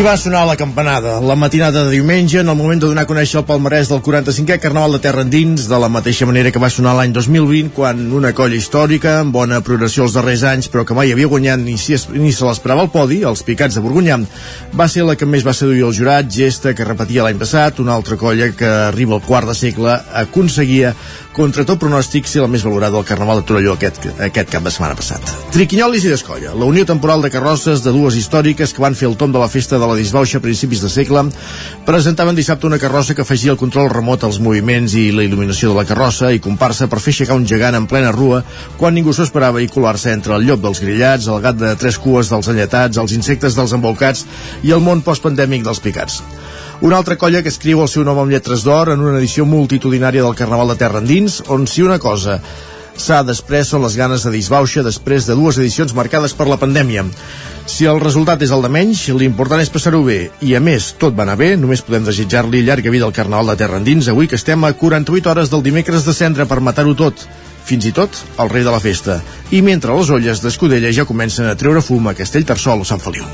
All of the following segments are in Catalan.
I va sonar la campanada, la matinada de diumenge, en el moment de donar a conèixer el palmarès del 45è Carnaval de Terra Endins, de la mateixa manera que va sonar l'any 2020, quan una colla històrica, amb bona progressió els darrers anys, però que mai havia guanyat ni, si es, ni se l'esperava al podi, els Picats de Borgunyà, va ser la que més va seduir el jurat, gesta que repetia l'any passat, una altra colla que arriba al quart de segle aconseguia contra tot pronòstic ser la més valorada del Carnaval de Torelló aquest, aquest cap de setmana passat. Triquinyolis i Descolla, la unió temporal de carrosses de dues històriques que van fer el tom de la festa de la disbauxa a principis de segle, presentaven dissabte una carrossa que afegia el control remot als moviments i la il·luminació de la carrossa i comparsa per fer aixecar un gegant en plena rua quan ningú s'ho esperava i colar-se entre el llop dels grillats, el gat de tres cues dels alletats, els insectes dels embolcats i el món postpandèmic dels picats. Una altra colla que escriu el seu nom amb lletres d'or en una edició multitudinària del Carnaval de Terra Endins, on si una cosa s'ha després són les ganes de disbauxa després de dues edicions marcades per la pandèmia. Si el resultat és el de menys, l'important és passar-ho bé. I a més, tot va anar bé, només podem desitjar-li llarga vida al Carnaval de Terra Endins avui que estem a 48 hores del dimecres de cendre per matar-ho tot fins i tot el rei de la festa. I mentre les olles d'Escudella ja comencen a treure fum a Castellterçol o Sant Feliu.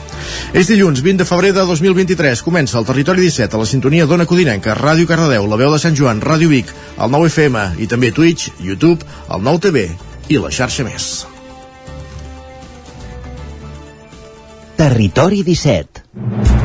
És dilluns 20 de febrer de 2023. Comença el Territori 17 a la sintonia d'Ona Codinenca, Ràdio Cardedeu, la veu de Sant Joan, Ràdio Vic, el 9 FM i també Twitch, YouTube, el 9 TV i la xarxa més. Territori 17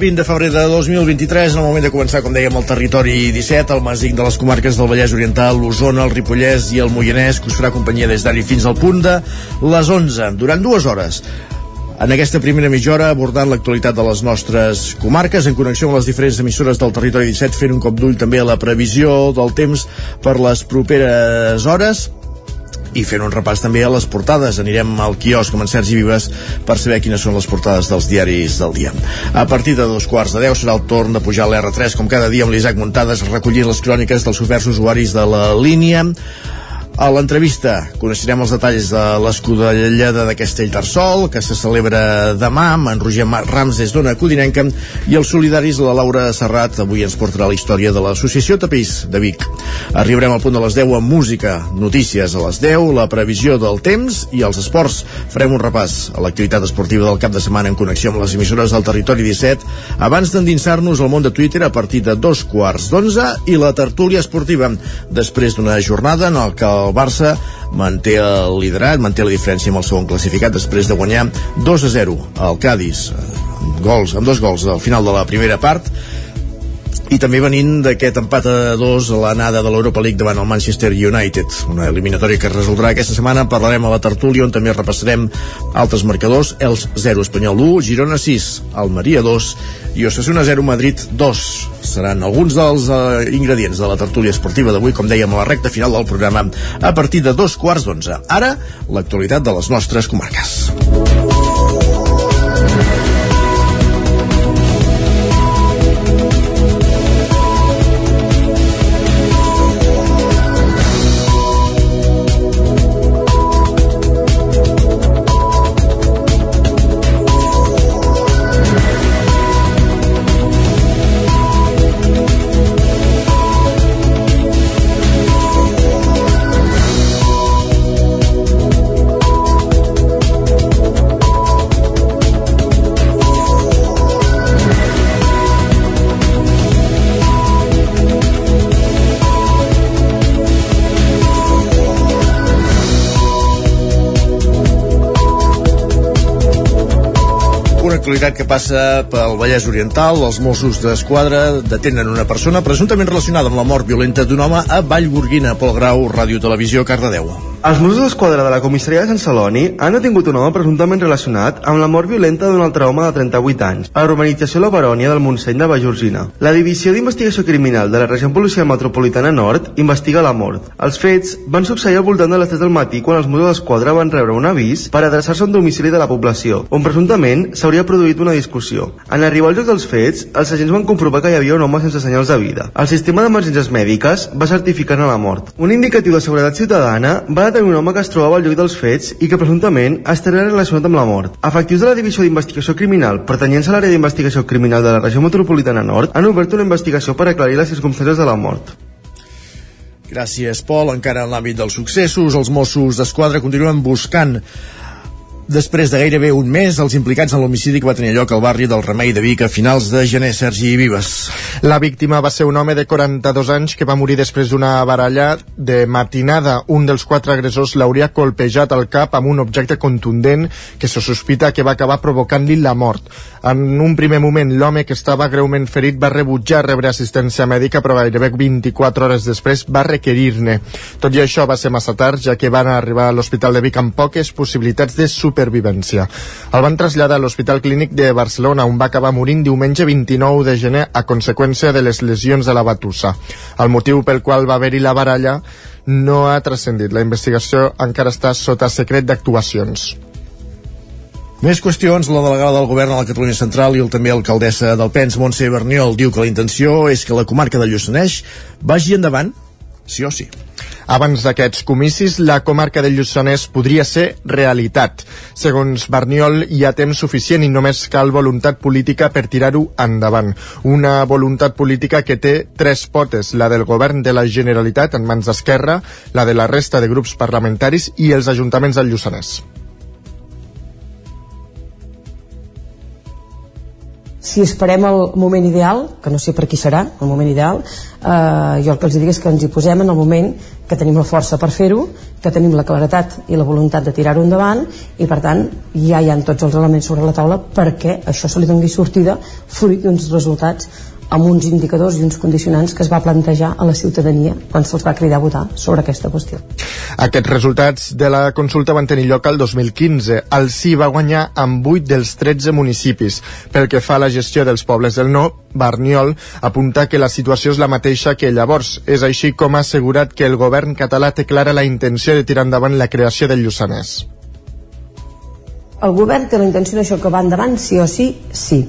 20 de febrer de 2023, en el moment de començar, com dèiem, el territori 17, el màsic de les comarques del Vallès Oriental, l'Osona, el Ripollès i el Moianès, que us farà companyia des d'ara fins al punt de les 11, durant dues hores. En aquesta primera mitja hora abordant l'actualitat de les nostres comarques en connexió amb les diferents emissores del territori 17 fent un cop d'ull també a la previsió del temps per les properes hores i fent un repàs també a les portades. Anirem al quiosc amb en Sergi Vives per saber quines són les portades dels diaris del dia. A partir de dos quarts de deu serà el torn de pujar a l'R3 com cada dia amb l'Isaac Muntades recollint les cròniques dels oferts usuaris de la línia a l'entrevista coneixerem els detalls de l'escudellada de Castellterçol, que se celebra demà amb en Roger Rams des d'Ona Codinenca i els solidaris la Laura Serrat avui ens portarà la història de l'Associació Tapís de Vic. Arribarem al punt de les 10 amb música, notícies a les 10, la previsió del temps i els esports. Farem un repàs a l'activitat esportiva del cap de setmana en connexió amb les emissores del territori 17 abans d'endinsar-nos al món de Twitter a partir de dos quarts d'onze i la tertúlia esportiva després d'una jornada en el que el el Barça manté el liderat, manté la diferència amb el segon classificat després de guanyar 2 a 0 al Cádiz gols, amb dos gols al final de la primera part i també venint d'aquest empat a dos a l'anada de l'Europa League davant el Manchester United. Una eliminatòria que es resoldrà aquesta setmana. Parlarem a la tertúlia on també repassarem altres marcadors, els 0 Espanyol 1 Girona 6, Almeria 2 i Osasuna 0 Madrid 2 seran alguns dels uh, ingredients de la tertúlia esportiva d'avui, com dèiem a la recta final del programa a partir de dos quarts d'onze. Ara, l'actualitat de les nostres comarques actualitat que passa pel Vallès Oriental. Els Mossos d'Esquadra detenen una persona presumptament relacionada amb la mort violenta d'un home a Vallgorguina, Pol Grau, Ràdio Televisió, Cardedeu. Els Mossos d'Esquadra de la comissaria de Sant Celoni han detingut un home presumptament relacionat amb la mort violenta d'un altre home de 38 anys a la La Barònia del Montseny de Vallgorguina. La Divisió d'Investigació Criminal de la Regió Policial Metropolitana Nord investiga la mort. Els fets van succeir al voltant de les 3 del matí quan els Mossos d'Esquadra van rebre un avís per adreçar-se a un domicili de la població, on presumptament s'hauria produït una discussió. En arribar al lloc dels fets, els agents van comprovar que hi havia un home sense senyals de vida. El sistema d'emergències mèdiques va certificar-ne la mort. Un indicatiu de seguretat ciutadana va detenir un home que es trobava al lloc dels fets i que presumptament estaria relacionat amb la mort. Efectius de la Divisió d'Investigació Criminal pertanyents a l'àrea d'investigació criminal de la regió metropolitana nord han obert una investigació per aclarir les circumstàncies de la mort. Gràcies, Pol. Encara en l'àmbit dels successos, els Mossos d'Esquadra continuen buscant Després de gairebé un mes, els implicats en l'homicidi que va tenir lloc al barri del Remei de Vic a finals de gener, Sergi Vives. La víctima va ser un home de 42 anys que va morir després d'una baralla de matinada. Un dels quatre agressors l'hauria colpejat al cap amb un objecte contundent que se sospita que va acabar provocant-li la mort. En un primer moment, l'home que estava greument ferit va rebutjar rebre assistència mèdica, però gairebé 24 hores després va requerir-ne. Tot i això va ser massa tard, ja que van arribar a l'Hospital de Vic amb poques possibilitats de superar supervivència. El van traslladar a l'Hospital Clínic de Barcelona, on va acabar morint diumenge 29 de gener a conseqüència de les lesions de la batussa. El motiu pel qual va haver-hi la baralla no ha transcendit. La investigació encara està sota secret d'actuacions. Més qüestions, la delegada del govern a la Catalunya Central i el també alcaldessa del Pens, Montse Berniol, diu que la intenció és que la comarca de Lluçanès vagi endavant, sí o sí. Abans d'aquests comicis, la comarca del Lluçanès podria ser realitat. Segons Barniol, hi ha temps suficient i només cal voluntat política per tirar-ho endavant. Una voluntat política que té tres potes, la del govern de la Generalitat en mans d'Esquerra, la de la resta de grups parlamentaris i els ajuntaments del Lluçanès. Si esperem el moment ideal, que no sé per qui serà el moment ideal, eh, jo el que els dic és que ens hi posem en el moment que tenim la força per fer-ho, que tenim la claretat i la voluntat de tirar-ho endavant i per tant ja hi han tots els elements sobre la taula perquè això se li doni sortida fruit d'uns resultats amb uns indicadors i uns condicionants que es va plantejar a la ciutadania quan se'ls va cridar a votar sobre aquesta qüestió. Aquests resultats de la consulta van tenir lloc al 2015. El sí va guanyar amb 8 dels 13 municipis. Pel que fa a la gestió dels pobles del no, Barniol apunta que la situació és la mateixa que llavors. És així com ha assegurat que el govern català té clara la intenció de tirar endavant la creació del Lluçanès. El govern té la intenció d'això que va endavant, sí o sí, sí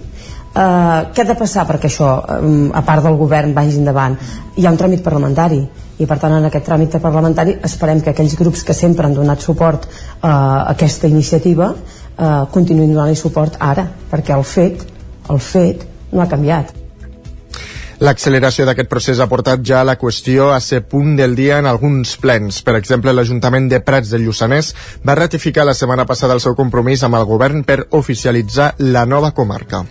Uh, què ha de passar perquè això, um, a part del govern, vagi endavant? Hi ha un tràmit parlamentari i per tant en aquest tràmit parlamentari esperem que aquells grups que sempre han donat suport uh, a aquesta iniciativa uh, continuïn donant-li suport ara, perquè el fet, el fet no ha canviat. L'acceleració d'aquest procés ha portat ja la qüestió a ser punt del dia en alguns plens. Per exemple, l'Ajuntament de Prats del Lluçanès va ratificar la setmana passada el seu compromís amb el govern per oficialitzar la nova comarca.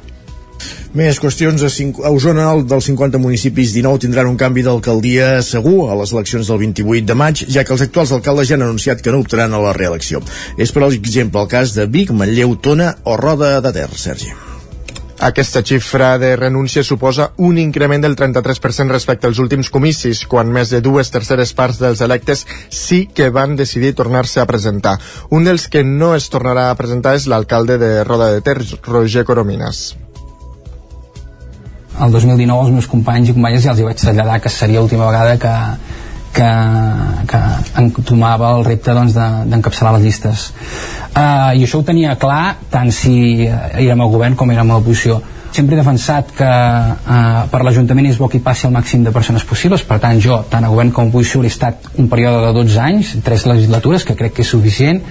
Més qüestions. A, cinc, a Osona, el dels 50 municipis 19 tindran un canvi d'alcaldia segur a les eleccions del 28 de maig, ja que els actuals alcaldes ja han anunciat que no optaran a la reelecció. És, per exemple, el cas de Vic, Manlleu, Tona o Roda de Ter, Sergi. Aquesta xifra de renúncia suposa un increment del 33% respecte als últims comicis, quan més de dues terceres parts dels electes sí que van decidir tornar-se a presentar. Un dels que no es tornarà a presentar és l'alcalde de Roda de Ter, Roger Coromines el 2019 els meus companys i companyes ja els hi vaig traslladar que seria l'última vegada que, que, que entomava el repte doncs, d'encapçalar de, les llistes. Uh, i això ho tenia clar tant si érem al govern com érem a l'oposició. Sempre he defensat que uh, per l'Ajuntament és bo que hi passi el màxim de persones possibles. Per tant jo, tant a govern com a oposició he estat un període de 12 anys, tres legislatures que crec que és suficient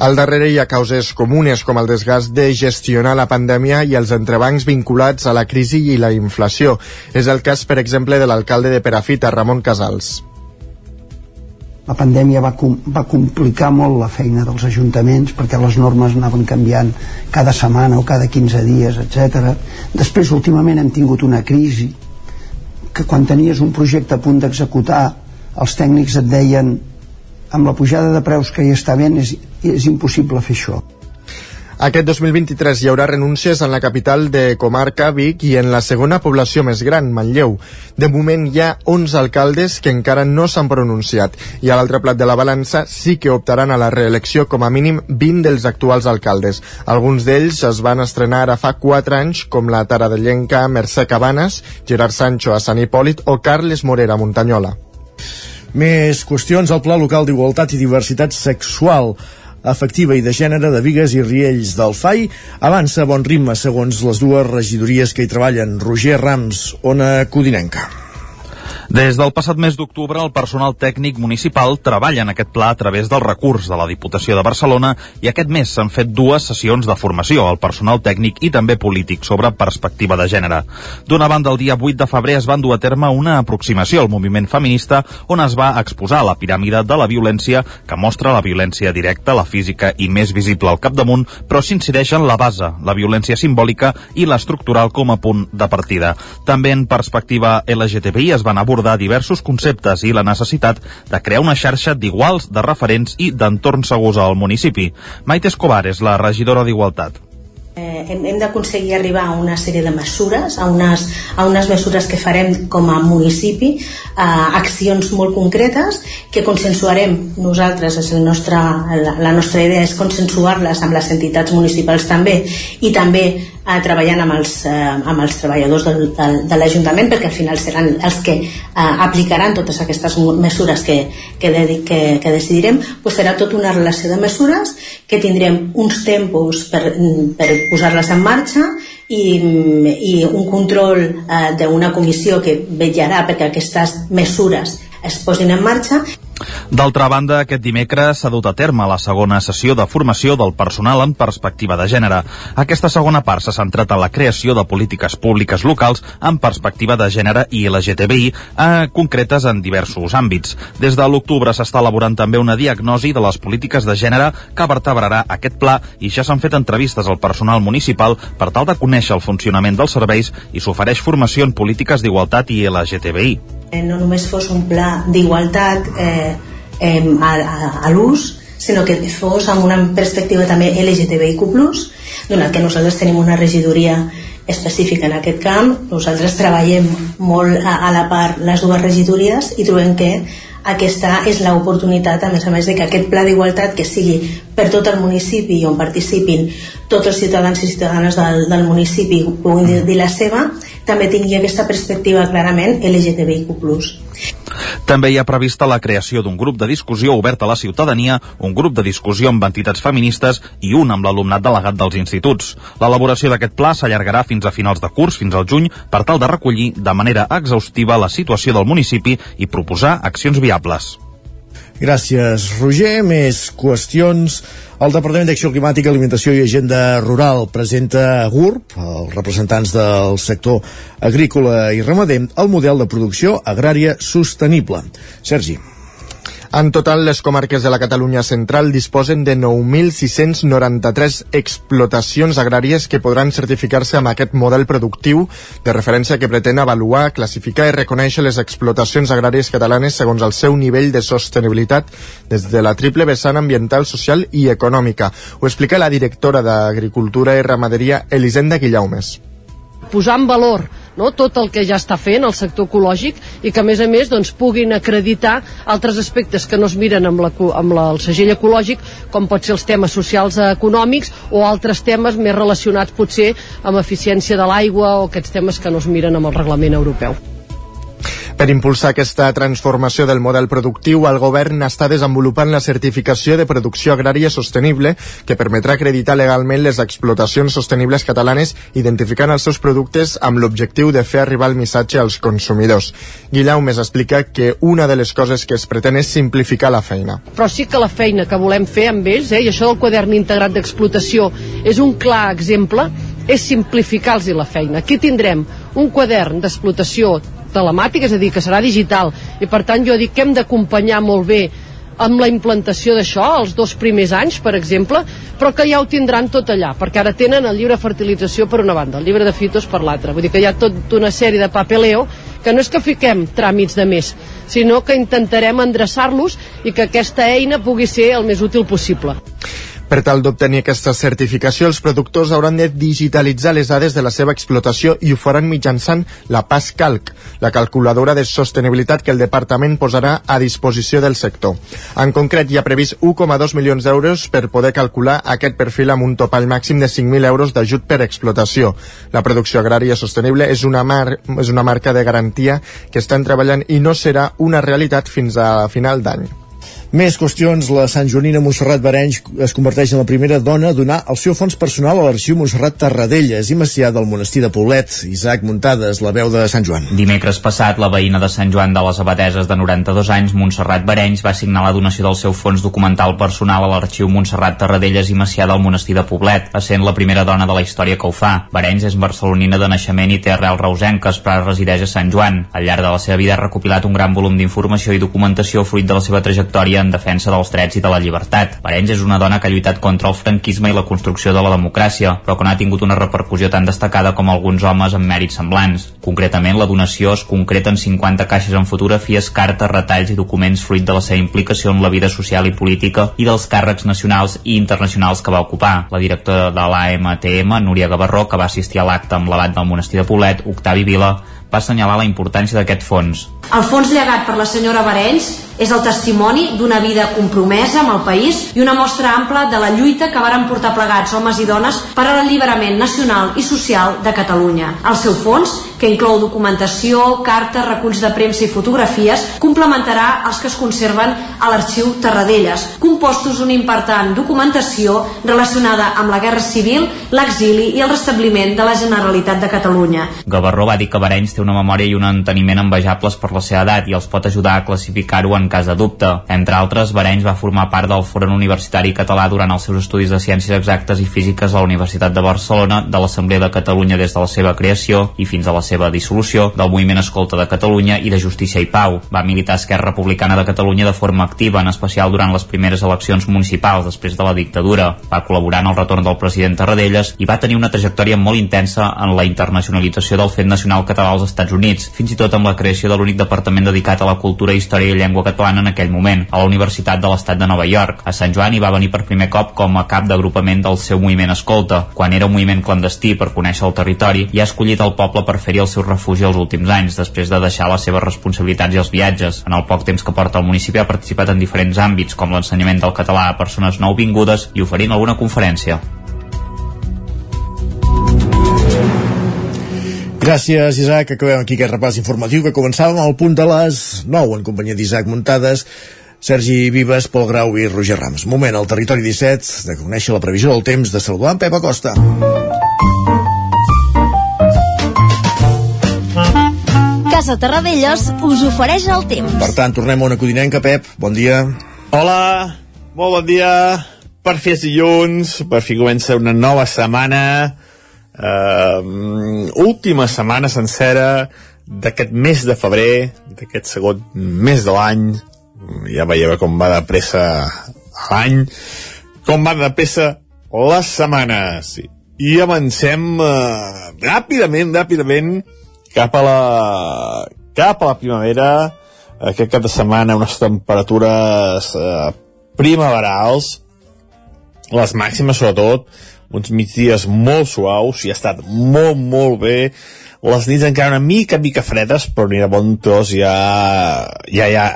al darrere hi ha causes comunes com el desgast de gestionar la pandèmia i els entrebancs vinculats a la crisi i la inflació. És el cas, per exemple, de l'alcalde de Perafita, Ramon Casals. La pandèmia va, com, va complicar molt la feina dels ajuntaments perquè les normes anaven canviant cada setmana o cada 15 dies, etc. Després, últimament, hem tingut una crisi que quan tenies un projecte a punt d'executar els tècnics et deien amb la pujada de preus que hi està ben és, és impossible fer això Aquest 2023 hi haurà renúncies en la capital de comarca, Vic, i en la segona població més gran, Manlleu. De moment hi ha 11 alcaldes que encara no s'han pronunciat i a l'altre plat de la balança sí que optaran a la reelecció com a mínim 20 dels actuals alcaldes. Alguns d'ells es van estrenar ara fa 4 anys, com la taradellenca Mercè Cabanes, Gerard Sancho a Sant Hipòlit o Carles Morera a Muntanyola. Més qüestions al Pla Local d'Igualtat i Diversitat Sexual afectiva i de gènere de Vigues i Riells del FAI avança a bon ritme segons les dues regidories que hi treballen. Roger Rams, Ona Codinenca. Des del passat mes d'octubre, el personal tècnic municipal treballa en aquest pla a través del recurs de la Diputació de Barcelona i aquest mes s'han fet dues sessions de formació al personal tècnic i també polític sobre perspectiva de gènere. D'una banda, el dia 8 de febrer es van dur a terme una aproximació al moviment feminista on es va exposar la piràmide de la violència que mostra la violència directa, la física i més visible al capdamunt, però s'incideix en la base, la violència simbòlica i l'estructural com a punt de partida. També en perspectiva LGTBI es van abordar abordar diversos conceptes i la necessitat de crear una xarxa d'iguals, de referents i d'entorns segurs al municipi. Maite Escobar és la regidora d'Igualtat. Eh, hem hem d'aconseguir arribar a una sèrie de mesures, a unes, a unes mesures que farem com a municipi, eh, accions molt concretes que consensuarem nosaltres, és el nostre, la, la nostra idea és consensuar-les amb les entitats municipals també i també eh, treballant amb els, eh, amb els treballadors del, del, de l'Ajuntament perquè al final seran els que eh, aplicaran totes aquestes mesures que, que, de, que, que decidirem. Pues serà tota una relació de mesures que tindrem uns tempos per, per posar-les en marxa i, i un control eh, d'una comissió que vetllarà perquè aquestes mesures es posin en marxa D'altra banda, aquest dimecres s'ha dut a terme la segona sessió de formació del personal en perspectiva de gènere. Aquesta segona part s'ha centrat en la creació de polítiques públiques locals en perspectiva de gènere i LGTBI, eh, concretes en diversos àmbits. Des de l'octubre s'està elaborant també una diagnosi de les polítiques de gènere que vertebrarà aquest pla i ja s'han fet entrevistes al personal municipal per tal de conèixer el funcionament dels serveis i s'ofereix formació en polítiques d'igualtat i LGTBI. Eh, no només fos un pla d'igualtat eh, eh, a, a, a l'ús, sinó que fos amb una perspectiva també LGTBIQ+, donat que nosaltres tenim una regidoria específica en aquest camp, nosaltres treballem molt a, a la part les dues regidories i trobem que aquesta és l'oportunitat, a més a més, de que aquest pla d'igualtat que sigui per tot el municipi on participin tots els ciutadans i ciutadanes del, del municipi puguin dir la seva, també tingui aquesta perspectiva clarament LGTBIQ+. També hi ha prevista la creació d'un grup de discussió obert a la ciutadania, un grup de discussió amb entitats feministes i un amb l'alumnat delegat dels instituts. L'elaboració d'aquest pla s'allargarà fins a finals de curs, fins al juny, per tal de recollir de manera exhaustiva la situació del municipi i proposar accions viables. Gràcies, Roger. Més qüestions. El Departament d'Acció Climàtica, Alimentació i Agenda Rural presenta a GURB, els representants del sector agrícola i ramader, el model de producció agrària sostenible. Sergi. En total, les comarques de la Catalunya central disposen de 9.693 explotacions agràries que podran certificar-se amb aquest model productiu de referència que pretén avaluar, classificar i reconèixer les explotacions agràries catalanes segons el seu nivell de sostenibilitat des de la triple vessant ambiental, social i econòmica. Ho explica la directora d'Agricultura i Ramaderia, Elisenda Guillaumes. Posar en valor no? tot el que ja està fent el sector ecològic i que a més a més doncs, puguin acreditar altres aspectes que no es miren amb, la, amb la, el segell ecològic com pot ser els temes socials econòmics o altres temes més relacionats potser amb eficiència de l'aigua o aquests temes que no es miren amb el reglament europeu. Per impulsar aquesta transformació del model productiu, el govern està desenvolupant la certificació de producció agrària sostenible que permetrà acreditar legalment les explotacions sostenibles catalanes identificant els seus productes amb l'objectiu de fer arribar el missatge als consumidors. Guillaume més explica que una de les coses que es pretén és simplificar la feina. Però sí que la feina que volem fer amb ells, eh, i això del quadern integrat d'explotació és un clar exemple, és simplificar-los la feina. Aquí tindrem un quadern d'explotació telemàtic, és a dir, que serà digital, i per tant jo dic que hem d'acompanyar molt bé amb la implantació d'això, els dos primers anys, per exemple, però que ja ho tindran tot allà, perquè ara tenen el llibre de fertilització per una banda, el llibre de fitos per l'altra. Vull dir que hi ha tota una sèrie de papeleo que no és que fiquem tràmits de més, sinó que intentarem endreçar-los i que aquesta eina pugui ser el més útil possible. Per tal d'obtenir aquesta certificació, els productors hauran de digitalitzar les dades de la seva explotació i ho faran mitjançant la PASCalc, la calculadora de sostenibilitat que el departament posarà a disposició del sector. En concret, hi ha previst 1,2 milions d'euros per poder calcular aquest perfil amb un topall màxim de 5.000 euros d'ajut per explotació. La producció agrària sostenible és una, mar és una marca de garantia que estan treballant i no serà una realitat fins a final d'any. Més qüestions, la Sant Joanina Montserrat Barenys es converteix en la primera dona a donar el seu fons personal a l'arxiu Montserrat Tarradellas i Macià del monestir de Poblet. Isaac Muntades, la veu de Sant Joan. Dimecres passat, la veïna de Sant Joan de les Abadeses de 92 anys, Montserrat Barenys, va signar la donació del seu fons documental personal a l'arxiu Montserrat Tarradellas i Macià del monestir de Poblet, essent la primera dona de la història que ho fa. Barenys és barcelonina de naixement i té arrel reusenques, però resideix a Sant Joan. Al llarg de la seva vida ha recopilat un gran volum d'informació i documentació fruit de la seva trajectòria en defensa dels drets i de la llibertat. Barenys és una dona que ha lluitat contra el franquisme i la construcció de la democràcia, però que no ha tingut una repercussió tan destacada com alguns homes amb mèrits semblants. Concretament, la donació es concreta en 50 caixes amb fotografies, cartes, retalls i documents fruit de la seva implicació en la vida social i política i dels càrrecs nacionals i internacionals que va ocupar. La directora de l'AMTM, Núria Gavarró, que va assistir a l'acte amb l'abat del monestir de Poblet, Octavi Vila, va assenyalar la importància d'aquest fons. El fons llegat per la senyora Barenys és el testimoni d'una vida compromesa amb el país i una mostra ampla de la lluita que varen portar plegats homes i dones per a l'alliberament nacional i social de Catalunya. El seu fons, que inclou documentació, cartes, reculls de premsa i fotografies, complementarà els que es conserven a l'arxiu Tarradellas, compostos una important documentació relacionada amb la Guerra Civil, l'exili i el restabliment de la Generalitat de Catalunya. Gavarró va dir que Barenys té una memòria i un enteniment envejables per la seva edat i els pot ajudar a classificar-ho en cas de dubte. Entre altres, Barenys va formar part del Foren Universitari Català durant els seus estudis de Ciències Exactes i Físiques a la Universitat de Barcelona, de l'Assemblea de Catalunya des de la seva creació i fins a la seva dissolució, del Moviment Escolta de Catalunya i de Justícia i Pau. Va militar Esquerra Republicana de Catalunya de forma activa, en especial durant les primeres eleccions municipals després de la dictadura. Va col·laborar en el retorn del president Tarradellas i va tenir una trajectòria molt intensa en la internacionalització del fet nacional català als Estats Units, fins i tot amb la creació de l'únic departament dedicat a la cultura, història i llengua catalana en aquell moment, a la Universitat de l'Estat de Nova York. A Sant Joan hi va venir per primer cop com a cap d'agrupament del seu moviment escolta, quan era un moviment clandestí per conèixer el territori i ha escollit el poble per fer-hi el seu refugi els últims anys, després de deixar les seves responsabilitats i els viatges. En el poc temps que porta al municipi ha participat en diferents àmbits, com l'ensenyament del català a persones nouvingudes i oferint alguna conferència. Gràcies, Isaac. Acabem aquí aquest repàs informatiu que començàvem al punt de les 9 en companyia d'Isaac Muntades, Sergi Vives, Pol Grau i Roger Rams. Moment al territori 17 de conèixer la previsió del temps de saludar en Pep Acosta. Casa Terradellos us ofereix el temps. Per tant, tornem a una codinenca, Pep. Bon dia. Hola, molt bon dia. Per fi és dilluns, per fi comença una nova setmana, uh, última setmana sencera d'aquest mes de febrer, d'aquest segon mes de l'any. Ja veieu com va de pressa l'any, com va de pressa les setmanes. I avancem uh, ràpidament, ràpidament, cap a la, cap a la primavera, aquest cap de setmana unes temperatures eh, primaverals, les màximes sobretot, uns migdies molt suaus, i ha estat molt, molt bé, les nits encara una mica, mica fredes, però ni de bon tros ja, ja, ja,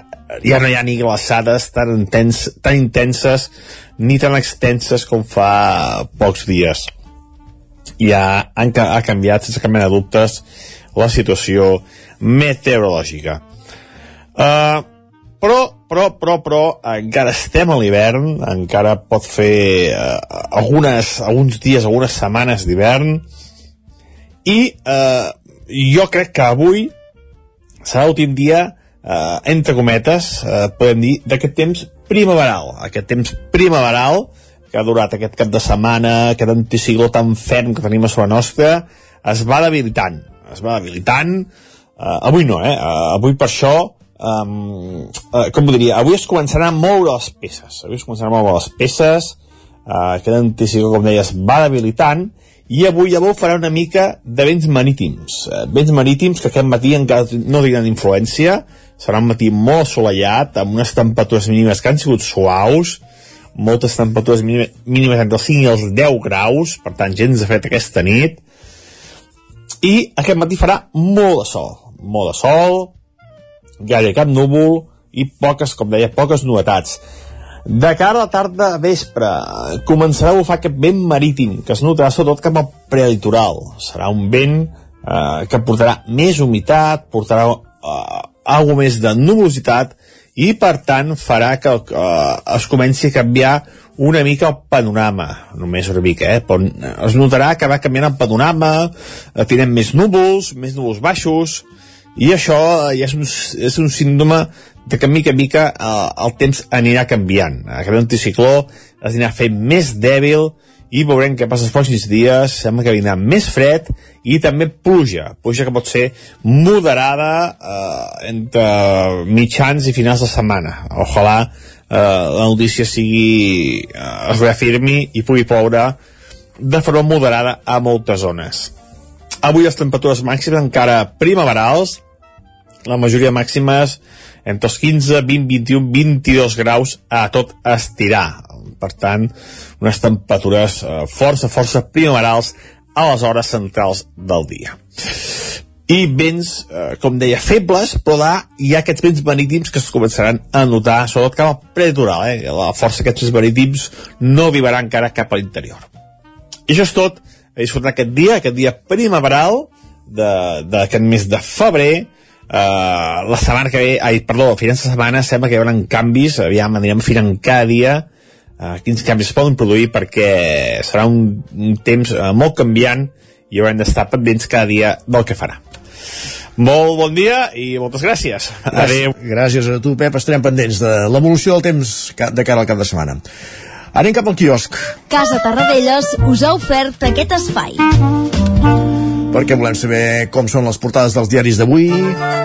ja no hi ha ni glaçades tan, intens, tan intenses ni tan extenses com fa pocs dies. Ja han, ha canviat, sense cap mena de dubtes, la situació meteorològica. Uh, però, però, però, però, encara estem a l'hivern, encara pot fer uh, algunes, alguns dies, algunes setmanes d'hivern, i uh, jo crec que avui serà l'últim dia, uh, entre cometes, uh, podem dir, d'aquest temps primaveral, aquest temps primaveral que ha durat aquest cap de setmana, aquest anticicló tan ferm que tenim a sobre nostra, es va debilitant, es va debilitant, uh, avui no, eh? Uh, avui per això um, uh, com ho diria, avui es començaran a moure les peces, avui es començaran a moure les peces, uh, aquest anticicló, com deies, va debilitant, i avui ho farà una mica de vents marítims, uh, vents marítims que aquest matí encara no tindran influència, serà un matí molt assolellat, amb unes temperatures mínimes que han sigut suaus, moltes temperatures mínimes entre els 5 i els 10 graus, per tant, gens de fred aquesta nit, i aquest matí farà molt de sol, molt de sol, gaire cap núvol, i poques, com deia, poques novetats. De cara a la tarda a vespre començarà a bufar aquest vent marítim que es notarà sobretot cap al prelitoral. Serà un vent eh, que portarà més humitat, portarà eh, alguna més de nuvolositat i per tant farà que eh, es comenci a canviar una mica el panorama, només una mica, eh? però es notarà que va canviant el panorama, eh, tindrem més núvols, més núvols baixos, i això ja és un, és un síndrome de que mica en mica eh, el temps anirà canviant. Aquest anticicló es anirà fent més dèbil i veurem què passa els pròxims dies, sembla que vindrà més fred i també pluja, pluja que pot ser moderada eh, entre mitjans i finals de setmana. Ojalà eh, la notícia sigui, eh, es reafirmi i pugui ploure de forma moderada a moltes zones. Avui les temperatures màximes encara primaverals, la majoria màximes entre els 15, 20, 21, 22 graus a tot estirar. Per tant, unes temperatures eh, força, força primaverals a les hores centrals del dia. I vents, eh, com deia, febles, però là hi ha aquests vents marítims que es començaran a notar, sobretot cap al preditoral, eh? la força d'aquests vents marítims no arribarà encara cap a l'interior. I això és tot, a disfrutar aquest dia, aquest dia primaveral d'aquest mes de febrer, Uh, la setmana que ve, ai, perdó, a finals de setmana sembla que hi haurà canvis, aviam, anirem afinant cada dia uh, quins canvis poden produir perquè serà un, un temps uh, molt canviant i haurem d'estar pendents cada dia del que farà. Molt bon dia i moltes gràcies. Adéu. Gràcies a tu, Pep. Estarem pendents de l'evolució del temps de cara al cap de setmana. Anem cap al quiosc. Casa Tarradellas us ha ofert aquest espai perquè volem saber com són les portades dels diaris d'avui.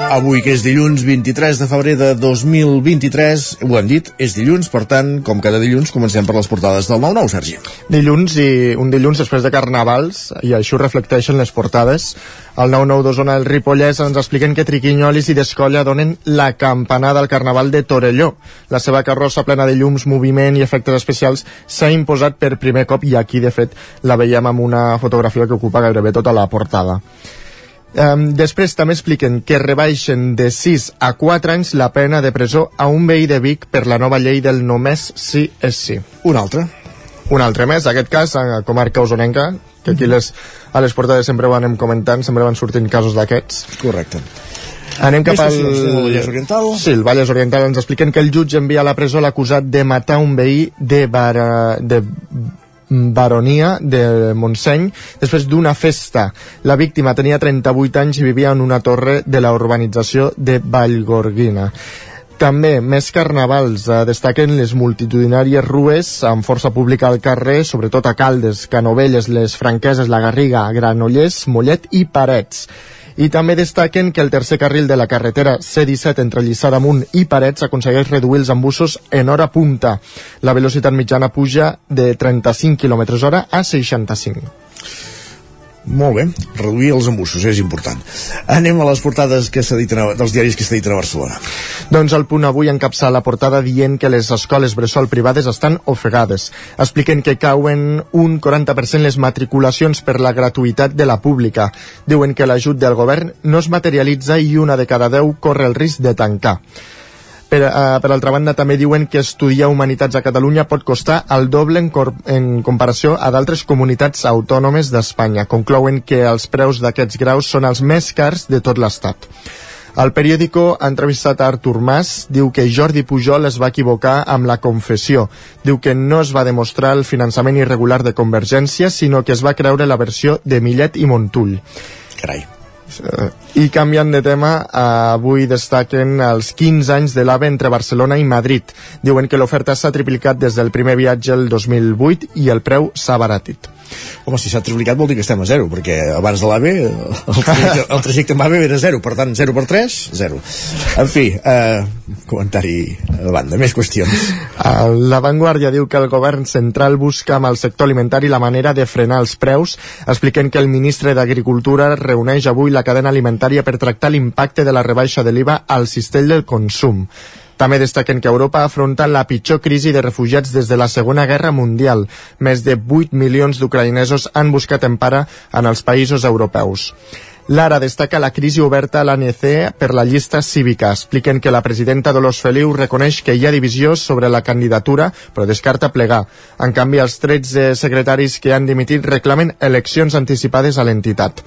Avui, que és dilluns 23 de febrer de 2023, ho hem dit, és dilluns, per tant, com cada dilluns, comencem per les portades del 9-9, Sergi. Dilluns i un dilluns després de Carnavals, i això reflecteixen les portades. Al 9-9 d'Osona, el Ripollès, ens expliquen que Triquinyolis i Descolla donen la campanada al Carnaval de Torelló. La seva carrossa plena de llums, moviment i efectes especials s'ha imposat per primer cop i aquí, de fet, la veiem amb una fotografia que ocupa gairebé tota la portada. Um, després també expliquen que rebaixen de 6 a 4 anys la pena de presó a un veí de Vic per la nova llei del només sí és sí. Un altre. Un altre més, aquest cas a comarca osonenca, que aquí les, a les portades sempre ho anem comentant, sempre van sortint casos d'aquests. Correcte. Anem cap al... Vallès Oriental. Sí, el Vallès Oriental ens expliquen que el jutge envia a la presó l'acusat de matar un veí de, Bara, de baronia de Montseny després d'una festa. La víctima tenia 38 anys i vivia en una torre de la urbanització de Vallgorguina. També, més carnavals, eh, destaquen les multitudinàries rues amb força pública al carrer, sobretot a Caldes, Canovelles, les Franqueses, la Garriga, Granollers, Mollet i Parets i també destaquen que el tercer carril de la carretera C-17 entre Lliçà d'Amunt i Parets aconsegueix reduir els embussos en hora punta. La velocitat mitjana puja de 35 km hora a 65. Molt bé, reduir els embussos és important. Anem a les portades que s'editen dels diaris que s'editen a Barcelona. Doncs el punt avui encapça la portada dient que les escoles bressol privades estan ofegades. Expliquen que cauen un 40% les matriculacions per la gratuïtat de la pública. Diuen que l'ajut del govern no es materialitza i una de cada deu corre el risc de tancar. Per, uh, per altra banda, també diuen que estudiar Humanitats a Catalunya pot costar el doble en, en comparació a d'altres comunitats autònomes d'Espanya. Conclouen que els preus d'aquests graus són els més cars de tot l'Estat. El periòdico ha entrevistat Artur Mas, diu que Jordi Pujol es va equivocar amb la confessió. Diu que no es va demostrar el finançament irregular de Convergència, sinó que es va creure la versió de Millet i Montull. Carai. I canviant de tema, avui destaquen els 15 anys de l'AVE entre Barcelona i Madrid. Diuen que l'oferta s'ha triplicat des del primer viatge el 2008 i el preu s'ha baratit. Home, si s'ha triplicat vol dir que estem a zero, perquè abans de l'AVE el, trajecte, el trajecte amb AVE era zero, per tant, zero per 3, zero. En fi, eh, comentari a banda, més qüestions. La Vanguardia diu que el govern central busca amb el sector alimentari la manera de frenar els preus, expliquen que el ministre d'Agricultura reuneix avui la cadena alimentària per tractar l'impacte de la rebaixa de l'IVA al cistell del consum. També destaquen que Europa afronta la pitjor crisi de refugiats des de la Segona Guerra Mundial. Més de 8 milions d'ucraïnesos han buscat empara en els països europeus. Lara destaca la crisi oberta a l'ANC per la llista cívica. Expliquen que la presidenta Dolors Feliu reconeix que hi ha divisió sobre la candidatura, però descarta plegar. En canvi, els 13 secretaris que han dimitit reclamen eleccions anticipades a l'entitat.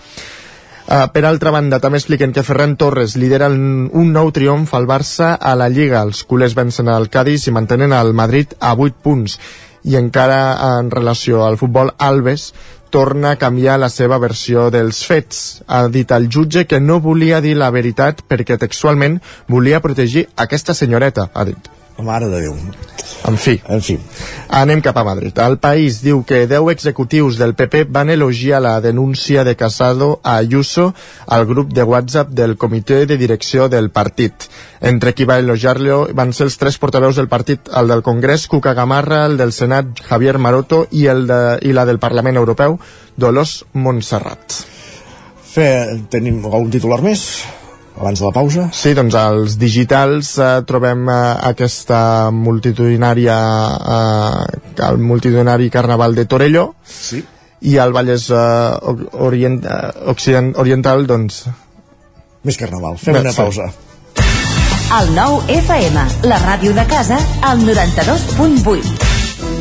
Uh, per altra banda, també expliquen que Ferran Torres lidera un nou triomf al Barça a la Lliga. Els culers vencen al Cádiz i mantenen al Madrid a 8 punts. I encara en relació al futbol, Alves torna a canviar la seva versió dels fets. Ha dit al jutge que no volia dir la veritat perquè textualment volia protegir aquesta senyoreta, ha dit. Mare de Déu. En fi. En fi. Anem cap a Madrid. El país diu que 10 executius del PP van elogiar la denúncia de Casado a Ayuso al grup de WhatsApp del comitè de direcció del partit. Entre qui va elogiar-lo van ser els tres portaveus del partit, el del Congrés, Cuca Gamarra, el del Senat, Javier Maroto, i, el de, i la del Parlament Europeu, Dolors Montserrat. Fe, tenim algun titular més? Abans de la pausa? Sí, doncs als digitals eh, trobem eh, aquesta multitudinària eh, el multitudinari carnaval de Torelló. Sí. i al Vallès eh, orient, eh, occident, oriental doncs més carnaval, fem una pausa. El nou FM, la ràdio de casa, al 92.8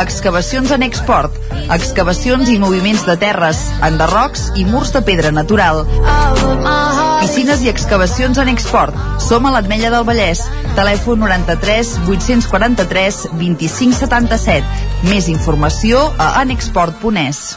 Excavacions en export. Excavacions i moviments de terres, enderrocs i murs de pedra natural. Piscines i excavacions en export. Som a l'Atmella del Vallès. Telèfon 93 843 2577. Més informació a anexport.es.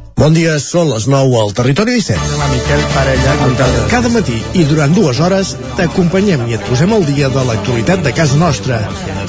Bon dia, són les 9 al Territori 17. La Miquel Parella, Cada, cada matí i durant dues hores t'acompanyem i et posem al dia de l'actualitat de casa nostra.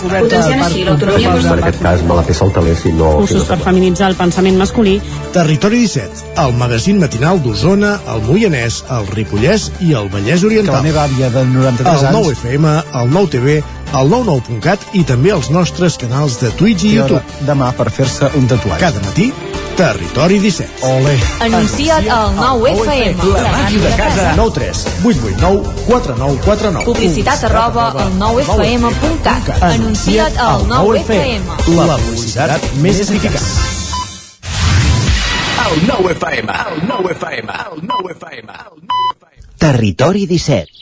Potenciant així l'autonomia En aquest cas me la fer saltaler si no... Cursos per feminitzar el pensament masculí. Territori 17, el magazín matinal d'Osona, el Moianès, el Ripollès i el Vallès Oriental. Que la meva àvia de 93 el anys... El 9FM, el 9TV, el 99.cat i també els nostres canals de Twitch i YouTube. Demà per fer-se un tatuatge. Cada matí, Territori 17. Ole. Anuncia't al 9FM. La màquina de casa. 9 3 8 8 9 4 9 4 9. Publicitat arroba al 9FM.cat. Anuncia't al 9FM. La publicitat més eficaç. El 9 FM, el 9 FM, el 9 FM, el 9 FM. Territori 17.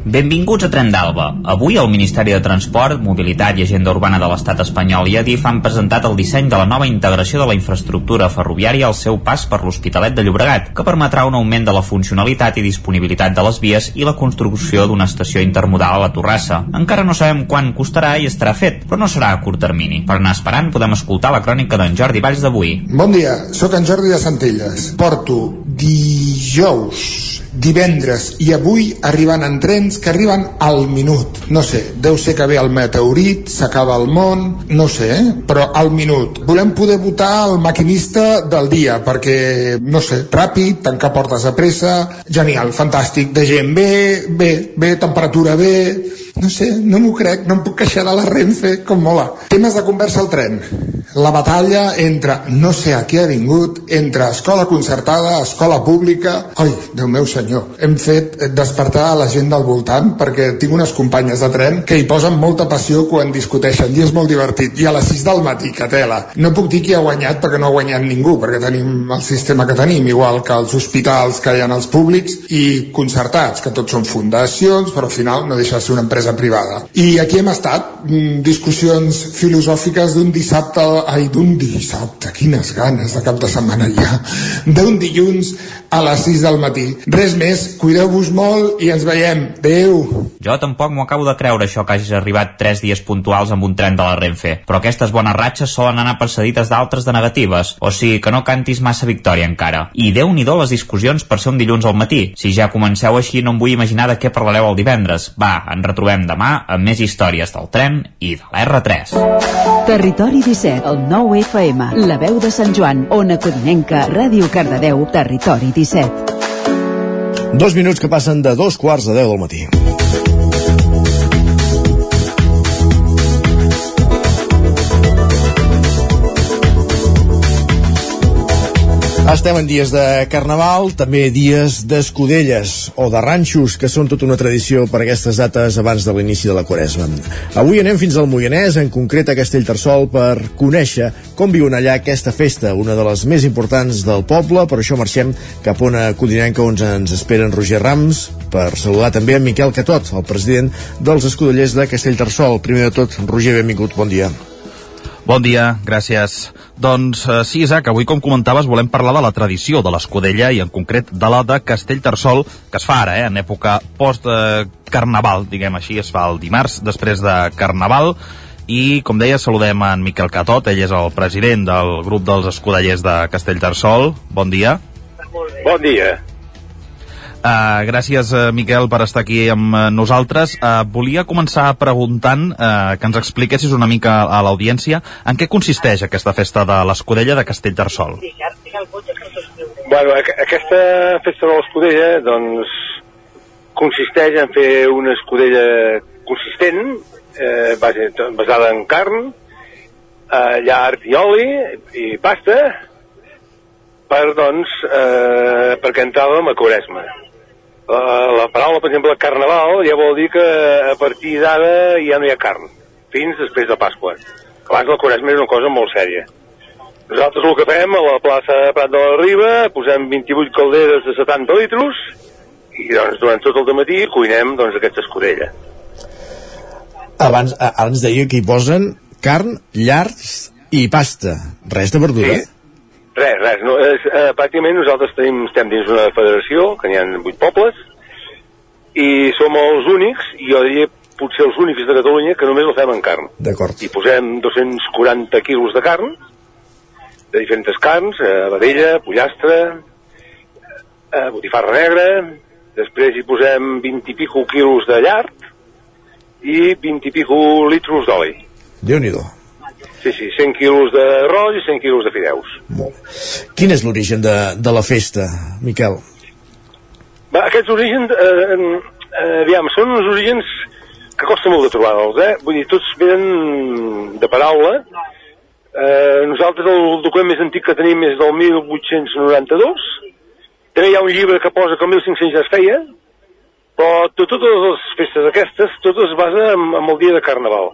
Benvinguts a Tren d'Alba. Avui el Ministeri de Transport, Mobilitat i Agenda Urbana de l'Estat espanyol i Adif han presentat el disseny de la nova integració de la infraestructura ferroviària al seu pas per l'Hospitalet de Llobregat, que permetrà un augment de la funcionalitat i disponibilitat de les vies i la construcció d'una estació intermodal a la Torrassa. Encara no sabem quan costarà i estarà fet, però no serà a curt termini. Per anar esperant podem escoltar la crònica d'en Jordi Valls d'avui. Bon dia, sóc en Jordi de Centelles. Porto dijous, divendres i avui arribant en trens que arriben al minut. No sé, deu ser que ve el meteorit, s'acaba el món, no sé, eh? però al minut. Volem poder votar el maquinista del dia perquè, no sé, ràpid, tancar portes a pressa, genial, fantàstic, de gent bé, bé, bé, temperatura bé, no sé, no m'ho crec, no em puc queixar de la Renfe, com mola. Temes de conversa al tren. La batalla entre no sé a qui ha vingut, entre escola concertada, escola pública... Ai, Déu meu senyor, hem fet despertar a la gent del voltant perquè tinc unes companyes de tren que hi posen molta passió quan discuteixen i és molt divertit. I a les 6 del matí, que tela. No puc dir qui ha guanyat perquè no ha guanyat ningú, perquè tenim el sistema que tenim, igual que els hospitals que hi ha els públics i concertats, que tots són fundacions, però al final no deixa de ser una empresa privada. I aquí hem estat, mm, discussions filosòfiques d'un dissabte, ai, d'un dissabte, quines ganes de cap de setmana ja, d'un dilluns a les 6 del matí. Res més, cuideu-vos molt i ens veiem. Adéu. Jo tampoc m'ho acabo de creure això que hagis arribat 3 dies puntuals amb un tren de la Renfe, però aquestes bones ratxes solen anar precedides d'altres de negatives, o sigui que no cantis massa victòria encara. I déu nhi les discussions per ser un dilluns al matí. Si ja comenceu així no em vull imaginar de què parlareu el divendres. Va, ens retrobem demà amb més històries del tren i de l'R3. Territori 17, el 9 FM, la veu de Sant Joan, Ona Codinenca, Ràdio Cardedeu, Territori 17. Dos minuts que passen de dos quarts de deu del matí. Estem en dies de Carnaval, també dies d'escudelles o de ranxos, que són tota una tradició per aquestes dates abans de l'inici de la Quaresma. Avui anem fins al Moianès, en concret a Castellterçol, per conèixer com viuen allà aquesta festa, una de les més importants del poble. Per això marxem cap a una codinenca on ens espera en Roger Rams, per saludar també en Miquel Catot, el president dels escudellers de Castellterçol. Primer de tot, Roger, benvingut, bon dia. Bon dia, gràcies. Doncs eh, sí, Isaac, avui com comentaves volem parlar de la tradició de l'escudella i en concret de la de Castellterçol, que es fa ara, eh, en època post-carnaval, diguem així, es fa el dimarts després de carnaval, i com deia saludem en Miquel Catot, ell és el president del grup dels escudellers de Castellterçol. Bon dia. Bon dia. Uh, gràcies, uh, Miquel, per estar aquí amb uh, nosaltres. Uh, volia començar preguntant uh, que ens expliquessis una mica a l'audiència en què consisteix aquesta festa de l'Escudella de Castellterçol. Bueno, aqu aquesta festa de l'Escudella, doncs, consisteix en fer una escudella consistent, eh, base- basada en carn, eh, llard i oli i pasta, per, doncs, eh, perquè entràvem a Quaresma. La, la paraula, per exemple, carnaval, ja vol dir que a partir d'ara ja no hi ha carn, fins després de Pasqua. Abans la Quaresma és una cosa molt sèria. Nosaltres el que fem a la plaça Prat de la Riba, posem 28 calderes de 70 litres i doncs durant tot el matí cuinem doncs, aquesta escudella. Abans, a- ara ens deia que hi posen carn, llargs i pasta. Res de verdura? Sí. Res, res. No, és, eh, pràcticament nosaltres tenim, estem dins una federació, que n'hi ha 8 pobles, i som els únics, i jo diria potser els únics de Catalunya, que només la fem en carn. D'acord. I posem 240 quilos de carn, de diferents carns, eh, vedella, pollastre, eh, botifarra negra, després hi posem 20 i pico quilos de llard i 20 i pico litros d'oli. Déu-n'hi-do. Sí, sí, 100 quilos d'arròs i 100 quilos de fideus. Quin és l'origen de, de la festa, Miquel? Va, aquests orígens, eh, eh, aviam, són uns orígens que costa molt de trobar-los, eh? Vull dir, tots venen de paraula. Eh, nosaltres el document més antic que tenim és del 1892. També hi ha un llibre que posa que el 1500 ja es feia, però to- totes les festes aquestes, totes es basa en, en el dia de Carnaval.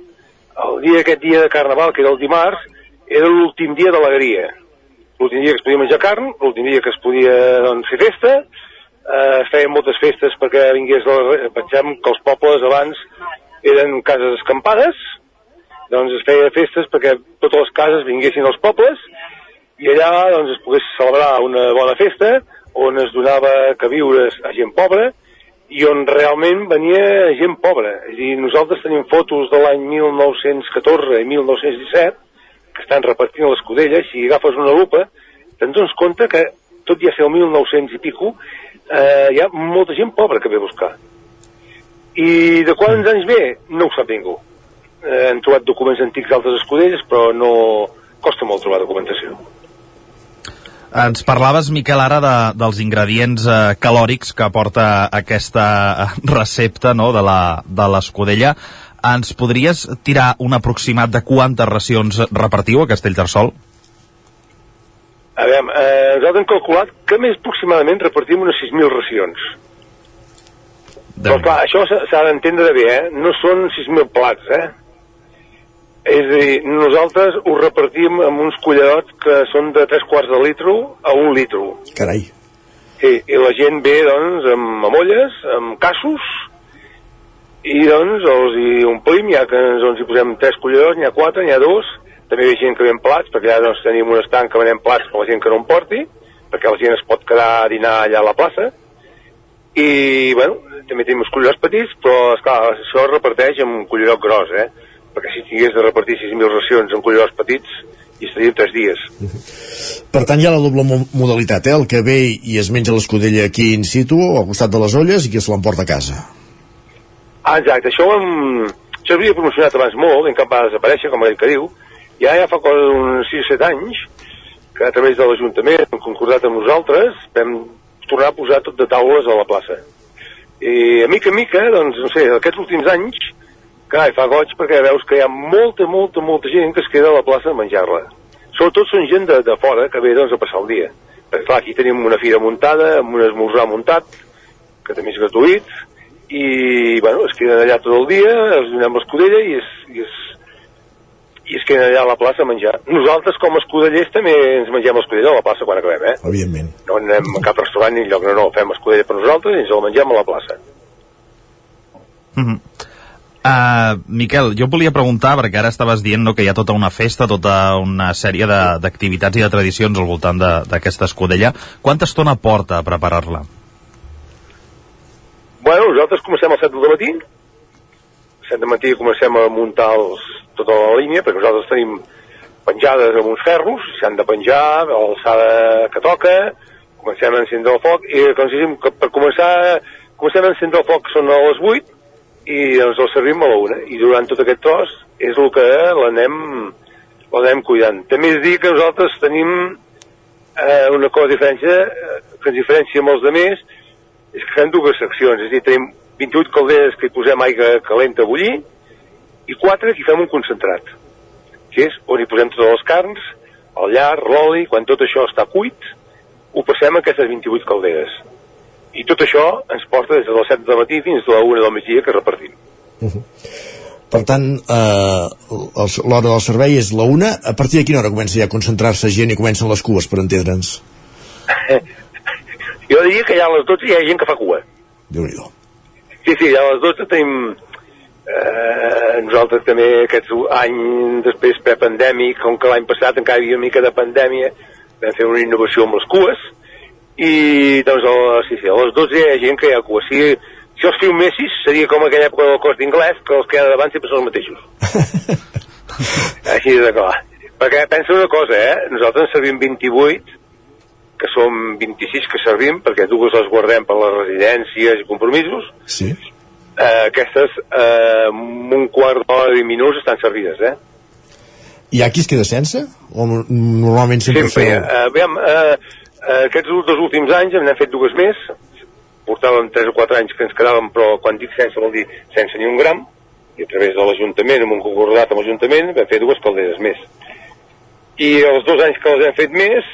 El dia, aquest dia de Carnaval, que era el dimarts, era l'últim dia d'alegria. L'últim dia que es podia menjar carn, l'últim dia que es podia doncs, fer festa, eh, es feien moltes festes perquè vingués, la, pensem que els pobles abans eren cases escampades, doncs es feia festes perquè totes les cases vinguessin als pobles i allà doncs es pogués celebrar una bona festa on es donava que viures a gent pobra i on realment venia gent pobra. És dir, nosaltres tenim fotos de l'any 1914 i 1917 que estan repartint l'escudella, si agafes una lupa, te'n dones compte que tot ja ser el 1900 i pico, eh, hi ha molta gent pobra que ve a buscar. I de quants anys ve? No ho sap ningú. Eh, hem trobat documents antics d'altres escudelles, però no costa molt trobar documentació. Ens parlaves, Miquel, ara de, dels ingredients eh, calòrics que aporta aquesta eh, recepta no, de la- de l'escudella. Ens podries tirar un aproximat de quantes racions repartiu a Castellterçol? A veure, eh, nosaltres hem calculat que més aproximadament repartim unes 6.000 racions. Però clar, això s'ha d'entendre bé, eh? No són 6.000 plats, eh? És a dir, nosaltres ho repartim amb uns collarots que són de 3 quarts de litro a un litro. Carai. Sí, i la gent ve, doncs, amb amolles, amb cassos, i doncs els hi omplim, ja que ens, doncs, hi posem 3 collarots, n'hi ha 4, n'hi ha 2, també hi ha gent que ven plats, perquè allà doncs, tenim un estanc que venem plats per la gent que no en porti, perquè la gent es pot quedar a dinar allà a la plaça, i, bueno, també tenim els cullerots petits, però, esclar, això es reparteix amb un cullerot gros, eh? Perquè si tingués de repartir 6.000 racions amb cullerots petits, hi estaríem 3 dies. Per tant, hi ha la doble mo- modalitat, eh? el que ve i es menja l'escudella aquí in situ, al costat de les olles, i qui se l'emporta a casa. Ah, exacte, això, ho hem, això s'havia promocionat abans molt, ben cap va desaparèixer, com aquell que diu, i ara ja fa cosa d'uns 6 o 7 anys, que a través de l'Ajuntament, hem concordat amb nosaltres, vam tornar a posar tot de taules a la plaça. I a mica en mica, doncs, no sé, aquests últims anys, carai, fa goig perquè veus que hi ha molta, molta, molta gent que es queda a la plaça a menjar-la. Sobretot són gent de, de fora que ve, doncs, a passar el dia. Perquè, clar, aquí tenim una fira muntada, amb un esmorzar muntat, que també és gratuït, i, bueno, es queden allà tot el dia, els donem l'escudella i es, i es, i es queden allà a la plaça a menjar. Nosaltres, com a escudellers, també ens mengem l'escudella a la plaça quan acabem, eh? Evidentment. No anem a cap restaurant ni lloc, no, no, fem escudella per nosaltres i ens la mengem a la plaça. Mm Uh, Miquel, jo volia preguntar, perquè ara estaves dient no, que hi ha tota una festa, tota una sèrie de- d'activitats i de tradicions al voltant de- d'aquesta escudella. Quanta estona porta a preparar-la? Bueno, nosaltres comencem al 7 del matí, a 7 del matí comencem a muntar els, tota la línia, perquè nosaltres tenim penjades amb uns ferros, s'han de penjar l'alçada que toca, comencem a encendre el foc, i com si per començar, comencem a encendre el foc són a les 8, i ens el servim a la 1, i durant tot aquest tros és el que l'anem l'anem cuidant. També és dir que nosaltres tenim eh, una cosa diferència, eh, que ens diferencia amb els demés, és que fem dues seccions, és a dir, tenim 28 calderes que hi posem aigua calenta a bullir i 4 que hi fem un concentrat, que és on hi posem totes les carns, el llar, l'oli, quan tot això està cuit, ho passem a aquestes 28 calderes. I tot això ens porta des de les 7 del matí fins a la 1 del migdia que repartim. Per tant, eh, l'hora del servei és la una. A partir de quina hora comença ja a concentrar-se gent i comencen les cues, per entendre'ns? Jo diria que ja a les 12 hi ha gent que fa cua. déu nhi Sí, sí, ja a les 12 tenim... Eh, nosaltres també aquest any després prepandèmic, com que l'any passat encara hi havia una mica de pandèmia, vam fer una innovació amb les cues, i doncs a, sí, sí, a les 12 hi ha gent que hi ha cua. Si, si els filmessis seria com aquella època del cos d'inglès, que els que hi ha davant sempre són els mateixos. Així de clar. Perquè pensa una cosa, eh? Nosaltres en servim 28, que som 26 que servim, perquè dues les guardem per les residències i compromisos, Sí. eh, aquestes eh, un quart d'hora i minuts estan servides, eh? Hi ha qui es queda sense? O normalment sempre, Sempre. feu... Eh, veiem, eh, eh, aquests dos últims anys n'hem fet dues més, portàvem 3 o 4 anys que ens quedàvem, però quan dic sense vol dir sense ni un gram, i a través de l'Ajuntament, amb un concordat amb l'Ajuntament, vam fer dues calderes més. I els dos anys que les hem fet més,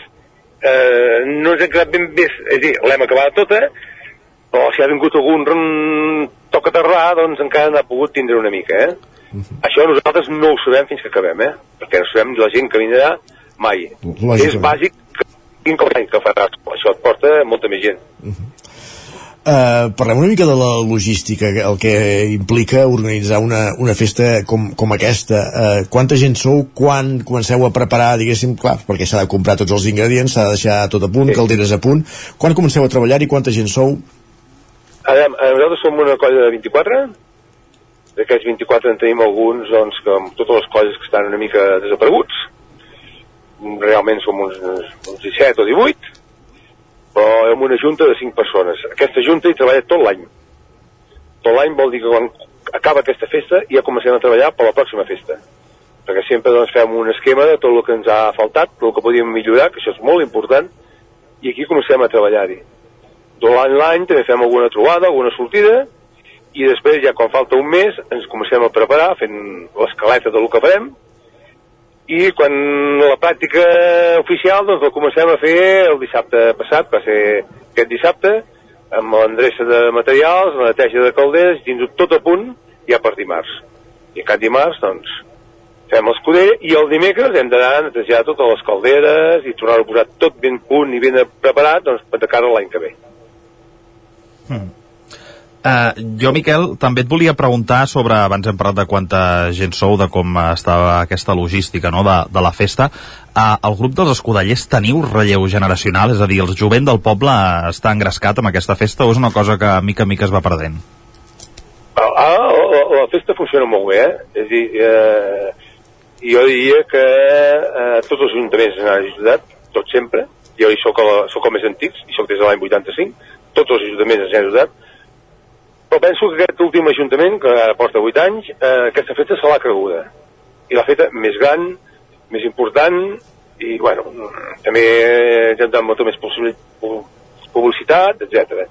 eh, no ens hem quedat ben bé, és a dir, l'hem acabat tota, però si ha vingut algun toc a terrar, doncs encara n'ha pogut tindre una mica, eh? Això nosaltres no ho sabem fins que acabem, eh? Perquè no sabem la gent que vindrà mai. Lògicament. És bàsic que quin com l'any que faràs. Això et porta molta més gent. Uh, parlem una mica de la logística, el que implica organitzar una, una festa com, com aquesta. Uh, quanta gent sou? Quan comenceu a preparar, diguéssim, clar, perquè s'ha de comprar tots els ingredients, s'ha de deixar tot a punt, sí. calderes a punt. Quan comenceu a treballar i quanta gent sou? A veure, eh, nosaltres som una colla de 24, d'aquests 24 en tenim alguns doncs, amb totes les colles que estan una mica desapareguts. Realment som uns, uns 17 o 18, però amb una junta de 5 persones. Aquesta junta hi treballa tot l'any. Tot l'any vol dir que quan acaba aquesta festa ja comencem a treballar per la pròxima festa. Perquè sempre doncs, fem un esquema de tot el que ens ha faltat, tot el que podíem millorar, que això és molt important, i aquí comencem a treballar-hi. Durant l'any també fem alguna trobada, alguna sortida, i després, ja quan falta un mes, ens comencem a preparar fent l'escaleta del que farem, i quan la pràctica oficial doncs la comencem a fer el dissabte passat, va ser aquest dissabte, amb l'endreça de materials, la neteja de calderes, dins tot a punt, ja per dimarts. I aquest dimarts, doncs, fem l'escudella i el dimecres hem d'anar a netejar totes les calderes i tornar a posar tot ben punt i ben preparat doncs, per de cara l'any que ve. Hmm. Uh, jo, Miquel, també et volia preguntar sobre, abans hem parlat de quanta gent sou, de com estava aquesta logística no? de, de la festa. Uh, el grup dels escudellers teniu relleu generacional? És a dir, el jovent del poble està engrescat amb aquesta festa o és una cosa que mica a mica es va perdent? Ah, ah la, la festa funciona molt bé, eh? És a dir, eh, jo diria que eh, tots els ajuntaments han ajudat, tots sempre. Jo hi soc, a, soc el més antics, i soc des de l'any 85, tots els ajuntaments ens han ajudat, però penso que aquest últim ajuntament, que ara porta 8 anys, eh, aquesta festa se l'ha creguda. I l'ha feta més gran, més important, i, bueno, també ja hem molta més publicitat, etc.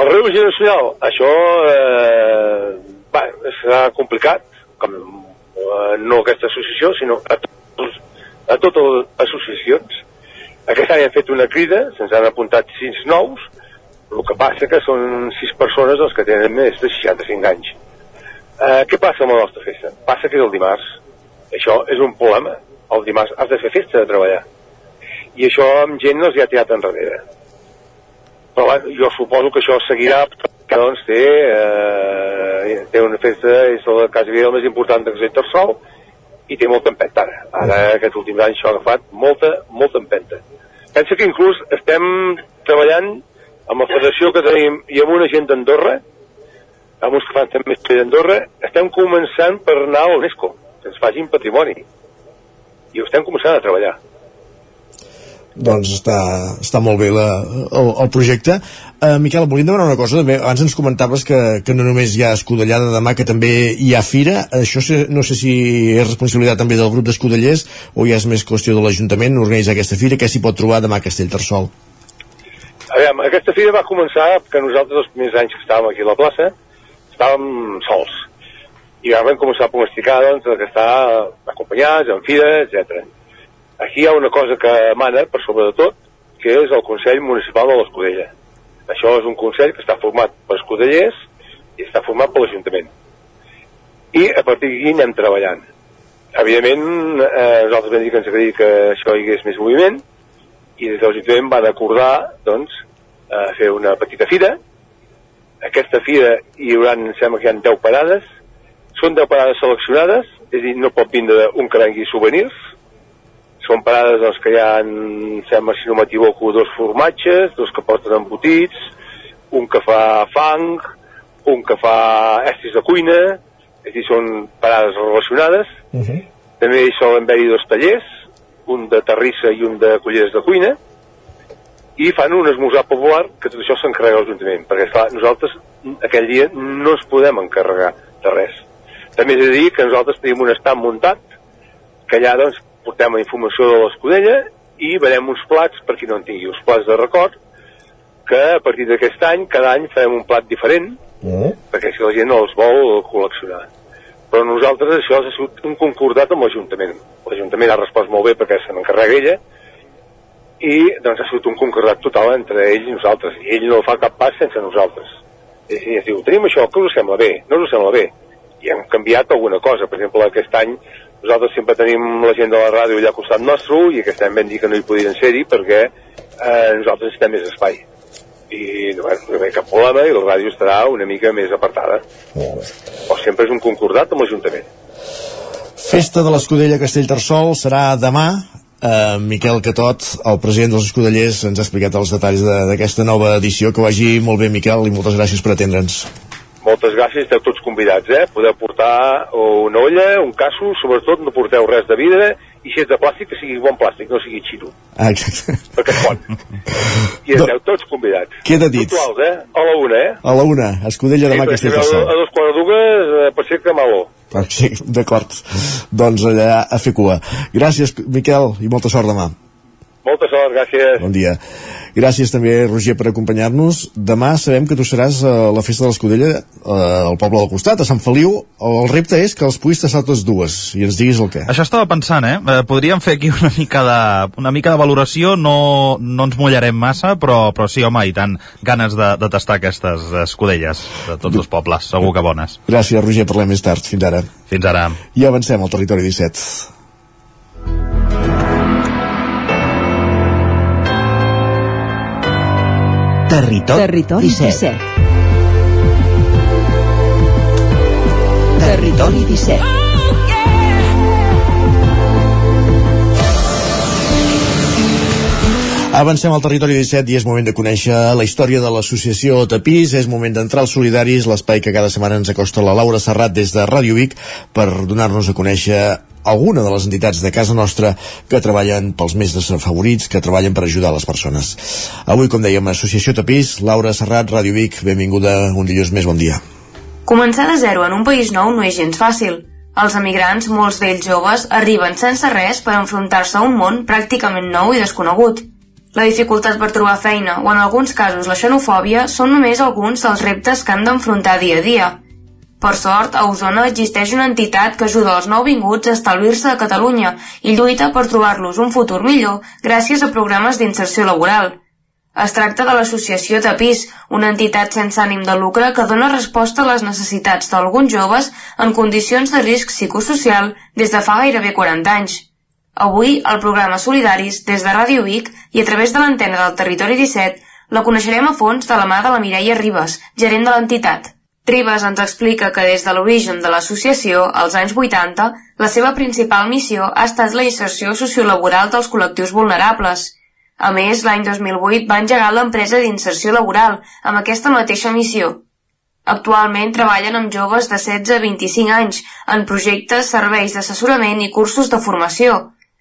El reu generacional, això eh, va, serà complicat, com, eh, no aquesta associació, sinó a, tots, a totes les associacions. Aquest any hem fet una crida, se'ns han apuntat sis nous, el que passa que són sis persones els que tenen més de 65 anys. Eh, què passa amb la nostra festa? Passa que és el dimarts. Això és un problema. El dimarts has de fer festa de treballar. I això amb gent no els hi ha tirat enrere. Però bueno, jo suposo que això seguirà que doncs té, eh, té una festa, és la casa vida més important de Sol i té molta empenta ara. Ara, aquests últims anys, això ha agafat molta, molta empenta. Pensa que inclús estem treballant amb la federació que tenim i amb una gent d'Andorra, amb uns que fan també d'Andorra, estem començant per anar a l'UNESCO, que ens facin patrimoni. I ho estem començant a treballar. Doncs està, està molt bé la, el, el projecte. Uh, Miquel, volíem demanar una cosa. També, abans ens comentaves que, que no només hi ha escudellada demà, que també hi ha fira. Això sé, no sé si és responsabilitat també del grup d'escudellers o ja és més qüestió de l'Ajuntament organitzar aquesta fira. Què s'hi pot trobar demà a Castellterçol? A veure, aquesta fira va començar que nosaltres els primers anys que estàvem aquí a la plaça estàvem sols. I vam començar a pronosticar doncs, que està acompanyats, en fira, etc. Aquí hi ha una cosa que mana, per sobre de tot, que és el Consell Municipal de l'Escudella. Això és un consell que està format per escudellers i està format per l'Ajuntament. I a partir d'aquí anem treballant. Evidentment, eh, nosaltres vam dir que ens agradaria que això hi hagués més moviment, i des de l'Ajuntament van acordar doncs, eh, fer una petita fira. Aquesta fira hi haurà, em sembla que hi ha 10 parades, són 10 parades seleccionades, és a dir, no pot vindre un que vengui souvenirs, són parades doncs, que hi ha, em sembla, si no m'equivoco, dos formatges, dos que porten embotits, un que fa fang, un que fa estris de cuina, és a dir, són parades relacionades. Uh -huh. També hi solen haver-hi dos tallers, un de terrissa i un de culleres de cuina, i fan un esmorzar popular que tot això s'encarrega l'Ajuntament, perquè esclar, nosaltres aquell dia no ens podem encarregar de res. També és a dir que nosaltres tenim un estat muntat, que allà doncs portem la informació de l'escudella i veurem uns plats, per qui no en tingui, uns plats de record, que a partir d'aquest any, cada any farem un plat diferent, mm. perquè si la gent no els vol col·leccionar però nosaltres això ha sigut un concordat amb l'Ajuntament. L'Ajuntament ha respost molt bé perquè se n'encarrega ella i doncs ha sigut un concordat total entre ell i nosaltres i ell no fa cap pas sense nosaltres. I, es diu, tenim això, que us sembla bé? No us sembla bé? I hem canviat alguna cosa. Per exemple, aquest any nosaltres sempre tenim la gent de la ràdio allà al costat nostre i aquest any vam dir que no hi podien ser-hi perquè eh, nosaltres estem més espai. I bueno, ha cap problema i la ràdio estarà una mica més apartada. O sempre és un concordat amb l'Ajuntament. Festa de l'Escudella Castellterçol serà demà. Uh, Miquel Catot, el president dels Escudellers, ens ha explicat els detalls de- d'aquesta nova edició. Que vagi molt bé, Miquel, i moltes gràcies per atendre'ns. Moltes gràcies, esteu tots convidats, eh? Podeu portar una olla, un casso, sobretot no porteu res de vidre, i si és de plàstic, que sigui bon plàstic, no sigui xino, Ah, exacte. perquè es pot. I esteu tots convidats. Queda dit. Puntuals, eh? A la una, eh? A la una, Escudella demà si veu Castellterçol. a dos quarts de dues, eh, pot ser que maló. Ah, Sí, d'acord. Doncs allà a fer cua. Gràcies, Miquel, i molta sort demà. Molta sort, gràcies. Bon dia. Gràcies també, Roger, per acompanyar-nos. Demà sabem que tu seràs a la festa de l'Escudella eh, al poble del costat, a Sant Feliu. El repte és que els puguis tastar totes dues i ens diguis el què. Això estava pensant, eh? eh? Podríem fer aquí una mica de, una mica de valoració, no, no ens mullarem massa, però, però sí, home, i tant, ganes de, de tastar aquestes escudelles de tots els pobles, segur que bones. Gràcies, Roger, parlem més tard. Fins ara. Fins ara. I avancem al territori 17. Territori, Territori 17. 17. Territori 17. Avancem al territori 17 i és moment de conèixer la història de l'associació Tapís. És moment d'entrar als solidaris, l'espai que cada setmana ens acosta la Laura Serrat des de Ràdio Vic per donar-nos a conèixer alguna de les entitats de casa nostra que treballen pels més desafavorits, que treballen per ajudar les persones. Avui, com dèiem, Associació Tapís, Laura Serrat, Ràdio Vic, benvinguda un dilluns més, bon dia. Començar de zero en un país nou no és gens fàcil. Els emigrants, molts d'ells joves, arriben sense res per enfrontar-se a un món pràcticament nou i desconegut. La dificultat per trobar feina o en alguns casos la xenofòbia són només alguns dels reptes que han d'enfrontar dia a dia. Per sort, a Osona existeix una entitat que ajuda els nouvinguts a establir-se a Catalunya i lluita per trobar-los un futur millor gràcies a programes d'inserció laboral. Es tracta de l'associació Tapís, una entitat sense ànim de lucre que dona resposta a les necessitats d'alguns joves en condicions de risc psicosocial des de fa gairebé 40 anys. Avui, al programa Solidaris, des de Ràdio Vic i a través de l'antena del Territori 17, la coneixerem a fons de la mà de la Mireia Ribes, gerent de l'entitat. Ribes ens explica que des de l'origen de l'associació, als anys 80, la seva principal missió ha estat la inserció sociolaboral dels col·lectius vulnerables. A més, l'any 2008 va engegar l'empresa d'inserció laboral amb aquesta mateixa missió. Actualment treballen amb joves de 16 a 25 anys en projectes, serveis d'assessorament i cursos de formació.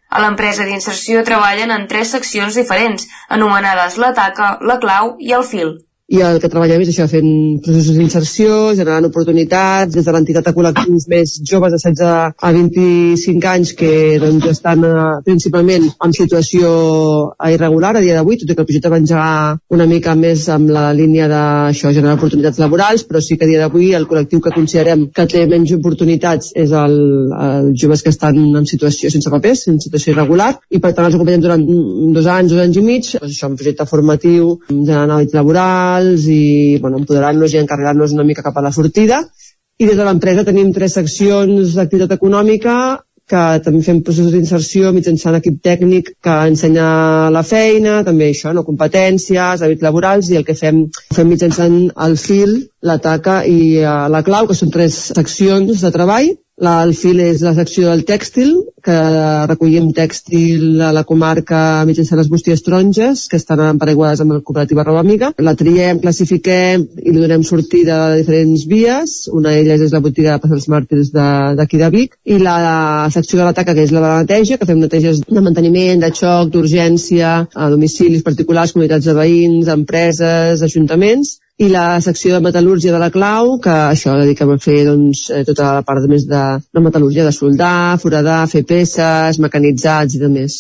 A l'empresa d'inserció treballen en tres seccions diferents, anomenades la taca, la clau i el fil. I el que treballem és això, fent processos d'inserció, generant oportunitats, des de l'entitat de col·lectius més joves de 16 a 25 anys que doncs, estan eh, principalment en situació irregular a dia d'avui, tot i que el projecte va engegar una mica més amb la línia d'això, generar oportunitats laborals, però sí que a dia d'avui el col·lectiu que considerem que té menys oportunitats és el, els joves que estan en situació sense papers, en situació irregular, i per tant els acompanyem durant dos anys, dos anys i mig, doncs això, un projecte formatiu, generant hàbits laborals i bueno, empoderant-nos i encarregant-nos una mica cap a la sortida. I des de l'empresa tenim tres seccions d'activitat econòmica que també fem processos d'inserció mitjançant equip tècnic que ensenya la feina, també això, no, competències, hàbits laborals, i el que fem, fem mitjançant el fil, la taca i uh, la clau, que són tres seccions de treball. La, el fil és la secció del tèxtil, que recollim tèxtil a la comarca mitjançant les bústies taronges, que estan empareguades amb la cooperativa Roba Amiga. La triem, classifiquem i li donem sortida de diferents vies. Una d'elles és la botiga de Passals Màrtirs d'aquí de, de Vic. I la secció de la taca, que és la de la neteja, que fem neteges de manteniment, de xoc, d'urgència, a domicilis particulars, comunitats de veïns, empreses, ajuntaments i la secció de metal·lúrgia de la clau, que això dediquem a fer doncs, eh, tota la part més de, de metal·lúrgia, de soldar, foradar, fer peces, mecanitzats i de més.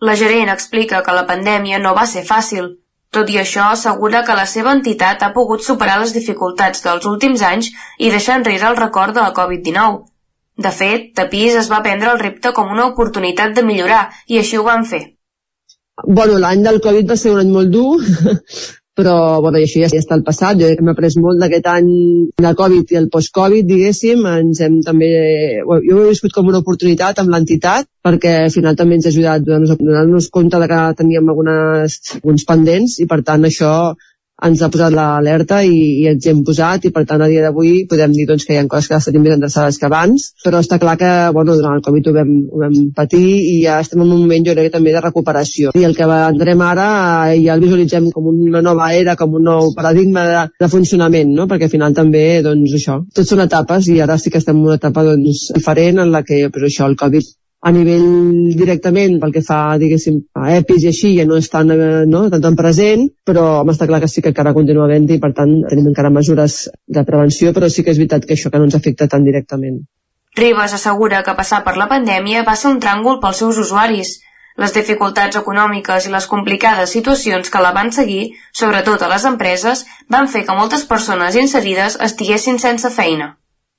La gerent explica que la pandèmia no va ser fàcil. Tot i això, assegura que la seva entitat ha pogut superar les dificultats dels últims anys i deixar enrere el record de la Covid-19. De fet, Tapís es va prendre el repte com una oportunitat de millorar i així ho van fer. Bueno, l'any del Covid va ser un any molt dur, però bueno, i això ja, està al passat. Jo hem après molt d'aquest any del Covid i el post-Covid, diguéssim. Ens hem també... Jo ho he viscut com una oportunitat amb l'entitat, perquè al final també ens ha ajudat a donar-nos donar compte de que teníem algunes, alguns pendents i per tant això ens ha posat l'alerta i, i ens hi hem posat i per tant a dia d'avui podem dir doncs, que hi ha coses que estan més endreçades que abans però està clar que bueno, durant el Covid ho vam, ho vam patir i ja estem en un moment jo crec també de recuperació i el que entrem ara eh, ja el visualitzem com una nova era, com un nou paradigma de, de funcionament, no? perquè al final també doncs això, tot són etapes i ara sí que estem en una etapa doncs, diferent en la que però això, el Covid a nivell directament pel que fa, diguéssim, a EPIs i així, ja no és tan, eh, no, tan, tan present, però home, està clar que sí que encara continua havent i per tant tenim encara mesures de prevenció, però sí que és veritat que això que no ens afecta tan directament. Ribas assegura que passar per la pandèmia va ser un tràngol pels seus usuaris. Les dificultats econòmiques i les complicades situacions que la van seguir, sobretot a les empreses, van fer que moltes persones inserides estiguessin sense feina.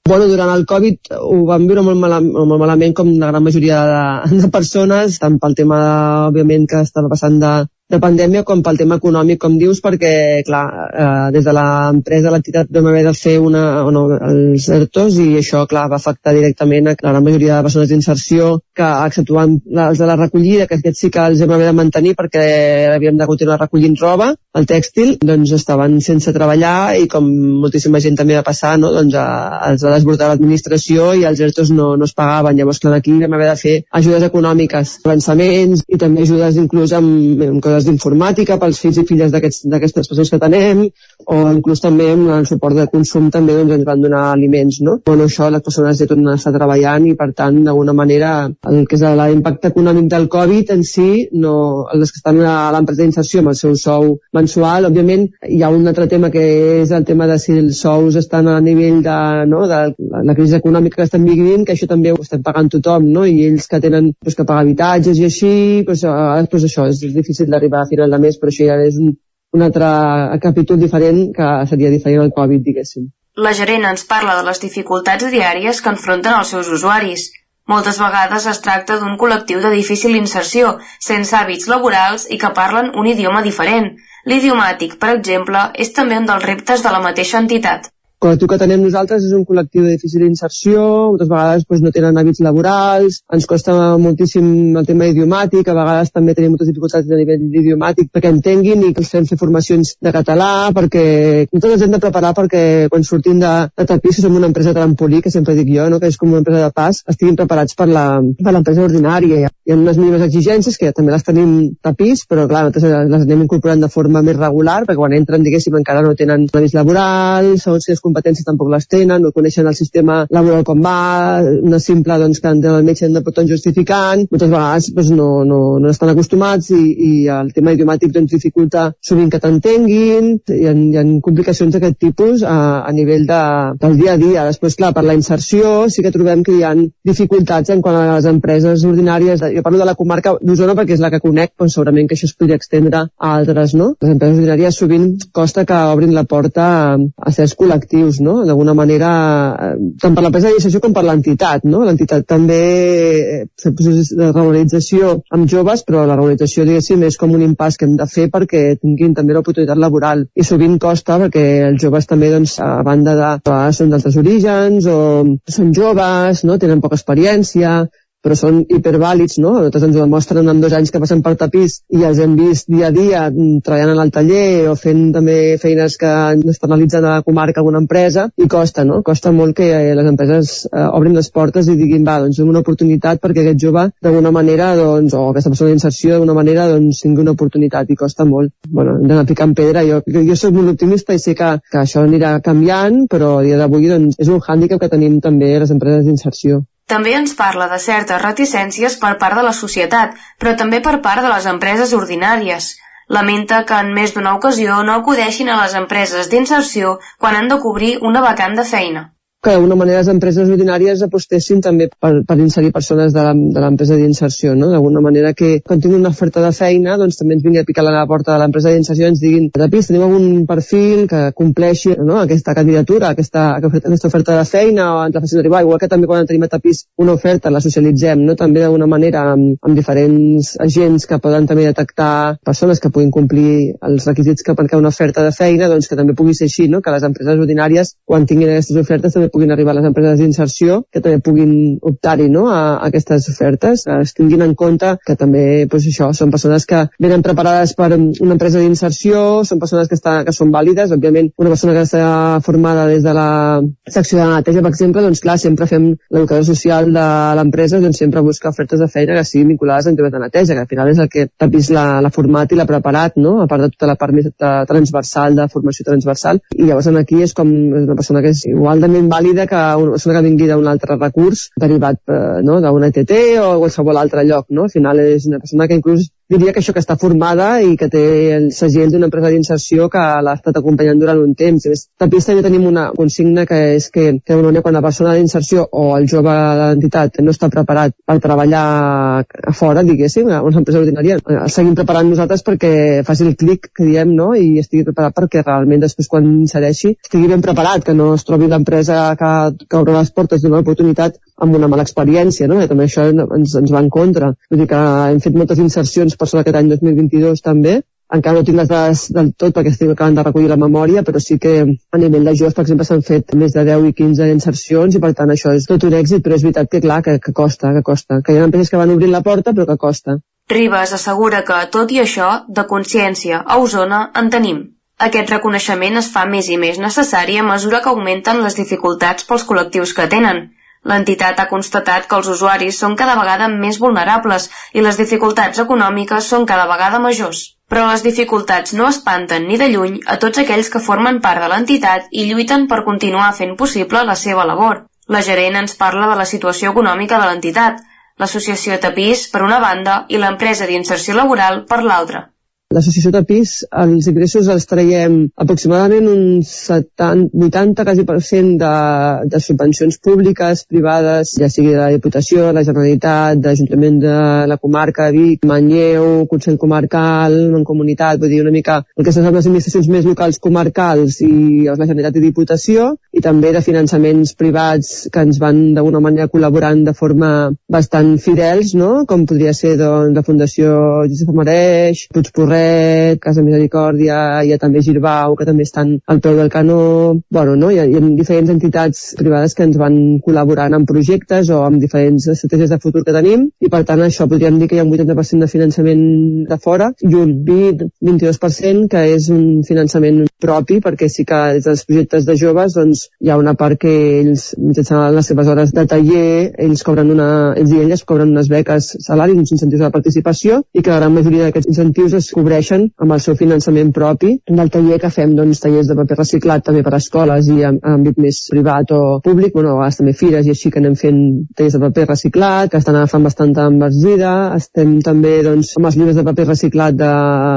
Bueno, durant el Covid ho vam viure molt, mala, molt malament com la gran majoria de, de persones, tant pel tema, òbviament, que estava passant de, de pandèmia com pel tema econòmic, com dius, perquè, clar, eh, des de l'empresa, l'entitat vam haver de fer una, no, els ERTOs i això, clar, va afectar directament a la gran majoria de persones d'inserció que, exceptuant els de la recollida, que aquests sí que els vam haver de mantenir perquè havíem de continuar recollint roba, el tèxtil, doncs estaven sense treballar i com moltíssima gent també va passar, no, doncs a, els va desbordar l'administració i els ERTOs no, no es pagaven. Llavors, clar, aquí vam haver de fer ajudes econòmiques, avançaments i també ajudes inclús amb, amb coses coses d'informàtica pels fills i filles d'aquestes persones que tenem o inclús també amb el suport de consum també doncs, ens van donar aliments no? bueno, això les persones ja tornen a estar treballant i per tant d'alguna manera el que és l'impacte econòmic del Covid en si no, els que estan a l'empresa d'inserció amb el seu sou mensual òbviament hi ha un altre tema que és el tema de si els sous estan a nivell de, no, de la crisi econòmica que estem vivint que això també ho estem pagant tothom no? i ells que tenen doncs, que pagar habitatges i així doncs, doncs això és difícil d'arribar arribar a final de mes, però això ja és un, un altre capítol diferent que seria diferent al Covid, diguéssim. La gerent ens parla de les dificultats diàries que enfronten els seus usuaris. Moltes vegades es tracta d'un col·lectiu de difícil inserció, sense hàbits laborals i que parlen un idioma diferent. L'idiomàtic, per exemple, és també un dels reptes de la mateixa entitat col·lectiu que tenem nosaltres és un col·lectiu de difícil inserció, moltes vegades doncs, no tenen hàbits laborals, ens costa moltíssim el tema idiomàtic, a vegades també tenim moltes dificultats a nivell idiomàtic perquè entenguin i que els fem fer formacions de català, perquè nosaltres ens hem de preparar perquè quan sortim de, de tapís, som una empresa trampolí, que sempre dic jo, no? que és com una empresa de pas, estiguin preparats per l'empresa ordinària. Hi ha unes mínimes exigències que també les tenim tapís, però clar, nosaltres les anem incorporant de forma més regular, perquè quan entren, diguéssim, encara no tenen hàbits laborals, o si es competències tampoc les tenen, no coneixen el sistema laboral com va, una simple doncs, que el metge han de portar justificant, moltes vegades doncs, no, no, no estan acostumats i, i el tema idiomàtic doncs, dificulta sovint que t'entenguin, hi, hi ha complicacions d'aquest tipus a, a nivell de, del dia a dia. Després, clar, per la inserció sí que trobem que hi ha dificultats en quant a les empreses ordinàries. Jo parlo de la comarca d'Osona perquè és la que conec, però segurament que això es podria extendre a altres, no? Les empreses ordinàries sovint costa que obrin la porta a, a certs col·lectius no? D'alguna manera, eh, tant per l'empresa d'iniciació com per l'entitat, no? L'entitat també eh, fa processos de regularització amb joves, però la regularització, diguéssim, és com un impàs que hem de fer perquè tinguin també l'oportunitat laboral. I sovint costa perquè els joves també, doncs, a banda de, són d'altres orígens o són joves, no? Tenen poca experiència, però són hipervàlids, no? Nosaltres ens ho demostren en dos anys que passen per tapís i els hem vist dia a dia mm, treballant en el taller o fent també feines que externalitzen a la comarca alguna empresa i costa, no? Costa molt que eh, les empreses eh, obrin les portes i diguin, va, doncs una oportunitat perquè aquest jove d'alguna manera, doncs, o aquesta persona d'inserció d'alguna manera, doncs tingui una oportunitat i costa molt. Bueno, hem d'anar picant pedra. Jo, jo soc molt optimista i sé que, que això anirà canviant, però a dia d'avui doncs, és un hàndicap que tenim també les empreses d'inserció. També ens parla de certes reticències per part de la societat, però també per part de les empreses ordinàries. Lamenta que en més d'una ocasió no acudeixin a les empreses d'inserció quan han de cobrir una vacant de feina que d'alguna manera les empreses ordinàries apostessin també per, per inserir persones de l'empresa d'inserció, no? D'alguna manera que quan tinguin una oferta de feina, doncs també ens vingui a picar a la porta de l'empresa d'inserció i ens diguin, Tapís, tenim algun perfil que compleixi no? aquesta candidatura, aquesta, aquesta oferta de feina o ens la facin arribar, igual que també quan tenim a Tapís una oferta la socialitzem, no? també d'alguna manera amb, amb diferents agents que poden també detectar persones que puguin complir els requisits que per una oferta de feina, doncs que també pugui ser així, no? que les empreses ordinàries quan tinguin aquestes ofertes també puguin arribar les empreses d'inserció, que també puguin optar-hi no? a, a aquestes ofertes, que es tinguin en compte que també pues, això són persones que venen preparades per una empresa d'inserció, són persones que, està, que són vàlides, òbviament una persona que està formada des de la secció de neteja, per exemple, doncs clar, sempre fem l'educador social de l'empresa, doncs sempre busca ofertes de feina que siguin vinculades amb temes de neteja, que al final és el que Tapís l'ha format i l'ha preparat, no? a part de tota la part més transversal, de formació transversal, i llavors aquí és com una persona que és igualment vàlida que una persona que vingui d'un altre recurs derivat eh, no? d'una ETT o qualsevol altre lloc, no? al final és una persona que inclús diria que això que està formada i que té el segell d'una empresa d'inserció que l'ha estat acompanyant durant un temps. A Tapís també tenim una consigna que és que, que quan la persona d'inserció o el jove de l'entitat no està preparat per treballar a fora, diguéssim, a una empresa ordinària, el seguim preparant nosaltres perquè faci el clic que diem no? i estigui preparat perquè realment després quan insereixi estigui ben preparat, que no es trobi l'empresa que, que obre les portes d'una oportunitat amb una mala experiència, no? I també això ens, ens va en contra. Vull dir que hem fet moltes insercions per sobre aquest any 2022 també, encara no tinc les dades del tot perquè estic acabant de recollir la memòria, però sí que a nivell de joves, per exemple, s'han fet més de 10 i 15 insercions i per tant això és tot un èxit, però és veritat que clar, que, que costa, que costa, que hi ha empreses que van obrint la porta però que costa. Ribas assegura que, tot i això, de consciència a Osona en tenim. Aquest reconeixement es fa més i més necessari a mesura que augmenten les dificultats pels col·lectius que tenen. L'entitat ha constatat que els usuaris són cada vegada més vulnerables i les dificultats econòmiques són cada vegada majors. Però les dificultats no espanten ni de lluny a tots aquells que formen part de l'entitat i lluiten per continuar fent possible la seva labor. La gerent ens parla de la situació econòmica de l'entitat, l'associació Tapís per una banda i l'empresa d'inserció laboral per l'altra. L'associació Tapís, els ingressos els traiem aproximadament un 70, 80 quasi per cent de, de subvencions públiques, privades, ja sigui de la Diputació, la Generalitat, de l'Ajuntament de la comarca de Vic, Manlleu, Consell Comarcal, Mancomunitat, vull dir una mica el que són les administracions més locals comarcals i la Generalitat i Diputació, i també de finançaments privats que ens van d'alguna manera col·laborant de forma bastant fidels, no? com podria ser doncs, la Fundació Josep Mareix, Puigporrer, Lloret, Casa Misericòrdia, hi ha també Girbau, que també estan al peu del canó, bueno, no? hi, ha, hi ha diferents entitats privades que ens van col·laborant en projectes o amb diferents estratègies de futur que tenim, i per tant això podríem dir que hi ha un 80% de finançament de fora i un 20-22% que és un finançament propi, perquè sí que des dels projectes de joves doncs, hi ha una part que ells, mitjançant les seves hores de taller, ells cobren una, ells i elles cobren unes beques salari, uns incentius de participació, i que la gran majoria d'aquests incentius es cobreixen amb el seu finançament propi del taller que fem doncs, tallers de paper reciclat també per a escoles i en, àmbit més privat o públic, bueno, a vegades també fires i així que anem fent tallers de paper reciclat, que estan agafant bastanta enversida, estem també doncs, amb els llibres de paper reciclat de,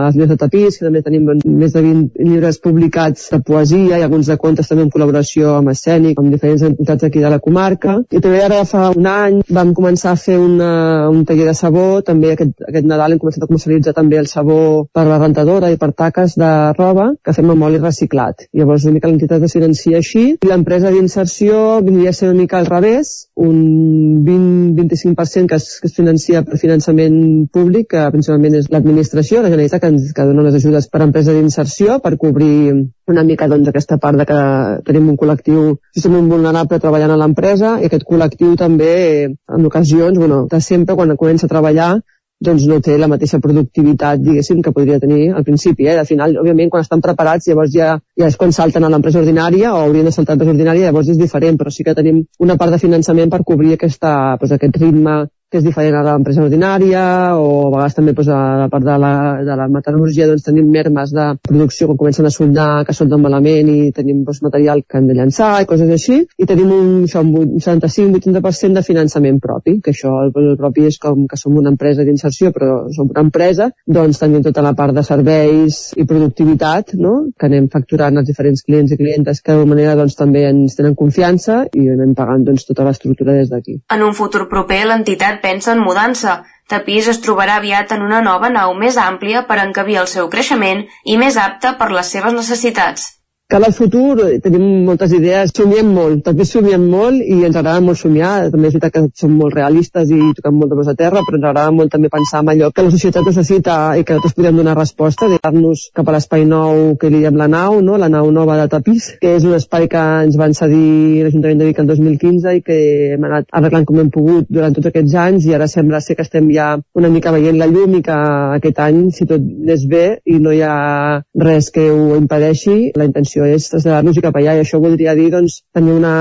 els llibres de tapís, que també tenim doncs, més de 20 llibres publicats de poesia i alguns de contes també en col·laboració amb Escènic, amb diferents entitats aquí de la comarca. I també ara fa un any vam començar a fer una, un taller de sabó, també aquest, aquest Nadal hem començat a comercialitzar també el sabó per la rentadora i per taques de roba que fem amb oli reciclat. Llavors una mica l'entitat es financia així i l'empresa d'inserció vindria a ser una mica al revés, un 20-25% que, es, que es financia per finançament públic, que principalment és l'administració, la Generalitat, que, ens, que dona les ajudes per a empresa d'inserció per cobrir una mica doncs, aquesta part de que tenim un col·lectiu justament vulnerable treballant a l'empresa i aquest col·lectiu també en ocasions, bueno, de sempre quan comença a treballar doncs no té la mateixa productivitat, diguéssim, que podria tenir al principi. Eh? Al final, òbviament, quan estan preparats, llavors ja, ja és quan salten a l'empresa ordinària o haurien de saltar a l'empresa ordinària, llavors és diferent, però sí que tenim una part de finançament per cobrir aquesta, doncs, aquest ritme que és diferent a l'empresa ordinària o a vegades també doncs, a la part de la, de la metal·lurgia doncs, tenim mermes de producció quan comencen a soldar que solden malament i tenim doncs, material que han de llançar i coses així i tenim un, un 75-80% de finançament propi que això el, el propi és com que som una empresa d'inserció però som una empresa doncs tenim tota la part de serveis i productivitat no? que anem facturant als diferents clients i clientes que d'alguna manera doncs, també ens tenen confiança i anem pagant doncs, tota l'estructura des d'aquí. En un futur proper l'entitat pensa en mudança. Tapís es trobarà aviat en una nova nau més àmplia per encabir el seu creixement i més apta per les seves necessitats. Cal al futur, eh, tenim moltes idees, somiem molt, també somiem molt i ens agrada molt somiar, també és veritat que som molt realistes i toquem molt de a terra, però ens agrada molt també pensar en allò que la societat necessita i que nosaltres podem donar resposta, dir-nos cap a l'espai nou que li diem la nau, no? la nau nova de Tapís, que és un espai que ens van cedir l'Ajuntament de Vic el 2015 i que hem anat arreglant com hem pogut durant tots aquests anys i ara sembla ser que estem ja una mica veient la llum i que aquest any, si tot anés bé i no hi ha res que ho impedeixi, la intenció és traslladar-nos cap allà i això voldria dir doncs, tenir una,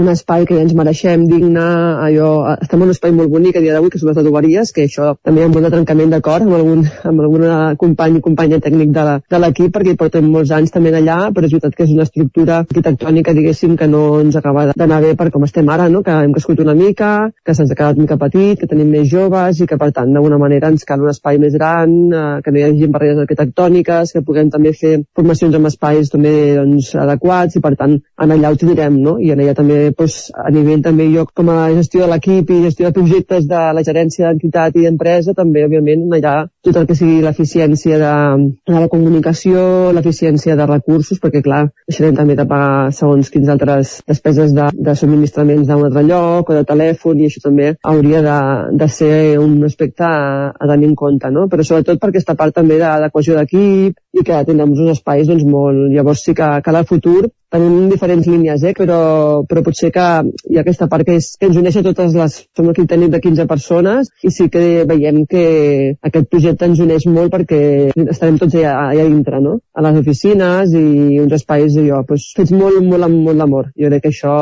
un espai que ja ens mereixem, digne, allò, estem en un espai molt bonic a dia d'avui, que són les adoberies, que això també hi ha un bon trencament d'acord amb algun, amb algun company i companya tècnic de l'equip, perquè hi portem molts anys també allà, però és veritat que és una estructura arquitectònica, diguéssim, que no ens acaba d'anar bé per com estem ara, no? que hem crescut una mica, que se'ns ha quedat mica petit, que tenim més joves i que, per tant, d'alguna manera ens cal un espai més gran, eh, que no hi hagi barreres arquitectòniques, que puguem també fer formacions en espais també doncs, adequats i, per tant, en allà ho tindrem, no? I en allà també, doncs, a nivell també jo com a gestió de l'equip i gestió de projectes de la gerència d'entitat i d'empresa, també, òbviament, allà tot el que sigui l'eficiència de, de la comunicació, l'eficiència de recursos, perquè, clar, deixarem també de pagar segons quins altres despeses de, de subministraments d'un altre lloc o de telèfon, i això també hauria de, de ser un aspecte a, a tenir en compte, no? Però sobretot per aquesta part també de, de cohesió d'equip i que tindrem uns espais doncs, molt... Llavors sí que cal al futur tenim diferents línies, eh? però, però potser que hi ha aquesta part que, és, que ens uneix a totes les... Som equip tècnic de 15 persones i sí que veiem que aquest projecte ens uneix molt perquè estarem tots allà, allà dintre, no? A les oficines i uns espais allò, doncs, fets molt, molt amb molt d'amor. Jo crec que això,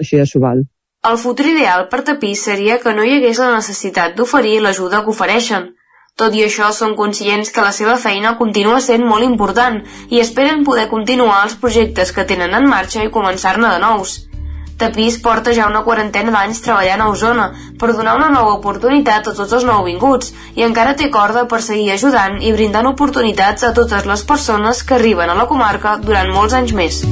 això ja s'ho val. El futur ideal per Tapís seria que no hi hagués la necessitat d'oferir l'ajuda que ofereixen. Tot i això, són conscients que la seva feina continua sent molt important i esperen poder continuar els projectes que tenen en marxa i començar-ne de nous. Tapís porta ja una quarantena d'anys treballant a Osona per donar una nova oportunitat a tots els nouvinguts i encara té corda per seguir ajudant i brindant oportunitats a totes les persones que arriben a la comarca durant molts anys més.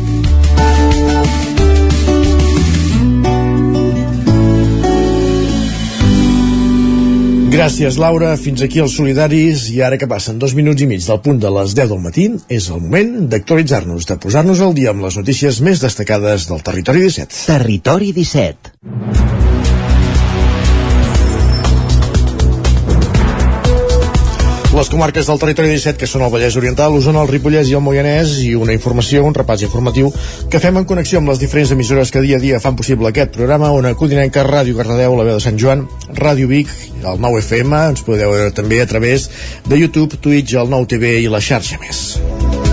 Gràcies, Laura. Fins aquí els solidaris. I ara que passen dos minuts i mig del punt de les 10 del matí, és el moment d'actualitzar-nos, de posar-nos al dia amb les notícies més destacades del Territori 17. Territori 17. Les comarques del territori 17, que són el Vallès Oriental, l'Osona, el Ripollès i el Moianès, i una informació, un repàs informatiu, que fem en connexió amb les diferents emissores que dia a dia fan possible aquest programa, on acudinem que Ràdio Cardedeu, la veu de Sant Joan, Ràdio Vic, el 9 FM, ens podeu veure també a través de YouTube, Twitch, el 9 TV i la xarxa més.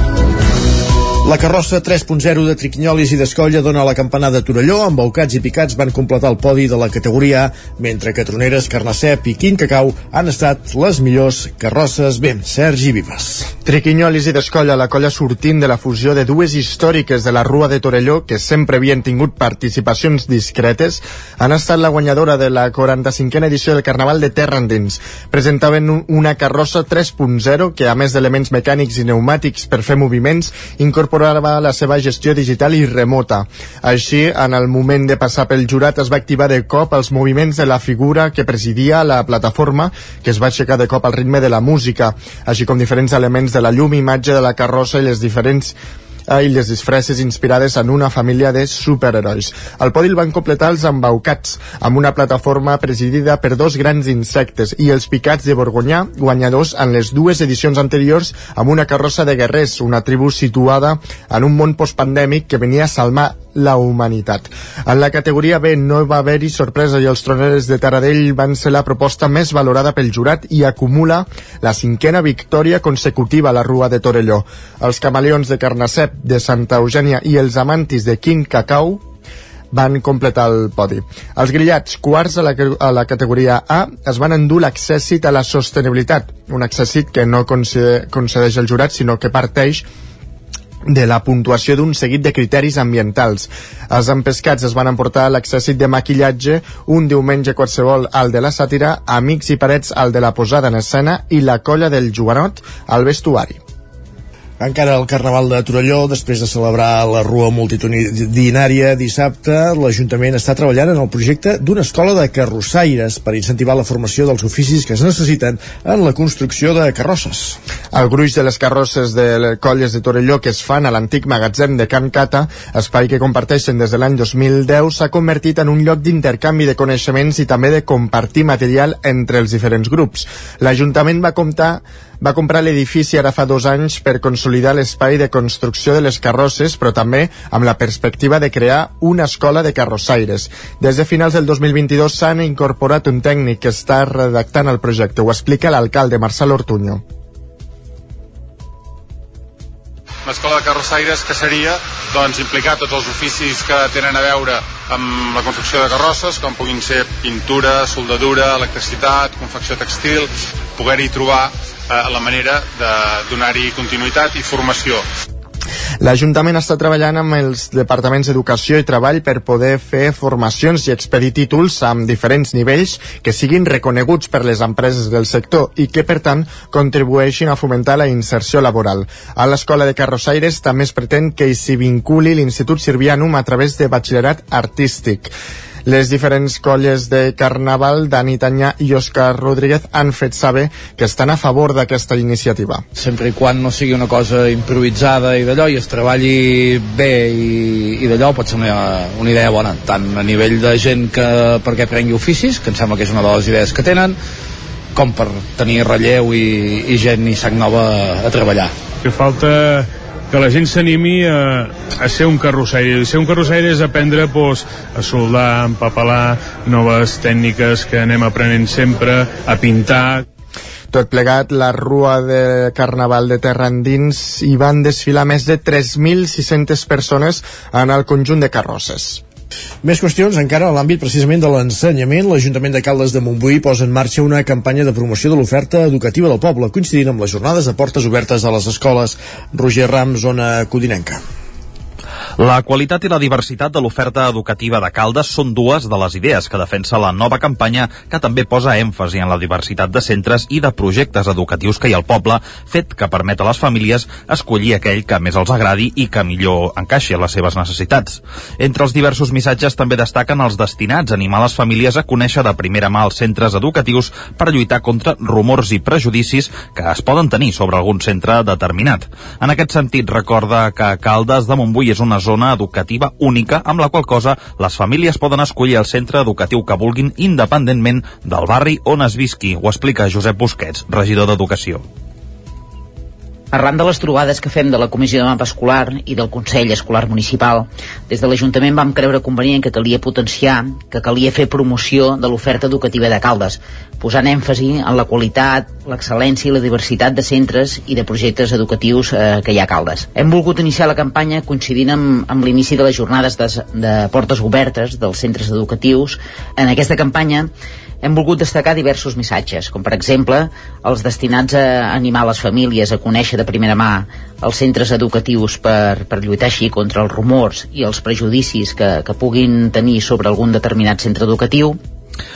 La carrossa 3.0 de Triquinyolis i d'Escolla dona la campanada a Torelló, amb Baucats i Picats van completar el podi de la categoria mentre que Troneres, Carnacep i Quim Cacau han estat les millors carrosses. Ben, Sergi Vives. Triquinyolis i d'Escolla, la colla sortint de la fusió de dues històriques de la Rua de Torelló, que sempre havien tingut participacions discretes, han estat la guanyadora de la 45a edició del Carnaval de Terra Endins. Presentaven un- una carrossa 3.0 que, a més d'elements mecànics i pneumàtics per fer moviments, incorporava la seva gestió digital i remota. Així, en el moment de passar pel jurat, es va activar de cop els moviments de la figura que presidia la plataforma, que es va aixecar de cop al ritme de la música, així com diferents elements de la llum imatge de la carrossa i les diferents i les disfresses inspirades en una família de superherois. El podi el van completar els embaucats, amb una plataforma presidida per dos grans insectes, i els picats de Borgonyà, guanyadors en les dues edicions anteriors amb una carrossa de guerrers, una tribu situada en un món postpandèmic que venia a salvar la humanitat. En la categoria B no va haver-hi sorpresa i els troneres de Taradell van ser la proposta més valorada pel jurat i acumula la cinquena victòria consecutiva a la Rua de Torelló. Els camaleons de Carnacep, de Santa Eugènia i els amantis de Quin Cacau van completar el podi. Els grillats, quarts a la, a la categoria A, es van endur l'accèssit a la sostenibilitat, un accèssit que no concede, concedeix el jurat, sinó que parteix de la puntuació d'un seguit de criteris ambientals. Els empescats es van emportar l'accèssit de maquillatge, un diumenge qualsevol al de la sàtira, amics i parets al de la posada en escena i la colla del Joanot al vestuari. Encara el Carnaval de Torelló, després de celebrar la rua multitudinària dissabte, l'Ajuntament està treballant en el projecte d'una escola de carrossaires per incentivar la formació dels oficis que es necessiten en la construcció de carrosses. El gruix de les carrosses de colles de Torelló que es fan a l'antic magatzem de Can Cata, espai que comparteixen des de l'any 2010, s'ha convertit en un lloc d'intercanvi de coneixements i també de compartir material entre els diferents grups. L'Ajuntament va comptar va comprar l'edifici ara fa dos anys per consolidar l'espai de construcció de les carrosses, però també amb la perspectiva de crear una escola de carrossaires. Des de finals del 2022 s'han incorporat un tècnic que està redactant el projecte. Ho explica l'alcalde Marcel Ortuño. l'escola de carrossaires que seria doncs, implicar tots els oficis que tenen a veure amb la construcció de carrosses com puguin ser pintura, soldadura, electricitat, confecció textil poder-hi trobar eh, la manera de donar-hi continuïtat i formació L'Ajuntament està treballant amb els departaments d'Educació i Treball per poder fer formacions i expedir títols amb diferents nivells que siguin reconeguts per les empreses del sector i que, per tant, contribueixin a fomentar la inserció laboral. A l'Escola de Carrossaires també es pretén que s'hi vinculi l'Institut Sirvianum a través de batxillerat artístic. Les diferents colles de Carnaval, Dani Tanyà i Òscar Rodríguez han fet saber que estan a favor d'aquesta iniciativa. Sempre i quan no sigui una cosa improvisada i d'allò i es treballi bé i, i d'allò pot ser una, una idea bona, tant a nivell de gent que perquè prengui oficis, que em sembla que és una de les idees que tenen, com per tenir relleu i, i gent i sang nova a treballar. Que falta que la gent s'animi a, a ser un carrossaire. I ser un carrossaire és aprendre pues, a soldar, a empapelar, noves tècniques que anem aprenent sempre, a pintar... Tot plegat, la rua de Carnaval de Terra Endins hi van desfilar més de 3.600 persones en el conjunt de carrosses. Més qüestions encara a l'àmbit precisament de l'ensenyament. L'Ajuntament de Caldes de Montbui posa en marxa una campanya de promoció de l'oferta educativa del poble, coincidint amb les jornades de portes obertes a les escoles. Roger Ram, zona codinenca. La qualitat i la diversitat de l'oferta educativa de Caldes són dues de les idees que defensa la nova campanya que també posa èmfasi en la diversitat de centres i de projectes educatius que hi ha al poble, fet que permet a les famílies escollir aquell que més els agradi i que millor encaixi a les seves necessitats. Entre els diversos missatges també destaquen els destinats a animar les famílies a conèixer de primera mà els centres educatius per lluitar contra rumors i prejudicis que es poden tenir sobre algun centre determinat. En aquest sentit, recorda que Caldes de Montbui és una zona educativa única amb la qual cosa les famílies poden escollir el centre educatiu que vulguin independentment del barri on es visqui, ho explica Josep Busquets, regidor d'Educació. Arran de les trobades que fem de la Comissió de Mapa Escolar i del Consell Escolar Municipal, des de l'Ajuntament vam creure convenient que calia potenciar, que calia fer promoció de l'oferta educativa de Caldes, posant èmfasi en la qualitat, l'excel·lència i la diversitat de centres i de projectes educatius eh, que hi ha a Caldes. Hem volgut iniciar la campanya coincidint amb, amb l'inici de les jornades de, de portes obertes dels centres educatius. En aquesta campanya hem volgut destacar diversos missatges, com per exemple els destinats a animar les famílies a conèixer de primera mà els centres educatius per, per lluitar així contra els rumors i els prejudicis que, que puguin tenir sobre algun determinat centre educatiu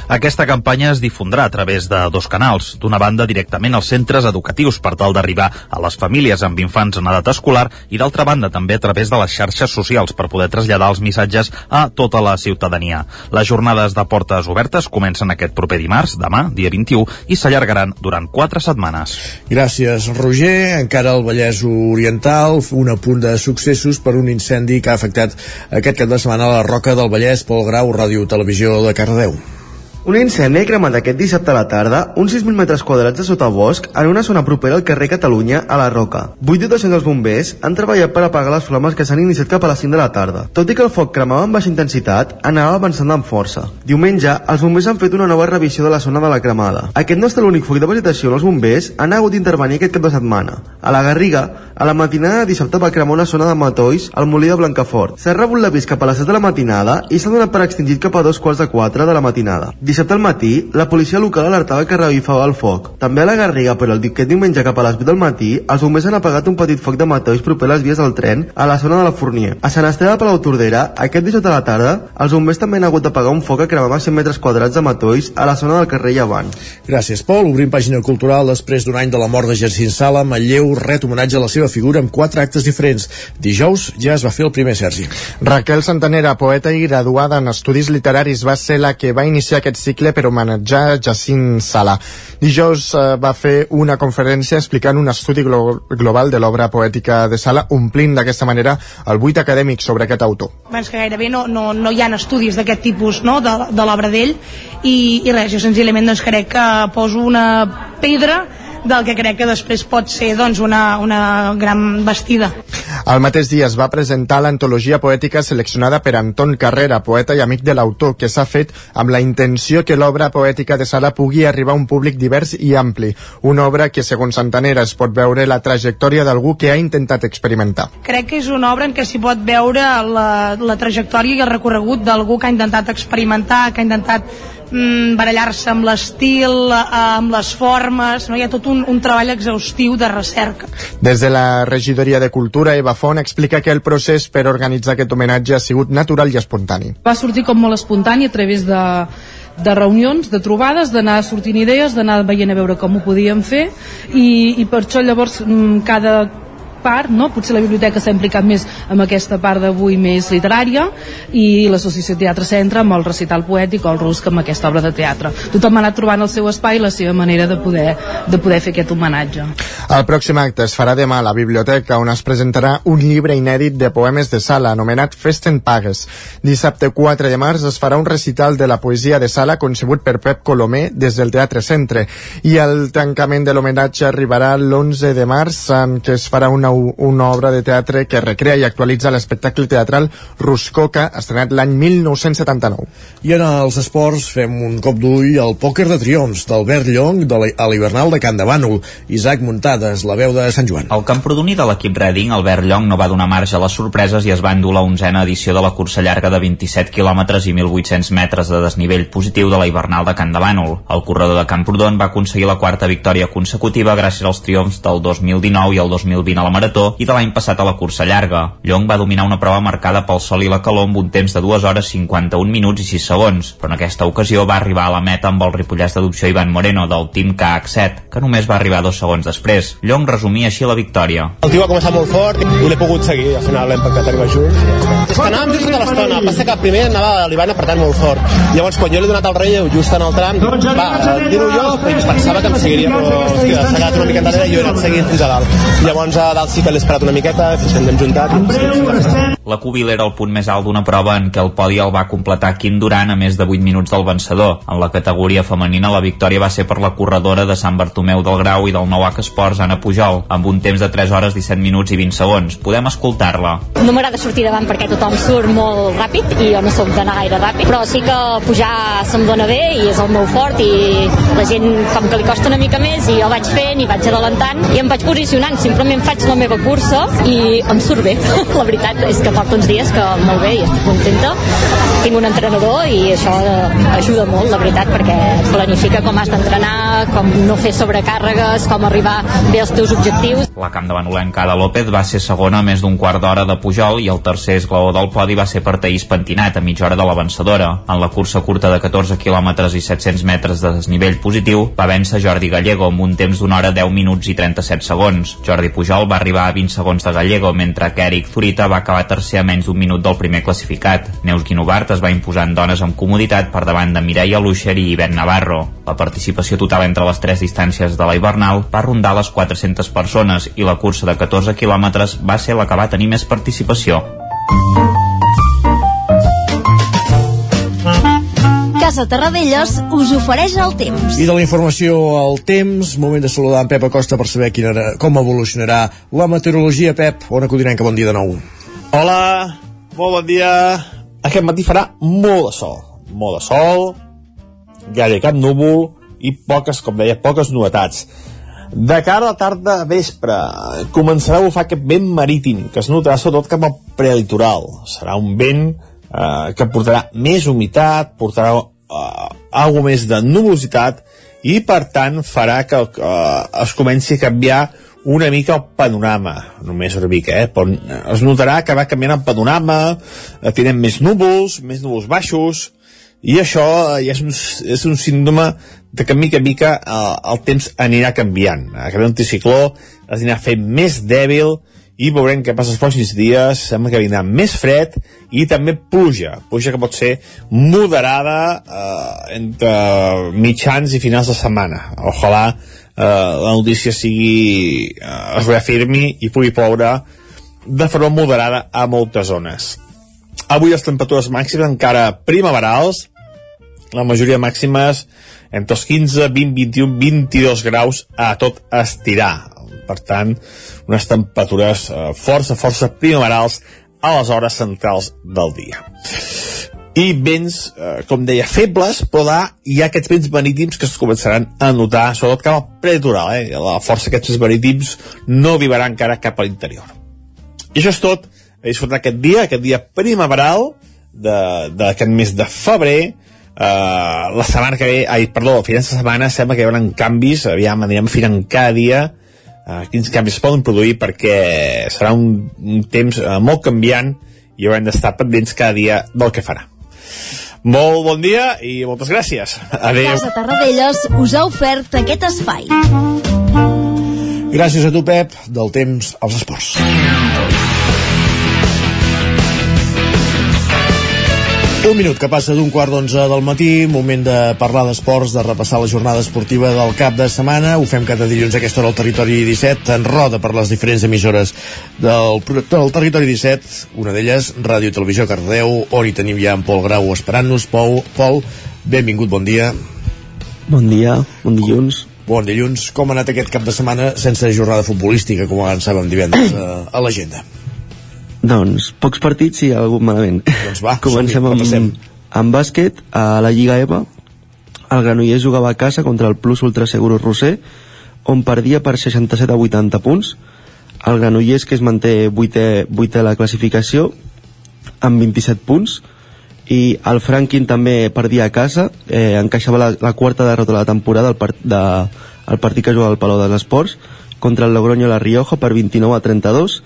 aquesta campanya es difondrà a través de dos canals. D'una banda, directament als centres educatius per tal d'arribar a les famílies amb infants en edat escolar i d'altra banda també a través de les xarxes socials per poder traslladar els missatges a tota la ciutadania. Les jornades de portes obertes comencen aquest proper dimarts, demà, dia 21, i s'allargaran durant quatre setmanes. Gràcies, Roger. Encara al Vallès Oriental, un apunt de successos per un incendi que ha afectat aquest cap de setmana a la Roca del Vallès, Pol Grau, Ràdio Televisió de Cardedeu. Un incendi ha cremat aquest dissabte a la tarda uns 6.000 metres quadrats de sotabosc en una zona propera al carrer Catalunya, a la Roca. Vuit dotacions dels bombers han treballat per apagar les flames que s'han iniciat cap a les 5 de la tarda. Tot i que el foc cremava amb baixa intensitat, anava avançant amb força. Diumenge, els bombers han fet una nova revisió de la zona de la cremada. Aquest no està l'únic foc de vegetació on els bombers han hagut d'intervenir aquest cap de setmana. A la Garriga, a la matinada de dissabte va cremar una zona de matolls al molí de Blancafort. S'ha rebut l'avís cap a les 7 de la matinada i s'ha donat per extingit cap a dos quarts de 4 de la matinada. Dissabte al matí, la policia local alertava que revifava el foc. També a la Garriga, però el aquest diumenge cap a les 8 del matí, els bombers han apagat un petit foc de matolls proper a les vies del tren a la zona de la Fournier. A Sant Esteve de Palau Tordera, aquest dissabte a la tarda, els bombers també han hagut d'apagar un foc que cremava 100 metres quadrats de matolls a la zona del carrer Llevant. Gràcies, Pol. Obrim pàgina cultural després d'un any de la mort de Jacint Sala. Manlleu ret homenatge a la seva figura amb quatre actes diferents. Dijous ja es va fer el primer, Sergi. Raquel Santanera, poeta i graduada en estudis literaris, va ser la que va iniciar aquest cicle per homenatjar Jacint Sala. Dijous eh, va fer una conferència explicant un estudi glo global de l'obra poètica de Sala, omplint d'aquesta manera el buit acadèmic sobre aquest autor. Abans que gairebé no, no, no hi ha estudis d'aquest tipus no? de, de l'obra d'ell i, i res, jo senzillament doncs, crec que poso una pedra del que crec que després pot ser doncs, una, una gran vestida. El mateix dia es va presentar l'antologia poètica seleccionada per Anton Carrera, poeta i amic de l'autor, que s'ha fet amb la intenció que l'obra poètica de Sala pugui arribar a un públic divers i ampli. Una obra que, segons Santanera, es pot veure la trajectòria d'algú que ha intentat experimentar. Crec que és una obra en què s'hi pot veure la, la trajectòria i el recorregut d'algú que ha intentat experimentar, que ha intentat mm, barallar-se amb l'estil, eh, amb les formes, no? hi ha tot un, un treball exhaustiu de recerca. Des de la regidoria de Cultura, Eva Font explica que el procés per organitzar aquest homenatge ha sigut natural i espontani. Va sortir com molt espontani a través de, de reunions, de trobades, d'anar sortint idees, d'anar veient a veure com ho podíem fer i, i per això llavors mm, cada part, no? potser la biblioteca s'ha implicat més amb aquesta part d'avui més literària i l'associació Teatre Centre amb el recital poètic o el rusc amb aquesta obra de teatre. Tothom ha anat trobant el seu espai i la seva manera de poder, de poder fer aquest homenatge. El pròxim acte es farà demà a la biblioteca on es presentarà un llibre inèdit de poemes de sala anomenat Festen Pagues. Dissabte 4 de març es farà un recital de la poesia de sala concebut per Pep Colomé des del Teatre Centre i el tancament de l'homenatge arribarà l'11 de març en què es farà una, una obra de teatre que recrea i actualitza l'espectacle teatral Ruscoca, estrenat l'any 1979. I en els esports fem un cop d'ull al pòquer de triomfs d'Albert Llong de la, a l'hivernal de Can de Bànol. Isaac Muntades, la veu de Sant Joan. El camprodoní de l'equip Reading, Albert Llong, no va donar marge a les sorpreses i es va endur la onzena edició de la cursa llarga de 27 quilòmetres i 1.800 metres de desnivell positiu de la hivernal de Can de Bànol. El corredor de Camprodon va aconseguir la quarta victòria consecutiva gràcies als triomfs del 2019 i el 2020 a la Marató i de l'any passat a la cursa llarga. Llong va dominar una prova marcada pel sol i la calor amb un temps de 2 hores 51 minuts i 6 segons, però en aquesta ocasió va arribar a la meta amb el ripollès d'adopció Ivan Moreno del Team KH7, que només va arribar dos segons després. Llong resumia així la victòria. El tio va començar molt fort i l'he pogut seguir, al final l'hem pactat arribar junts. És que anàvem just tota l'estona, passa que primer anava l'Ivan apretant molt fort. Llavors, quan jo l'he donat al rei just en el tram, va, tiro jo, pensava que em seguiria, però s'ha quedat una mica endarrere i jo he anat seguint fins a dalt. Llavors a dalt sí que l'he esperat una miqueta, fins que ens hem juntat. La Cubil era el punt més alt d'una prova en què el podi el va completar Quim Duran a més de 8 minuts del vencedor. En la categoria femenina la victòria va ser per la corredora de Sant Bartomeu del Grau i del Nou H Esports, Anna Pujol, amb un temps de 3 hores 17 minuts i 20 segons. Podem escoltar-la. No m'agrada sortir davant perquè tothom surt molt ràpid i jo no sóc d'anar gaire ràpid, però sí que pujar se'm dona bé i és el meu fort i la gent com que li costa una mica més i jo vaig fent i vaig adelantant i em vaig posicionant, simplement faig la meva cursa i em surt bé. la veritat és que porto uns dies que molt bé i estic contenta. Tinc un entrenador i això ajuda molt, la veritat, perquè planifica com has d'entrenar, com no fer sobrecàrregues, com arribar bé als teus objectius. La camp de Banolenca de López va ser segona a més d'un quart d'hora de Pujol i el tercer esglaó del podi va ser per Taís Pentinat a mitja hora de la vencedora. En la cursa curta de 14 quilòmetres i 700 metres de desnivell positiu va vèncer Jordi Gallego amb un temps d'una hora 10 minuts i 37 segons. Jordi Pujol va arribar a 20 segons de Gallego, mentre que Eric Zurita va acabar tercer a menys d'un minut del primer classificat. Neus Guinovart es va imposar en dones amb comoditat per davant de Mireia Luixer i Ivet Navarro. La participació total entre les tres distàncies de la hivernal va rondar les 400 persones i la cursa de 14 quilòmetres va ser la que va tenir més participació. Casa Terradellos us ofereix el temps. I de la informació al temps, moment de saludar en Pep Acosta per saber quina, com evolucionarà la meteorologia. Pep, on acudirem? Que bon dia de nou. Hola, molt bon dia. Aquest matí farà molt de sol. Molt de sol, gaire cap núvol i poques, com deia, poques novetats. De cara a la tarda a vespre començarà a bufar aquest vent marítim que es notarà sobretot cap al prelitoral. Serà un vent eh, que portarà més humitat, portarà eh, alguna més de nuvolositat i per tant farà que eh, es comenci a canviar una mica el panorama, només una mica, eh? però es notarà que va canviant el panorama, eh, tindrem més núvols, més núvols baixos, i això eh, és, un, és un síndrome de que mica en mica eh, el temps anirà canviant. Aquest anticicló es anirà fent més dèbil i veurem què passa els pròxims dies. Sembla que vindrà més fred i també pluja, pluja que pot ser moderada eh, entre mitjans i finals de setmana. Ojalà eh, la notícia sigui eh, es reafirmi i pugui ploure de forma moderada a moltes zones. Avui les temperatures màximes encara primaverals la majoria màximes entre els 15, 20, 21, 22 graus a tot estirar. Per tant, unes temperatures eh, força, força primaverals a les hores centrals del dia. I vents, eh, com deia, febles, però là hi ha aquests vents marítims que es començaran a notar, sobretot cap al prelitoral, eh? la força d'aquests vents marítims no arribarà encara cap a l'interior. I això és tot, a disfrutar aquest dia, aquest dia primaveral d'aquest mes de febrer, Uh, la setmana que ve, ai, perdó, a finals de setmana sembla que hi haurà canvis, aviam, anirem afinant cada dia uh, quins canvis es poden produir perquè serà un, un temps uh, molt canviant i haurem d'estar pendents cada dia del que farà. Molt bon dia i moltes gràcies. Adéu. Casa Tarradellas us ha ofert aquest espai. Gràcies a tu, Pep, del temps als esports. Un minut que passa d'un quart d'onze del matí, moment de parlar d'esports, de repassar la jornada esportiva del cap de setmana. Ho fem cada dilluns a aquesta hora al Territori 17, en roda per les diferents emissores del, del Territori 17, una d'elles, Ràdio Televisió Cardeu, on hi tenim ja en Pol Grau esperant-nos. Pol, Pol, benvingut, bon dia. Bon dia, bon dilluns. Bon dilluns. Com ha anat aquest cap de setmana sense jornada futbolística, com avançàvem divendres a, a l'agenda? Doncs pocs partits i algun malament. Doncs va, Comencem amb, amb bàsquet. A la Lliga EVA, el Granollers jugava a casa contra el Plus Ultra Seguro Roser, on perdia per 67 a 80 punts. El Granollers, que es manté 8è, 8è a la classificació, amb 27 punts, i el Franklin també perdia a casa, eh, encaixava la, la quarta derrota de la temporada el, part, de, el partit que juga al Palau dels Esports contra el Logroño La Rioja per 29 a 32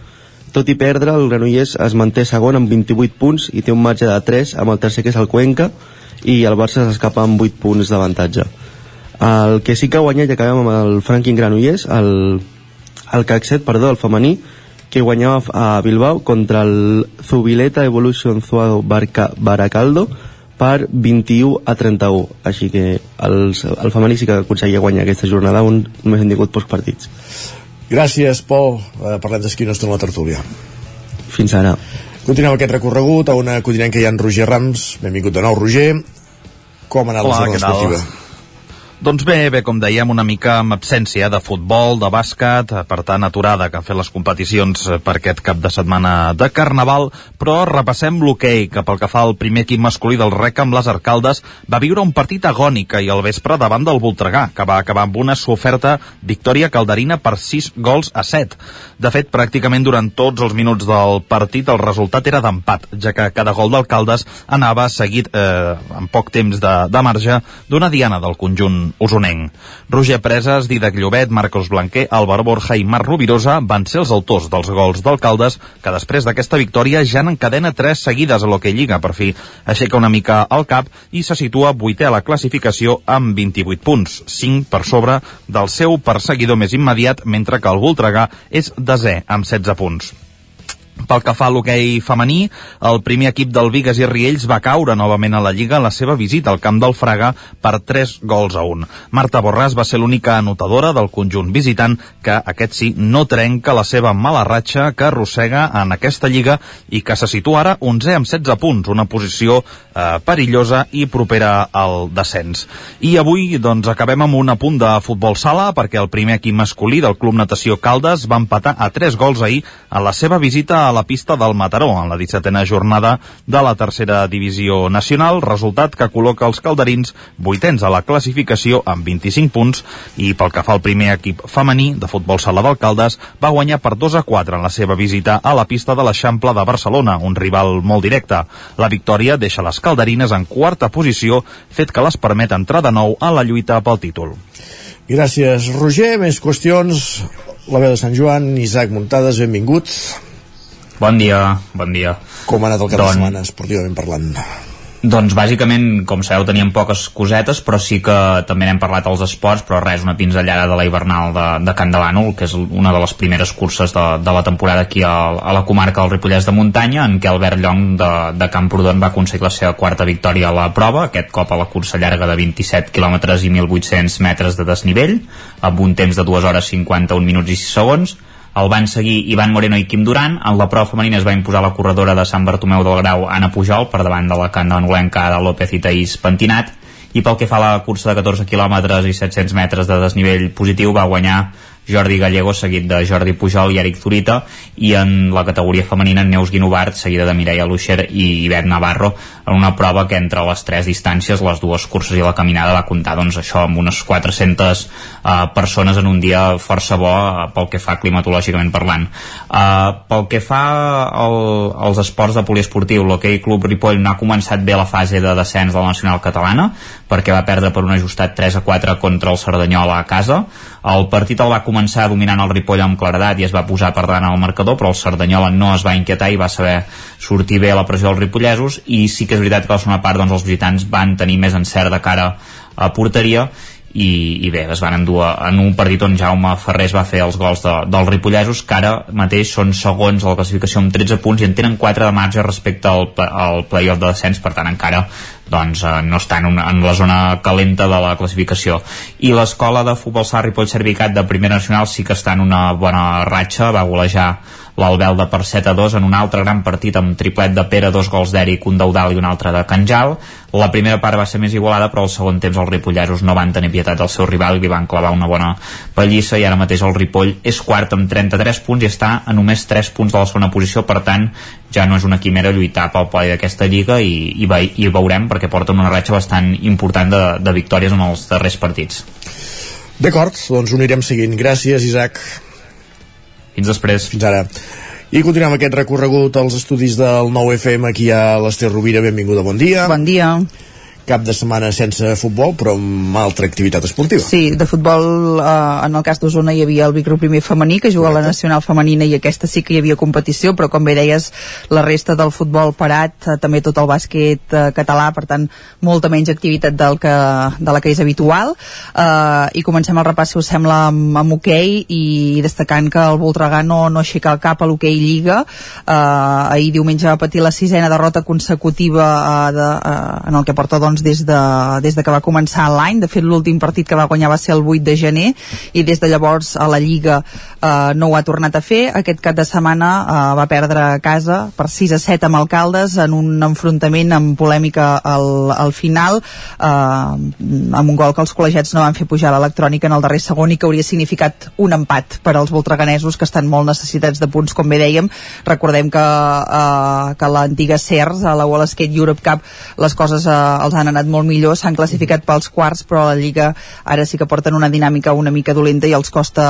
tot i perdre, el Granollers es manté segon amb 28 punts i té un marge de 3 amb el tercer que és el Cuenca i el Barça s'escapa amb 8 punts d'avantatge. El que sí que ha guanyat, i acabem amb el Franklin Granollers, el, el CAC7, perdó, el femení, que guanyava a Bilbao contra el Zubileta Evolution Zuado Barca, Baracaldo per 21 a 31 així que els, el femení sí que aconseguia guanyar aquesta jornada on només han tingut pocs partits Gràcies, Pol. Eh, parlem d'esquí nostre la tertúlia. Fins ara. Continuem aquest recorregut a una que hi ha en Roger Rams. Benvingut de nou, Roger. Com ha anat Hola, la jornada esportiva? Doncs bé, bé, com dèiem, una mica amb absència de futbol, de bàsquet, per tant aturada que han fet les competicions per aquest cap de setmana de Carnaval, però repassem l'hoquei, que pel que fa al primer equip masculí del REC amb les Arcaldes, va viure un partit agònic i al vespre davant del Voltregà, que va acabar amb una soferta victòria calderina per 6 gols a 7. De fet, pràcticament durant tots els minuts del partit el resultat era d'empat, ja que cada gol d'Alcaldes anava seguit eh, amb poc temps de, de marge d'una diana del conjunt usonenc. Roger Preses, Didac Llobet, Marcos Blanquer, Álvaro Borja i Marc Rovirosa van ser els autors dels gols d'alcaldes que després d'aquesta victòria ja n'encadena tres seguides a l'Hockey Lliga per fi. Aixeca una mica al cap i se situa vuitè a la classificació amb 28 punts, 5 per sobre del seu perseguidor més immediat, mentre que el Voltregà és desè amb 16 punts. Pel que fa a l'hoquei femení, el primer equip del Vigues i Riells va caure novament a la Lliga en la seva visita al camp del Fraga per 3 gols a 1. Marta Borràs va ser l'única anotadora del conjunt visitant que, aquest sí, no trenca la seva mala ratxa que arrossega en aquesta Lliga i que se situa ara 11 amb 16 punts, una posició eh, perillosa i propera al descens. I avui doncs, acabem amb un apunt de futbol sala perquè el primer equip masculí del Club Natació Caldes va empatar a 3 gols ahir a la seva visita a la pista del Mataró en la 17a jornada de la tercera divisió nacional, resultat que col·loca els calderins vuitens a la classificació amb 25 punts i pel que fa al primer equip femení de futbol sala d'Alcaldes va guanyar per 2 a 4 en la seva visita a la pista de l'Eixample de Barcelona, un rival molt directe. La victòria deixa les calderines en quarta posició, fet que les permet entrar de nou a la lluita pel títol. Gràcies, Roger. Més qüestions. La veu de Sant Joan, Isaac Muntades, benvinguts. Bon dia, bon dia. Com ha anat el cap Don... de setmana, esportivament parlant? Doncs bàsicament, com sabeu, teníem poques cosetes, però sí que també n'hem parlat als esports, però res, una pinzellada de la hivernal de, de Can de l'Ànol, que és una de les primeres curses de, de la temporada aquí a, a la comarca del Ripollès de Muntanya, en què Albert Llong de, de Camprodon va aconseguir la seva quarta victòria a la prova, aquest cop a la cursa llarga de 27 km i 1.800 metres de desnivell, amb un temps de 2 hores 51 minuts i 6 segons, el van seguir Ivan Moreno i Quim Duran. En la prova femenina es va imposar la corredora de Sant Bartomeu del Grau, Anna Pujol, per davant de la candanolenca Ada López i Taís Pentinat. I pel que fa a la cursa de 14 km i 700 metres de desnivell positiu, va guanyar Jordi Gallego, seguit de Jordi Pujol i Eric Zurita, i en la categoria femenina Neus Guinovart, seguida de Mireia Luixer i Ivet Navarro, en una prova que entre les tres distàncies, les dues curses i la caminada, va comptar doncs, això amb unes 400 uh, persones en un dia força bo uh, pel que fa climatològicament parlant. Uh, pel que fa al, als esports de poliesportiu, l'Hockey Club Ripoll no ha començat bé la fase de descens de la nacional catalana, perquè va perdre per un ajustat 3 a 4 contra el Cerdanyola a casa. El partit el va començar dominant el Ripoll amb claredat i es va posar per davant al marcador, però el Cerdanyola no es va inquietar i va saber sortir bé a la pressió dels ripollesos. I sí que és veritat que a la segona part doncs, els visitants van tenir més encert de cara a porteria i, i bé, es van endur en un partit on Jaume Ferrés va fer els gols de, dels ripollesos que ara mateix són segons a la classificació amb 13 punts i en tenen 4 de marge respecte al, al playoff de descens. Per tant encara doncs eh, no està en, una, en la zona calenta de la classificació. I l'escola de futbol sala Ripoll Servicat de primera nacional sí que està en una bona ratxa va golejar l'Albelda per 7 a 2 en un altre gran partit amb triplet de Pere, dos gols d'Eric, un d'Eudal i un altre de Canjal. La primera part va ser més igualada, però al segon temps els ripolleros no van tenir pietat del seu rival i li van clavar una bona pallissa i ara mateix el Ripoll és quart amb 33 punts i està a només 3 punts de la segona posició, per tant ja no és una quimera lluitar pel podi d'aquesta lliga i, i, ve, i veurem perquè porten una ratxa bastant important de, de victòries en els darrers partits. D'acord, doncs ho anirem seguint. Gràcies, Isaac. Fins després. Fins ara. I continuem aquest recorregut als estudis del 9FM aquí a l'Ester Rovira. Benvinguda, bon dia. Bon dia cap de setmana sense futbol, però amb altra activitat esportiva. Sí, de futbol, eh, en el cas d'Osona hi havia el Vicro primer femení, que juga a la nacional femenina, i aquesta sí que hi havia competició, però com bé deies, la resta del futbol parat, eh, també tot el bàsquet eh, català, per tant, molta menys activitat del que, de la que és habitual. Eh, I comencem el repàs, si us sembla, amb, amb hoquei, i destacant que el Voltregà no, no aixeca el cap a l'hoquei Lliga. Eh, ahir diumenge va patir la sisena derrota consecutiva eh, de, eh, en el que porta doncs, doncs, des, de, des de que va començar l'any. De fet, l'últim partit que va guanyar va ser el 8 de gener i des de llavors a la Lliga eh, no ho ha tornat a fer. Aquest cap de setmana eh, va perdre a casa per 6 a 7 amb Alcaldes en un enfrontament amb polèmica al, al final eh, amb un gol que els col·legiats no van fer pujar l'electrònica en el darrer segon i que hauria significat un empat per als voltreganesos que estan molt necessitats de punts, com bé dèiem. Recordem que, eh, que l'antiga CERS, a la Wall Skate Europe Cup, les coses eh, els han han anat molt millor, s'han classificat pels quarts, però la Lliga ara sí que porten una dinàmica una mica dolenta i els costa,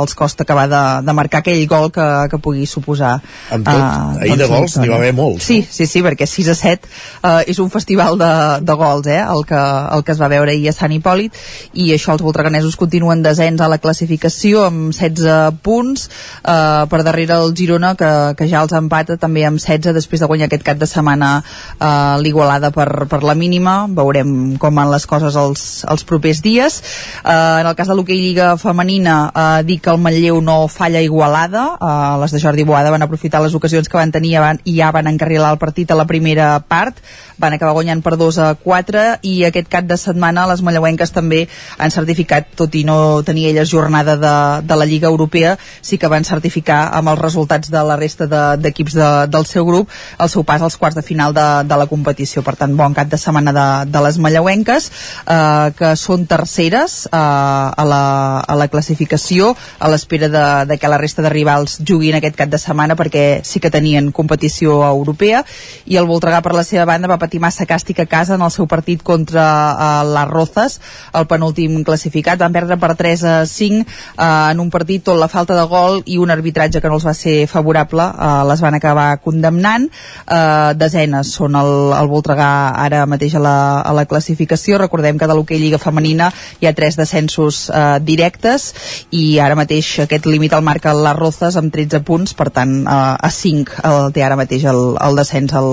els costa acabar de, de marcar aquell gol que, que pugui suposar. Amb tot, uh, ahir de gols n'hi va haver molts. Sí, sí, sí, perquè 6 a 7 uh, és un festival de, de gols, eh, el que, el que es va veure ahir a Sant Hipòlit, i això els voltreganesos continuen desens a la classificació amb 16 punts, uh, per darrere el Girona, que, que ja els empata també amb 16 després de guanyar aquest cap de setmana uh, l'Igualada per, per la mínima veurem com van les coses els, els propers dies. Eh, en el cas de l'hoquei Lliga Femenina, eh, dir que el Manlleu no falla igualada, eh, les de Jordi Boada van aprofitar les ocasions que van tenir i ja van encarrilar el partit a la primera part, van acabar guanyant per 2 a 4 i aquest cap de setmana les malleuenques també han certificat, tot i no tenir elles jornada de, de la Lliga Europea, sí que van certificar amb els resultats de la resta d'equips de, de, del seu grup el seu pas als quarts de final de, de la competició. Per tant, bon cap de setmana de, de les malleuenques, eh, que són terceres eh, a, la, a la classificació, a l'espera de, de que la resta de rivals juguin aquest cap de setmana perquè sí que tenien competició europea i el Voltregà per la seva banda va patir massa càstig a casa en el seu partit contra uh, les Rozas, el penúltim classificat. Van perdre per 3 a 5 uh, eh, en un partit tot la falta de gol i un arbitratge que no els va ser favorable. Uh, les van acabar condemnant. Uh, desenes són el, el Voltregà ara mateix a la, a la classificació. Recordem que de l'hoquei Lliga Femenina hi ha tres descensos eh, directes i ara mateix aquest límit el marca les Rozas amb 13 punts, per tant eh, a 5 el té ara mateix el, el descens al,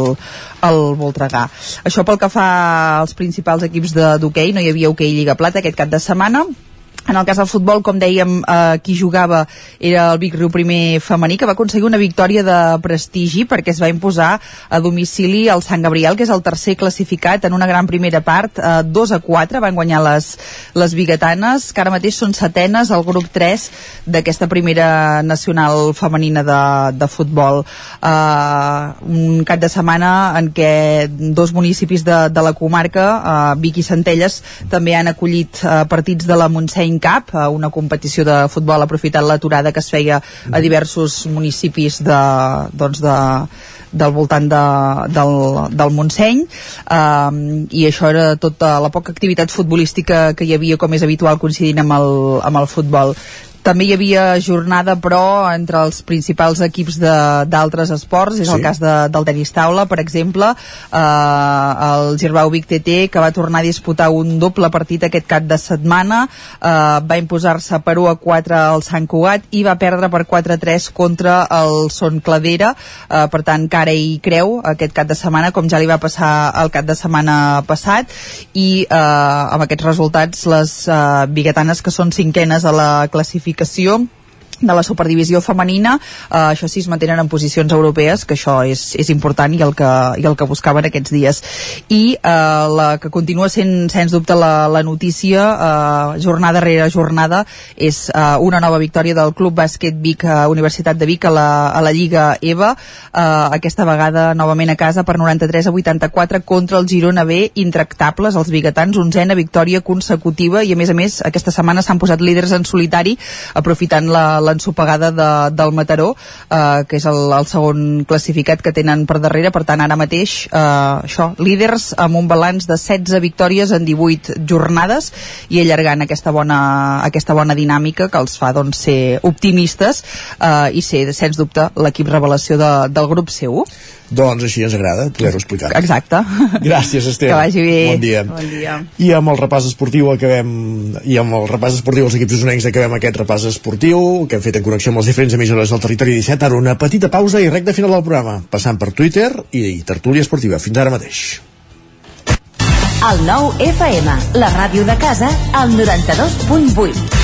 al Voltregà. Això pel que fa als principals equips d'hoquei, no hi havia hoquei Lliga Plata aquest cap de setmana, en el cas del futbol, com dèiem, eh, qui jugava era el Vic Riu primer femení, que va aconseguir una victòria de prestigi perquè es va imposar a domicili al Sant Gabriel, que és el tercer classificat en una gran primera part. Eh, 2 a 4 van guanyar les, les biguetanes, que ara mateix són setenes al grup 3 d'aquesta primera nacional femenina de, de futbol. Eh, un cap de setmana en què dos municipis de, de la comarca, eh, Vic i Centelles, també han acollit eh, partits de la Montseny Teen Cup, una competició de futbol aprofitant l'aturada que es feia a diversos municipis de, doncs de, del voltant de, del, del Montseny. Um, i això era tota la poca activitat futbolística que hi havia com és habitual coincidint amb el, amb el futbol també hi havia jornada, però, entre els principals equips d'altres esports, és sí. el cas de, del tenis taula, per exemple, eh, el Girbau Vic TT, que va tornar a disputar un doble partit aquest cap de setmana, eh, va imposar-se per 1 a 4 al Sant Cugat i va perdre per 4 a 3 contra el Son Cladera, eh, per tant, cara i creu aquest cap de setmana, com ja li va passar el cap de setmana passat, i eh, amb aquests resultats les eh, biguetanes que són cinquenes a la classificació classificació de la superdivisió femenina. Eh, això sí es mantenen en posicions europees que això és, és important i el, que, i el que buscaven aquests dies. I eh, la que continua sent sens dubte la, la notícia eh, jornada rere jornada és eh, una nova victòria del Club Bàsquet Vic eh, Universitat de Vic a la, a la Lliga EVA eh, aquesta vegada novament a casa per 93 a 84 contra el Girona B intractables els biguetans, onzena victòria consecutiva i a més a més aquesta setmana s'han posat líders en solitari aprofitant la, la l'ensopegada de, del Mataró, eh, que és el, el segon classificat que tenen per darrere, per tant ara mateix eh, això, líders amb un balanç de 16 victòries en 18 jornades i allargant aquesta bona, aquesta bona dinàmica que els fa doncs, ser optimistes eh, i ser, sens dubte, l'equip revelació de, del grup C1. Doncs així ens agrada poder-ho explicar. Exacte. Gràcies, Esteve. Que vagi bé. Bon dia. Bon dia. I amb el repàs esportiu acabem i amb el repàs esportiu dels equips usonencs acabem aquest repàs esportiu que hem fet en connexió amb les diferents emissores del territori 17. Ara una petita pausa i recta final del programa, passant per Twitter i tertúlia esportiva. Fins ara mateix. El nou FM, la ràdio de casa, al 92.8.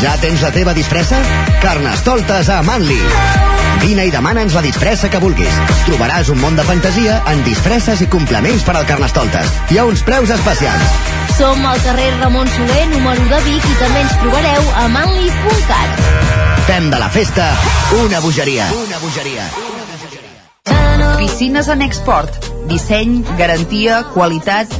Ja tens la teva disfressa? Carnestoltes a Manli. Vine i demana'ns la disfressa que vulguis. Trobaràs un món de fantasia en disfresses i complements per al Carnestoltes. Hi ha uns preus especials. Som al carrer Ramon Soler, número de Vic, i també ens trobareu a manli.cat. Fem de la festa una bogeria. Una bogeria. Piscines en export. Disseny, garantia, qualitat...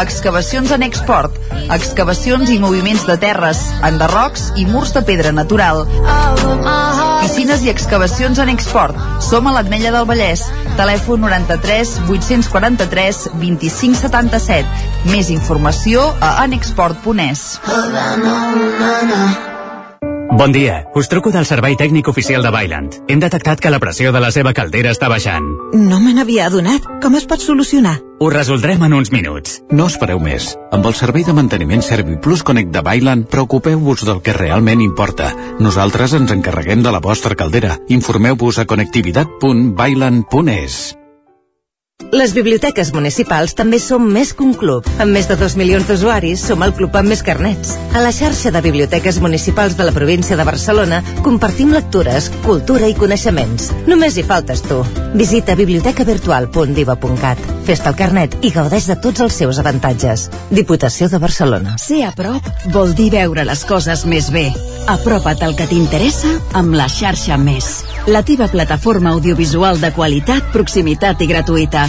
Excavacions en export. Excavacions i moviments de terres, enderrocs i murs de pedra natural. Piscines i excavacions en export. Som a l'Atmella del Vallès. Telèfon 93 843 2577. Més informació a anexport.es. Bon dia, us truco del servei tècnic oficial de Bailand. Hem detectat que la pressió de la seva caldera està baixant. No me n'havia adonat. Com es pot solucionar? Ho resoldrem en uns minuts. No espereu més. Amb el servei de manteniment ServiPlus Connect de Bailand, preocupeu-vos del que realment importa. Nosaltres ens encarreguem de la vostra caldera. Informeu-vos a connectivitat.bailand.es. Les biblioteques municipals també som més que un club. Amb més de 2 milions d'usuaris, som el club amb més carnets. A la xarxa de biblioteques municipals de la província de Barcelona compartim lectures, cultura i coneixements. Només hi faltes tu. Visita bibliotecavirtual.diva.cat. Fes-te el carnet i gaudeix de tots els seus avantatges. Diputació de Barcelona. Ser a prop vol dir veure les coses més bé. Apropa't al que t'interessa amb la xarxa Més. La teva plataforma audiovisual de qualitat, proximitat i gratuïta.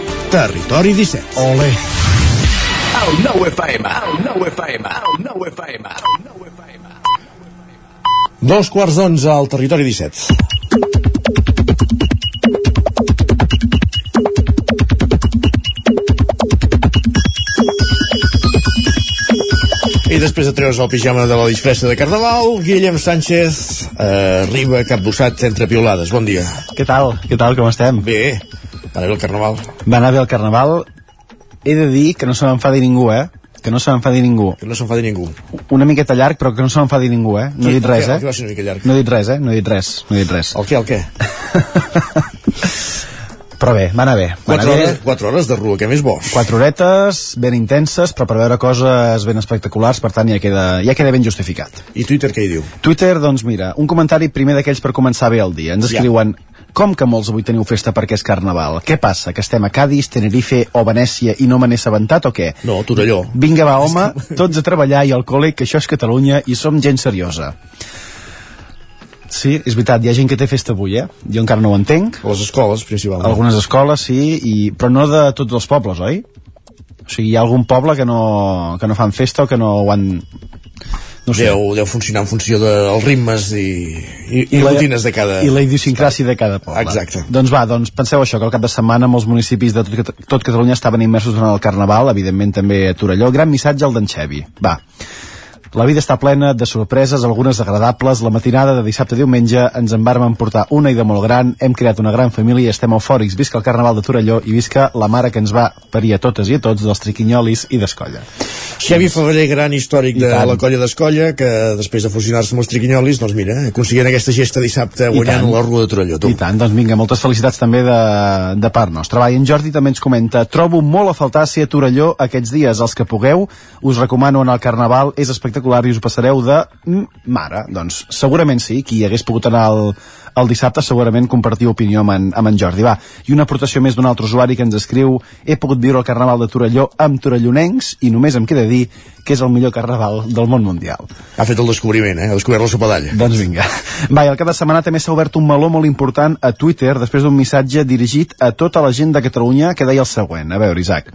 Territori 17. Ole. El 9 FM, el 9 FM, el 9 FM, el 9 FM. Dos quarts d'onze al Territori 17. I després de treure's el pijama de la disfressa de Carnaval, Guillem Sánchez eh, arriba capbussat entre piolades. Bon dia. Què tal? Què tal, com estem? Bé, va anar bé el Carnaval. Va anar bé el Carnaval. He de dir que no se m'enfadi ningú, eh? Que no se m'enfadi ningú. Que no s'enfadi ningú. Una miqueta llarg, però que no se m'enfadi ningú, eh? No he dit res, eh? que? No he dit res, eh? No he dit res, no he dit res. El què, el què? Però bé, va anar bé. Va Quatre anar bé. hores, quatre hores de rua, què més vols? Quatre horetes ben intenses, però per veure coses ben espectaculars, per tant ja queda, ja queda ben justificat. I Twitter què hi diu? Twitter, doncs mira, un comentari primer d'aquells per començar bé el dia. Ens Ja. Com que molts avui teniu festa perquè és Carnaval? Què passa, que estem a Cádiz, Tenerife o Venècia i no me n'he assabentat o què? No, Torelló. Vinga, va, home, tots a treballar i al col·le, que això és Catalunya i som gent seriosa. Sí, és veritat, hi ha gent que té festa avui, eh? Jo encara no ho entenc. A les escoles, principalment. Algunes escoles, sí, i... però no de tots els pobles, oi? O sigui, hi ha algun poble que no, que no fan festa o que no ho han... No sé. Deu, deu funcionar en funció dels ritmes i, i, i, la- rutines de cada... I la idiosincràsia de cada poble. Exacte. Doncs va, doncs penseu això, que al cap de setmana molts municipis de tot, tot Catalunya estaven immersos durant el Carnaval, evidentment també a Torelló. Gran missatge al d'en Xevi. Va. La vida està plena de sorpreses, algunes agradables. La matinada de dissabte a diumenge ens en vàrem emportar una ida molt gran, hem creat una gran família i estem eufòrics. Visca el Carnaval de Torelló i visca la mare que ens va parir a totes i a tots dels triquinyolis i d'Escolla. Xavi Febrer, gran històric de la colla d'Escolla, que després de fusionar-se amb els triquinyolis, doncs mira, aconseguien aquesta gesta dissabte guanyant la Rua de Torelló. Tu. I tant, doncs vinga, moltes felicitats també de, de part nostra. Va, en Jordi també ens comenta Trobo molt a faltar ser a Torelló aquests dies. Els que pugueu, us recomano anar al Carnaval, és espectacular i us passareu de mm, mare. Doncs segurament sí, qui hagués pogut anar al, el dissabte segurament compartir opinió amb en, amb en Jordi. Va, i una aportació més d'un altre usuari que ens escriu he pogut viure el Carnaval de Torelló amb torellonencs i només em queda dir que és el millor Carnaval del món mundial. Ha fet el descobriment, eh? Ha descobert la sopadalla. Doncs vinga. Va, i al cap de setmana també s'ha obert un meló molt important a Twitter després d'un missatge dirigit a tota la gent de Catalunya que deia el següent. A veure, Isaac.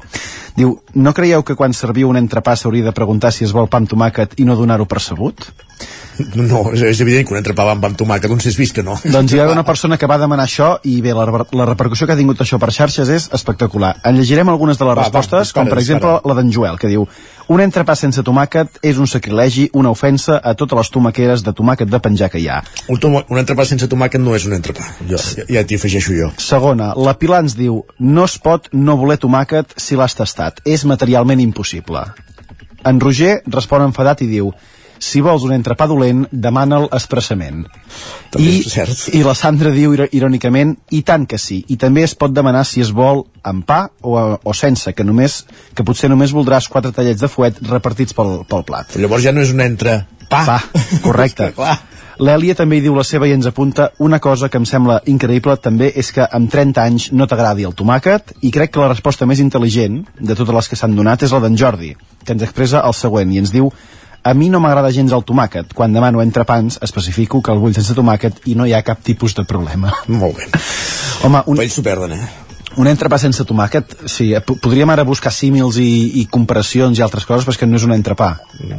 Diu, no creieu que quan serviu un entrepà s'hauria de preguntar si es vol pa amb tomàquet i no donar-ho per sabut? No, és, és evident que un entrepà amb, amb tomàquet, doncs és vist que no. Doncs hi ha una persona que va demanar això i bé, la, la repercussió que ha tingut això per xarxes és espectacular. En llegirem algunes de les Va, va, respostes, dispara, com per exemple dispara. la d'en Joel, que diu un entrepà sense tomàquet és un sacrilegi, una ofensa a totes les tomaqueres de tomàquet de penjar que hi ha. Un, toma, un entrepà sense tomàquet no és un entrepà. Jo, ja, ja t'hi afegeixo jo. Segona, la Pilar ens diu no es pot no voler tomàquet si l'has tastat. És materialment impossible. En Roger respon enfadat i diu si vols un entrepà dolent, demana'l expressament. També I, és cert. I la Sandra diu irònicament, i tant que sí. I també es pot demanar si es vol amb pa o, o sense, que només que potser només voldràs quatre tallets de fuet repartits pel, pel plat. Però llavors ja no és un entrepà. Pa, correcte. Clar. L'Èlia també hi diu la seva i ens apunta una cosa que em sembla increïble també és que amb 30 anys no t'agradi el tomàquet i crec que la resposta més intel·ligent de totes les que s'han donat és la d'en Jordi, que ens expressa el següent i ens diu a mi no m'agrada gens el tomàquet. Quan demano entrepans, especifico que el vull sense tomàquet i no hi ha cap tipus de problema. Molt bé. Home, un, Ells s'ho perden, eh? Un entrepà sense tomàquet, sí, eh, po- podríem ara buscar símils i, i comparacions i altres coses, però és que no és un entrepà.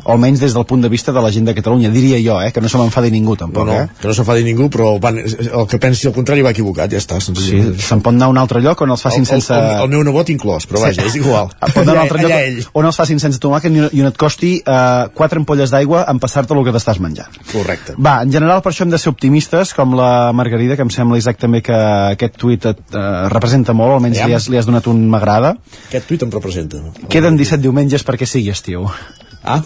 O almenys des del punt de vista de la gent de Catalunya, diria jo, eh, que no se m'enfadi ningú No, tampoc, no, eh? que no s'enfadi ningú, però van, el que pensi el contrari va equivocat, ja està. Sí, se'n pot anar a un altre lloc on els facin el, sense... El, el, el meu nebot inclòs, però vaja, és igual. Pot anar a un altre Allà lloc on els facin sense tomàquet i, on et costi uh, quatre ampolles d'aigua en passar-te el que t'estàs menjant. Correcte. Va, en general per això hem de ser optimistes, com la Margarida, que em sembla també que aquest tuit et uh, representa molt, almenys Aviam. li has, li has donat un m'agrada. Aquest tuit em representa. Queden 17 diumenges perquè sigui estiu. Ah.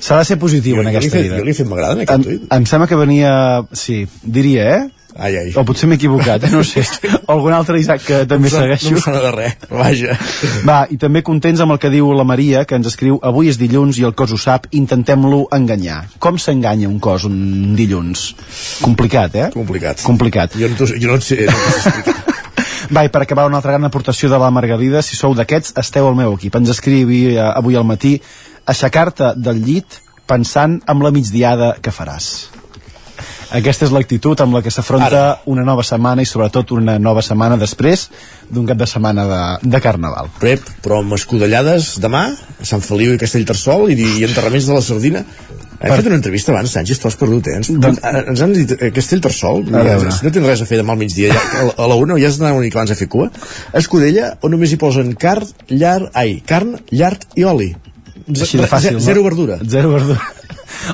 S'ha de ser positiu Jo- en jo aquesta fet- vida. jo li he fet m'agrada en aquest Em, tuit. em sembla que venia... Sí, diria, eh? Ai, ai. O potser m'he equivocat, eh? no sé. O algun altre Isaac que també No segueixo. No sona de res, vaja. Va, i també contents amb el que diu la Maria, que ens escriu avui és dilluns i el cos ho sap, intentem-lo enganyar. Com s'enganya un cos un dilluns? Complicat, eh? Complicat. Complicat. Jo no, jo no et sé, no. Va, i per acabar una altra gran aportació de la Margarida, si sou d'aquests, esteu al meu equip. Ens escrivi eh, avui al matí aixecar-te del llit pensant amb la migdiada que faràs. Aquesta és l'actitud amb la que s'afronta una nova setmana i sobretot una nova setmana després d'un cap de setmana de, de Carnaval. Rep, però amb escudellades demà, a Sant Feliu i Castellterçol i, i enterraments de la Sardina. Hem Per- fet una entrevista abans, Sánchez, t'ho has perdut, eh? Ens, Doncs- ens han dit eh, Castellterçol, veure. no tens res a fer demà al migdia, ja, a, la una, ja has d'anar una mica abans a fer cua. Escudella, on només hi posen carn, llar, ai, carn, llard i oli. Z- Així de fàcil, ze- Zero no? verdura. Zero verdura.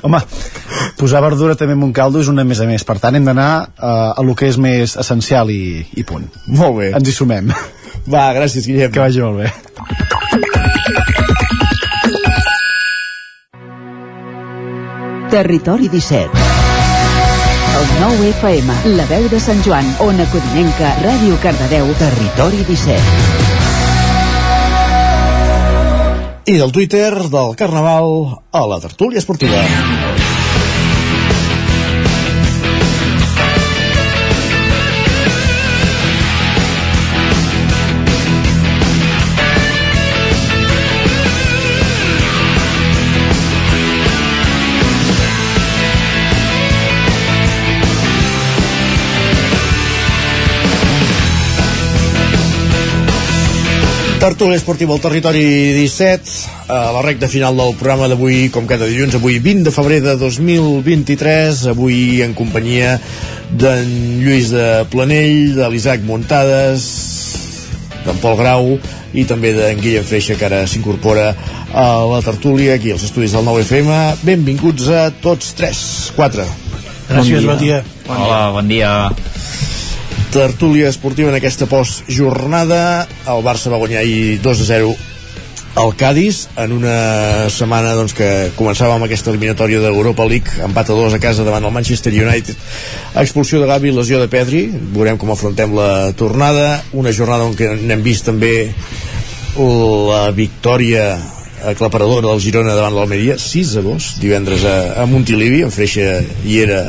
Home, posar verdura també en un caldo és una més a més. Per tant, hem d'anar uh, a lo que és més essencial i, i punt. Molt bé. Ens hi sumem. Va, gràcies, Guillem. Que vagi molt bé. Territori 17 El 9 FM, la veu de Sant Joan, Ona Codinenca, Ràdio Cardedeu, Territori 17 I del Twitter del Carnaval a la tertúlia esportiva. Tertúlia esportiva al territori 17 a la recta final del programa d'avui com cada dilluns, avui 20 de febrer de 2023 avui en companyia d'en Lluís de Planell de l'Isaac Muntades d'en Pol Grau i també d'en Guillem Freixa que ara s'incorpora a la tertúlia aquí als estudis del 9FM benvinguts a tots tres, quatre Gràcies, bon dia. Hola, bon dia. Tertúlia esportiva en aquesta postjornada. El Barça va guanyar ahir 2 a 0 al Cádiz en una setmana doncs, que començava amb aquesta eliminatòria d'Europa League empat a 2 a casa davant el Manchester United. Expulsió de Gavi lesió de Pedri veurem com afrontem la tornada. Una jornada on n'hem vist també la victòria aclaparadora del Girona davant l'Almeria 6 a 2 divendres a, a Montilivi en Freixa hi era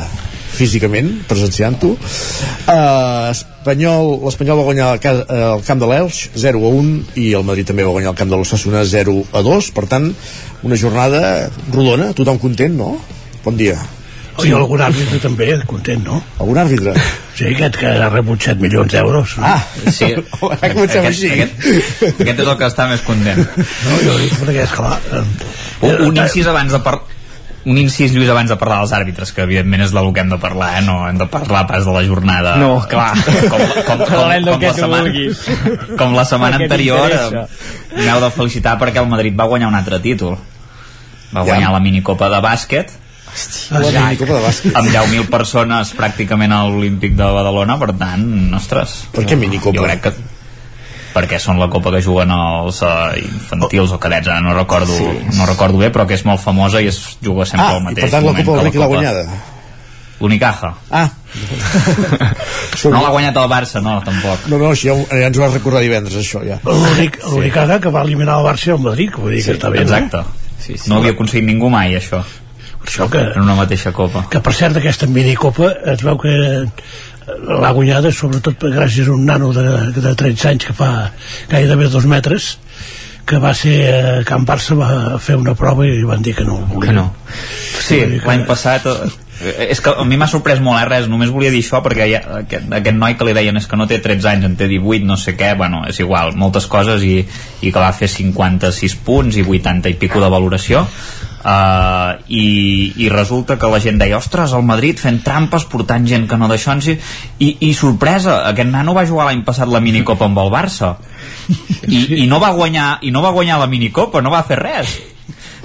físicament, presenciant-ho uh, Espanyol l'Espanyol va guanyar al, ca- al camp de l'Elx 0 a 1 i el Madrid també va guanyar al camp de l'Ossassuna 0 a 2 per tant, una jornada rodona, tothom content, no? Bon dia I algun àrbitre també, content, no? Algun àrbitre? Sí, aquest que ha rebut 7 milions d'euros. Ah, Sí. Ara comencem així. Aquest, aquest és el que està més content. No, jo dic, perquè és clar... eh, Un, un incís abans de par un incís, Lluís, abans de parlar dels àrbitres, que evidentment és del que hem de parlar, eh? no hem de parlar pas de la jornada. No, clar. Com, com, com, com, com, la setmana, com la setmana anterior, eh, m'heu de felicitar perquè el Madrid va guanyar un altre títol. Va guanyar la minicopa de bàsquet, La minicopa de bàsquet. amb 10.000 persones pràcticament a l'Olímpic de Badalona, per tant, ostres. Per què minicopa? Jo crec que perquè són la copa que juguen els uh, infantils o cadets, ara no recordo, Sí. no recordo bé, però que és molt famosa i es juga sempre Ah, al i mateix per tant la Copa del Rei qui l'ha guanyada? L'Unicaja. Ah. No l'ha guanyat el Barça, no, tampoc. No, no, això ja, ja ens ho vas recordar divendres, això, ja. L'únic sí. que va eliminar el Barça i el Madrid, que vull dir que està bé, Exacte. no? No havia aconseguit ningú mai, això. Per això que, En una mateixa copa. que per cert aquesta minicopa es veu que l'ha guanyada sobretot gràcies a un nano de, de 13 anys que fa gairebé dos metres que va ser a Can Barça va fer una prova i van dir que no volia. Que no. Sí, l'any passat eh, Eh, És que a mi m'ha sorprès molt, eh, res, només volia dir això perquè ha, aquest, aquest noi que li deien és que no té 13 anys, en té 18, no sé què, bueno, és igual, moltes coses i, i que va fer 56 punts i 80 i pico de valoració Uh, i, i resulta que la gent deia ostres, el Madrid fent trampes portant gent que no d'això i, i, i sorpresa, aquest nano va jugar l'any passat la minicopa amb el Barça. I, i no va guanyar i no va guanyar la minicopa, no va fer res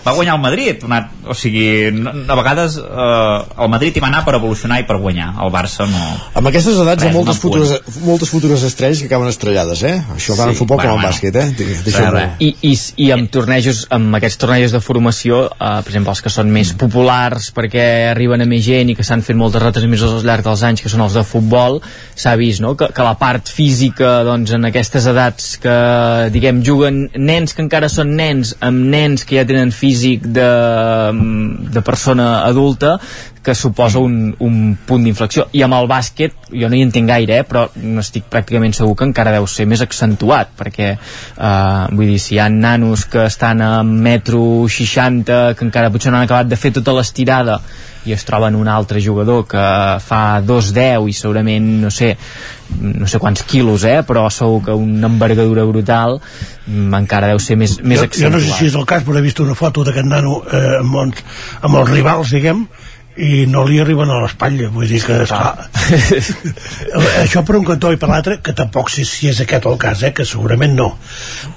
va guanyar el Madrid una, o sigui, a vegades eh, el Madrid hi va anar per evolucionar i per guanyar el Barça no Amb aquestes edats hi ha Res, moltes no punt. futures, moltes futures estrelles que acaben estrellades, eh? Això tant Sí, en futbol bueno, com en bueno. bàsquet, eh? Deixeu-m'ho. I, i, i amb tornejos amb aquests tornejos de formació eh, per exemple els que són més populars perquè arriben a més gent i que s'han fet moltes retransmissions al llarg dels anys que són els de futbol s'ha vist no? que, que la part física doncs, en aquestes edats que diguem juguen nens que encara són nens amb nens que ja tenen físic de, de persona adulta que suposa un, un punt d'inflexió. I amb el bàsquet, jo no hi entenc gaire eh, però estic pràcticament segur que encara deu ser més accentuat perquè eh, vull dir, si hi ha nanos que estan a metro 60 que encara potser no han acabat de fer tota l'estirada i es troben un altre jugador que fa 2'10 i segurament, no sé, no sé quants quilos, eh, però segur que una envergadura brutal mm, encara deu ser més, més jo, jo no sé accentuat. si és el cas, però he vist una foto d'aquest nano eh, amb, els, amb els rivals, diguem, i no li arriben a l'espatlla vull dir que esclar, això per un cantó i per l'altre que tampoc sé si és aquest el cas eh, que segurament no.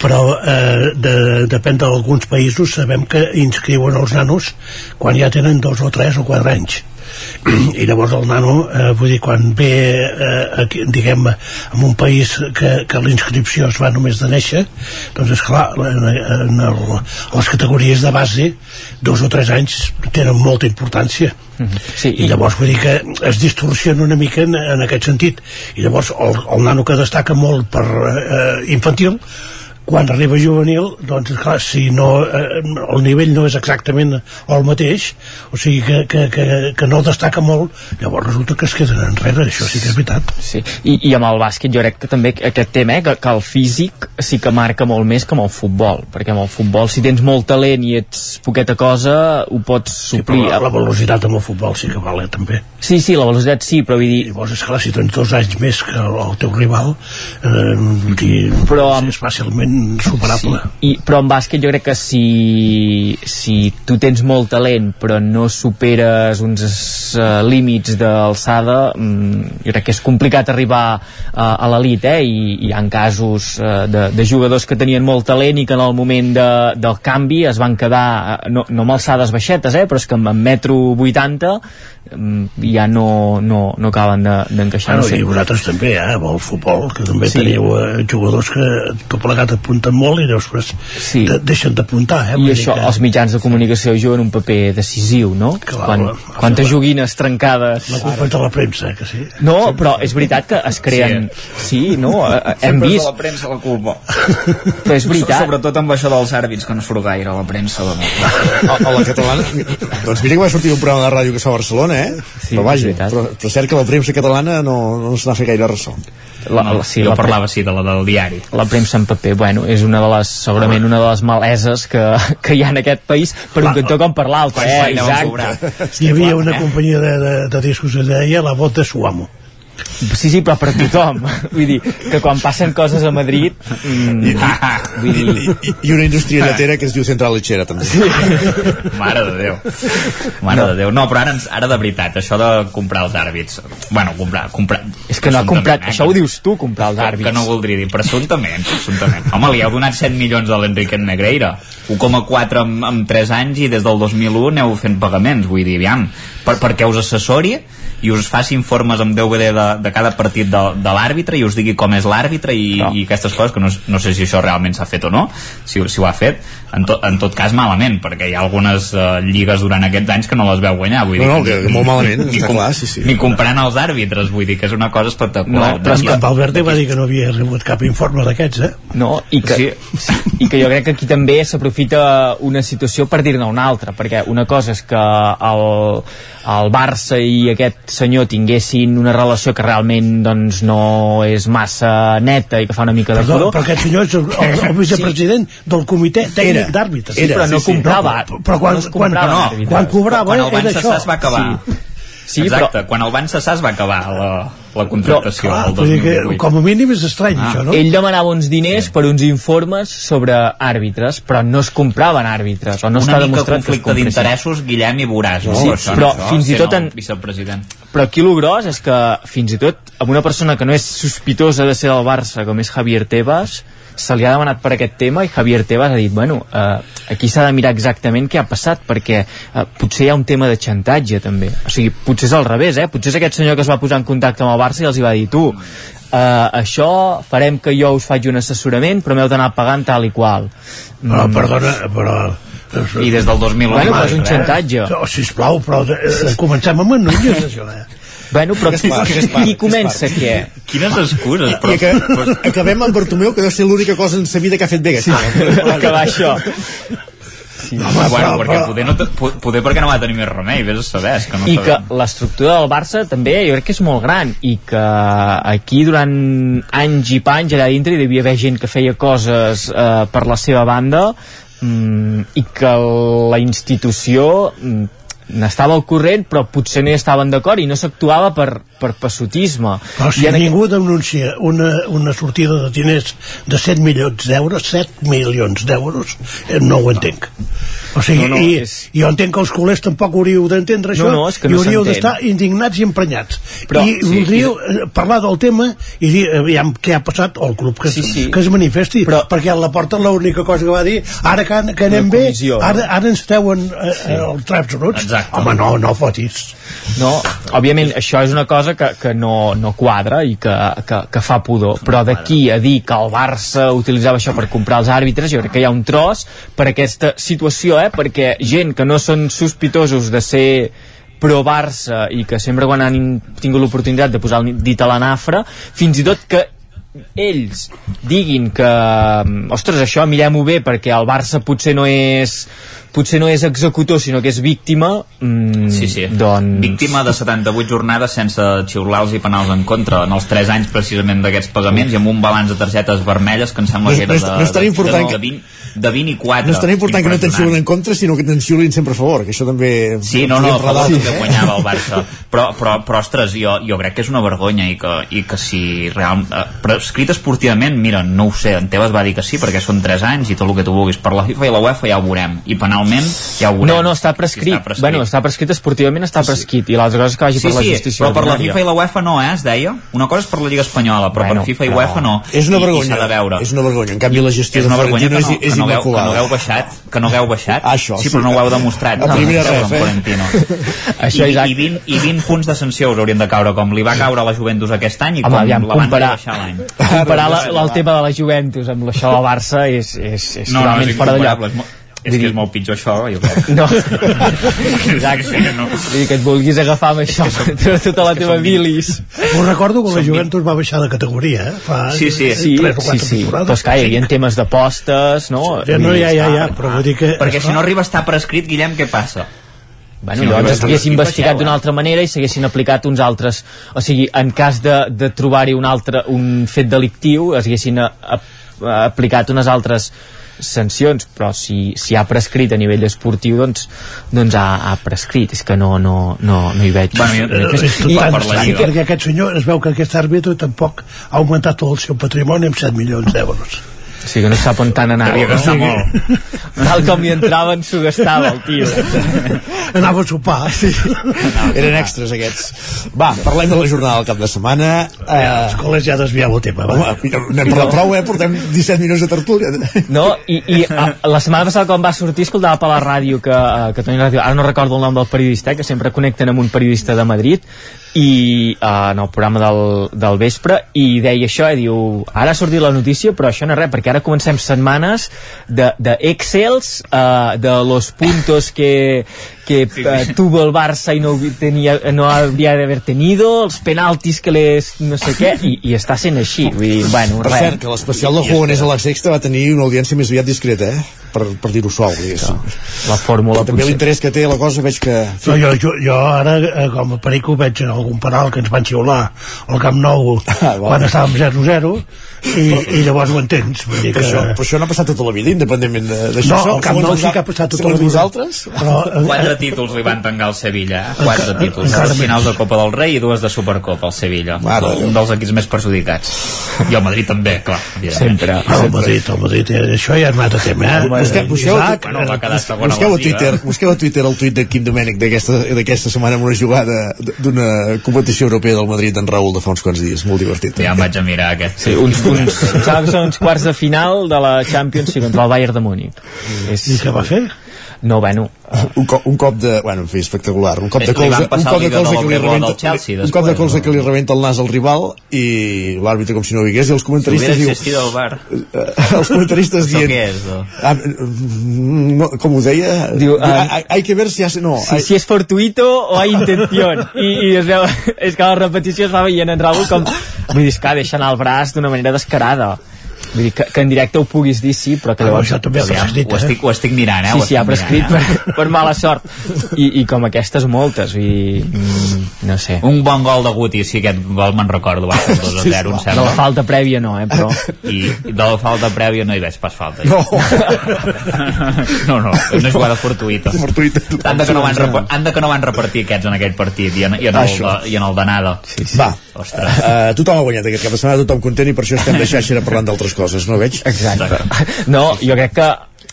Però eh, de, depèn d'alguns països sabem que inscriuen els nanos quan ja tenen dos o tres o quatre anys i llavors el nano eh, vull dir, quan ve eh, aquí, diguem en un país que, que la inscripció es fa només de néixer doncs esclar en, en el, les categories de base dos o tres anys tenen molta importància. Sí, i llavors vull dir que es distorsiona una mica en, en aquest sentit. I llavors el, el nano que destaca molt per eh, infantil quan arriba juvenil, doncs clar, si no, eh, el nivell no és exactament el mateix, o sigui que, que, que, que no destaca molt, llavors resulta que es queden enrere, això sí que és veritat. Sí, i, i amb el bàsquet jo crec que també aquest tema, eh, que, que el físic sí que marca molt més que amb el futbol, perquè amb el futbol si tens molt talent i ets poqueta cosa, ho pots suplir. Sí, la, la velocitat amb el futbol sí que val, eh, també. Sí, sí, la velocitat sí, però vull dir... Llavors, esclar, si tens dos anys més que el, el teu rival, eh, dir, però és fàcilment superable. Sí, i, però en bàsquet jo crec que si, si tu tens molt talent però no superes uns uh, límits d'alçada mm, jo crec que és complicat arribar uh, a l'elit eh? I, hi ha casos uh, de, de jugadors que tenien molt talent i que en el moment de, del canvi es van quedar uh, no, no amb alçades baixetes eh? però és que amb, amb metro 80 um, ja no, no, no acaben d'encaixar Bueno, no sé. I vosaltres també, eh, amb el futbol, que també Sí. sí. teniu eh, jugadors que tot plegat apunten molt i després Sí. de, deixen d'apuntar. Eh, i això, que- els mitjans de comunicació juguen un paper decisiu, no? Clar, Quan, això quantes va. joguines trencades... La culpa és de la premsa, eh, que sí. No, però és veritat que es creen... Sí, no, eh, eh, hem Sempre és vist... de la premsa la culpa. Però és veritat. Sobretot amb això dels àrbits, que no surt gaire a la premsa. De... A, a la catalana doncs mira que va sortir un programa de ràdio que fa a Barcelona eh? Sí, però vaja, però, però cert que la premsa catalana no, no se n'ha fet gaire ressò La, la, sí, jo la, parlava, sí, de la del diari. la premsa en paper, bueno, és una de les, segurament una de les maleses que, que hi ha en aquest país, per un cantó com per l'altre, eh, exacte. Hi havia una companyia de, de, de discos que es deia La Vot de Suamo. Sí, sí, però per tothom. Vull dir, que quan passen coses a Madrid... Mm, I, vull dir... i, i, una indústria lletera que es diu Central Lechera també sí. Mare de Déu. Mare No. de Déu. No, però ara, ens- ara de veritat, això de comprar els àrbits... Bueno, comprar... comprar És que no ha comprat... Això ho dius tu, comprar els àrbits. que no voldria dir, presumptament, presumptament. Home, li heu donat 7 milions a l'Enrique Negreira, 1,4 en, en 3 anys i des del 2001 aneu fent pagaments, vull dir, aviam, per, perquè us assessori i us faci informes amb DVD de, de cada partit de, de l'àrbitre i us digui com és l'àrbitre i, No. i aquestes coses, que no, no sé si això realment s'ha fet o no, si, si ho ha fet, en, to, en tot cas malament, perquè hi ha algunes uh, lligues durant aquests anys que no les veu guanyar, vull dir, No, no, que molt malament, ni, està com- clar, sí, sí. ni comprant els àrbitres, vull dir que és una cosa espectacular. No, però és en Valverde va dir que no havia rebut cap informe d'aquests, eh? No, i que. Sí. i que jo crec que aquí també s'aprofita una situació per dir-ne una altra, perquè una cosa és que el, el Barça i aquest senyor tinguessin una relació que realment doncs, no és massa neta i que fa una mica de Perdó, pudor. però aquest senyor és el, el, el vicepresident del comitè tècnic Era. d'àrbitres. Sí, però no comprava. No, però quan, No quan, no, quan cobrava quan el era Van això. Sassà es va acabar Sí. Sí, Exacte, quan el van cessar es va acabar la, la contractació Clar, el vull dir que, 2018. com a mínim és estrany, ah. això, no? Ell demanava uns diners sí. per uns informes sobre àrbitres, però no es compraven àrbitres, o no Una està mica demostrat que es conflicte d'interessos, Guillem, i veuràs, no? Sí, això, però això, fins i tot en- vicepresident. Però aquí el gros és que fins i tot amb una persona que no és sospitosa de ser del Barça, com és Javier Tebas, se li ha demanat per aquest tema i Javier Tebas ha dit, bueno, eh, aquí s'ha de mirar exactament què ha passat, perquè eh, potser hi ha un tema de xantatge també. O sigui, potser és al revés, eh? Potser és aquest senyor que es va posar en contacte amb el Barça i els hi va dir, tu, eh, això farem que jo us faig un assessorament, però m'heu d'anar pagant tal i qual. Però, Mm. perdona, però... I des del 2001 Bueno, és un xantatge. Oh, sisplau, però de, eh, comencem amb en Núñez, això, eh? Bueno, però qui, Gaspar, qui comença què? Quines excuses, I, però... que, acabem amb Bartomeu, que deu ser l'única cosa en sa vida que ha fet bé sí. Acabar això. Sí, Home, bueno, perquè poder, no, te- po- poder perquè no va tenir més remei, vés a saber, és que no I que sabem. l'estructura del Barça també jo crec que és molt gran i que aquí durant anys i panys allà dintre hi devia haver gent que feia coses eh, per la seva banda mm, i que la institució mm, n'estava al corrent però potser no hi estaven d'acord i no s'actuava per, per passotisme Però si I en aquest- ningú denuncia una, una sortida de diners de 7 milions d'euros, 7 milions d'euros, eh, no ho entenc. O sigui, No, no, i, és- i jo entenc que els culers tampoc hauríeu d'entendre No, això no, és que i no hauríeu s'entén. d'estar indignats i emprenyats. Però- I sí, voldríeu eh, parlar del tema i dir, aviam, què ha passat al club que, Sí, sí. que es manifesti, Però, perquè a la porta l'única cosa que va dir, ara que, que anem bé, no? ara, ara ens treuen eh, sí. els traps bruts. Exacte. Home, no, no fotis. No, òbviament això és una cosa que, que no, no quadra i que, que, que fa pudor, però d'aquí a dir que el Barça utilitzava això per comprar els àrbitres, jo crec que hi ha un tros per aquesta situació, eh? perquè gent que no són sospitosos de ser pro Barça i que sempre quan han in- tingut l'oportunitat de posar el dit a la nafra, fins i tot que ells diguin que mm, ostres, això mirem-ho bé perquè el Barça potser no és potser no és executor sinó que és víctima mm, Sí, sí. doncs... Víctima de 78 jornades sense xiulars i penals en contra en els 3 anys precisament d'aquests pagaments i amb un balanç de targetes vermelles que em sembla No que no era és- de, no és tan de, important de, que- 20, de 20 i 4 No és tan important que no te'n xiulen en contra, sinó que te'n xiulin sempre a favor, que això també... Sí, no, no, favor enredar, que guanyava el Barça. Però, però, però ostres, jo, jo crec que és una vergonya i que, i que si real, eh, però escrit esportivament, mira, no ho sé, en Tebas va dir que sí, perquè són 3 anys i tot el que tu vulguis. Per la FIFA i la UEFA ja ho veurem. I penalment ja ho veurem. No, no, està prescrit. Està prescrit. Bueno, està prescrit esportivament, està prescrit. I l'altra cosa és que vagi Sí, per la sí, justícia però per la. FIFA i la UEFA no, eh, es deia. Una cosa és per la Lliga Espanyola, però Bueno, per FIFA i UEFA no. És una I- i vergonya. s'ha de veure. És una vergonya. En canvi, la gestió és una vergonya que Florentino no, és, és que no, hagueu, que no hagueu baixat que no hagueu baixat Ah, això, sí, sí. però no ho heu demostrat A primera no, ref, eh? Florentino. Això, I, i, 20, i 20 punts de sanció us haurien de caure com li va caure a la Juventus aquest any i Home, com aviam, la van comparar, baixar l'any comparar la, el tema de la Juventus amb això del Barça és, és, és no, no, totalment és fora de lloc. És, és que és molt pitjor això jo crec No. Exacte. Sí, no. Vull dir que et vulguis agafar amb això tota la teva bilis. Us recordo que la Juventus va baixar de categoria, eh? Fa Sí, sí. Sí, tres o sí, quatre sí. temporades. Però esclar, hi havia temes d'apostes, no? Ja, no, ja, ja, ja, però vull dir que... perquè si no arriba a estar per escrit Guillem, què passa? Bueno, Si no llavors s'hagués estar investigat d'una altra manera i s'haguessin aplicat uns altres o sigui, en cas de, de trobar-hi un altre un fet delictiu s'haguessin aplicat unes altres sancions, però si, si ha prescrit a nivell esportiu, doncs, doncs ha, ha prescrit, és que no, no, no, no hi veig Bueno, no hi veig Eh, és I- per la Lliga. perquè aquest senyor es veu que aquest àrbitre tampoc ha augmentat tot el seu patrimoni amb 7 milions d'euros. O sigui que no sap on tant anava Devia gastar no? molt. tal com hi entraven s'ho gastava el tio Anava a sopar. Sí. Eren extras, aquests. Va, parlem de la jornada del cap de setmana. Eh, Eh, els col·les ja desvieu el tema. Va. home, n'hem parlat prou, eh? Portem 17 minuts de tertúlia. No, i, i a, la setmana passada quan va sortir escoltava per la ràdio que, uh, que Toni Ràdio, ara no recordo el nom del periodista, eh, que sempre connecten amb un periodista de Madrid i uh, en el programa del, del vespre i deia això, eh, diu ara ha sortit la notícia però això no és res perquè ara comencem setmanes de, de Excels uh, de los puntos que, que uh, tuvo el Barça i no, tenia, no hauria d'haver tenido els penaltis que les no sé què i, i està sent així vull dir, bueno, Per res. cert, que l'especial de Jugones a la Sexta va tenir una audiència més aviat discreta, eh? Per, per dir-ho suau diguéssim. la fórmula també potser. l'interès que té la cosa veig que No, jo, jo, jo ara, eh, com a perico, veig en algun penal que ens van xiular al Camp Nou Ah, quan estàvem 0-0 i, i llavors ho entens. Vull dir però, que... això, però això no ha passat tota la vida independentment de- d'això No, el Camp Nou sí que ha passat tota la vida. vosaltres Però, eh, Quatre títols li van tancar al Sevilla, eh? quatre títols. menys. finals de Copa del Rei i dues de Supercopa al Sevilla. Mare un dels equips més perjudicats. I el Madrid també, clar. sempre, Però el Madrid, el Madrid, eh, això ja és un altre tema, eh? Busqueu, busqueu, Isaac, Bueno, va quedar busqueu la a. Twitter, busqueu a Twitter el tuit de Quim Domènech d'aquesta d'aquesta setmana amb una jugada d'una competició europea del Madrid en Raül de fa uns quants dies, molt divertit. Ja em vaig a mirar aquest. Sí, uns, uns, són uns quarts de final de la Champions contra el Bayern de Múnich. És... I què va fer? No, bueno, un, cop, un cop de... Bueno, en fi, espectacular. Un cop Eh, de colze, un cop de colze que li rebenta, Chelsea, un cop de colze que li rebenta el nas al rival i l'àrbitre com si no ho digués i els Si comentaristes hubiera diu, el bar. eh, els comentaristes Això dient què és, no? ah, no, com ho deia Diu, Diu, ah, hay, hay que ver si hace no, si, hay, si és fortuito o hay intención i, i es veu, és que la repetició es va veient en Raúl com vull dir, és que deixa anar el braç d'una manera descarada vull dir, que, que en directe ho puguis dir sí, però que Però llavors això també ha Aviam, prescrit, ho, eh? estic, ho estic mirant, eh? sí, ho sí, ha prescrit mirant, per, per mala sort I, i com aquestes moltes i, mm, no sé eh? Un bon gol de Guti, sí, aquest gol me'n recordo, va ser 2 a 0, em de la falta prèvia no, eh, però I de la falta prèvia no hi veig pas falta. no, no, no, és una jugada fortuïta. fortuïta Han de, que no van han de que no van repartir aquests en aquell partit i en, i en, el, de, i en el d'anada. sí, sí. va Ostres. Uh, tothom ha guanyat aquest cap de setmana, tothom content i per això estem de xarxa parlant d'altres coses, no veig? Exacte. No, jo crec que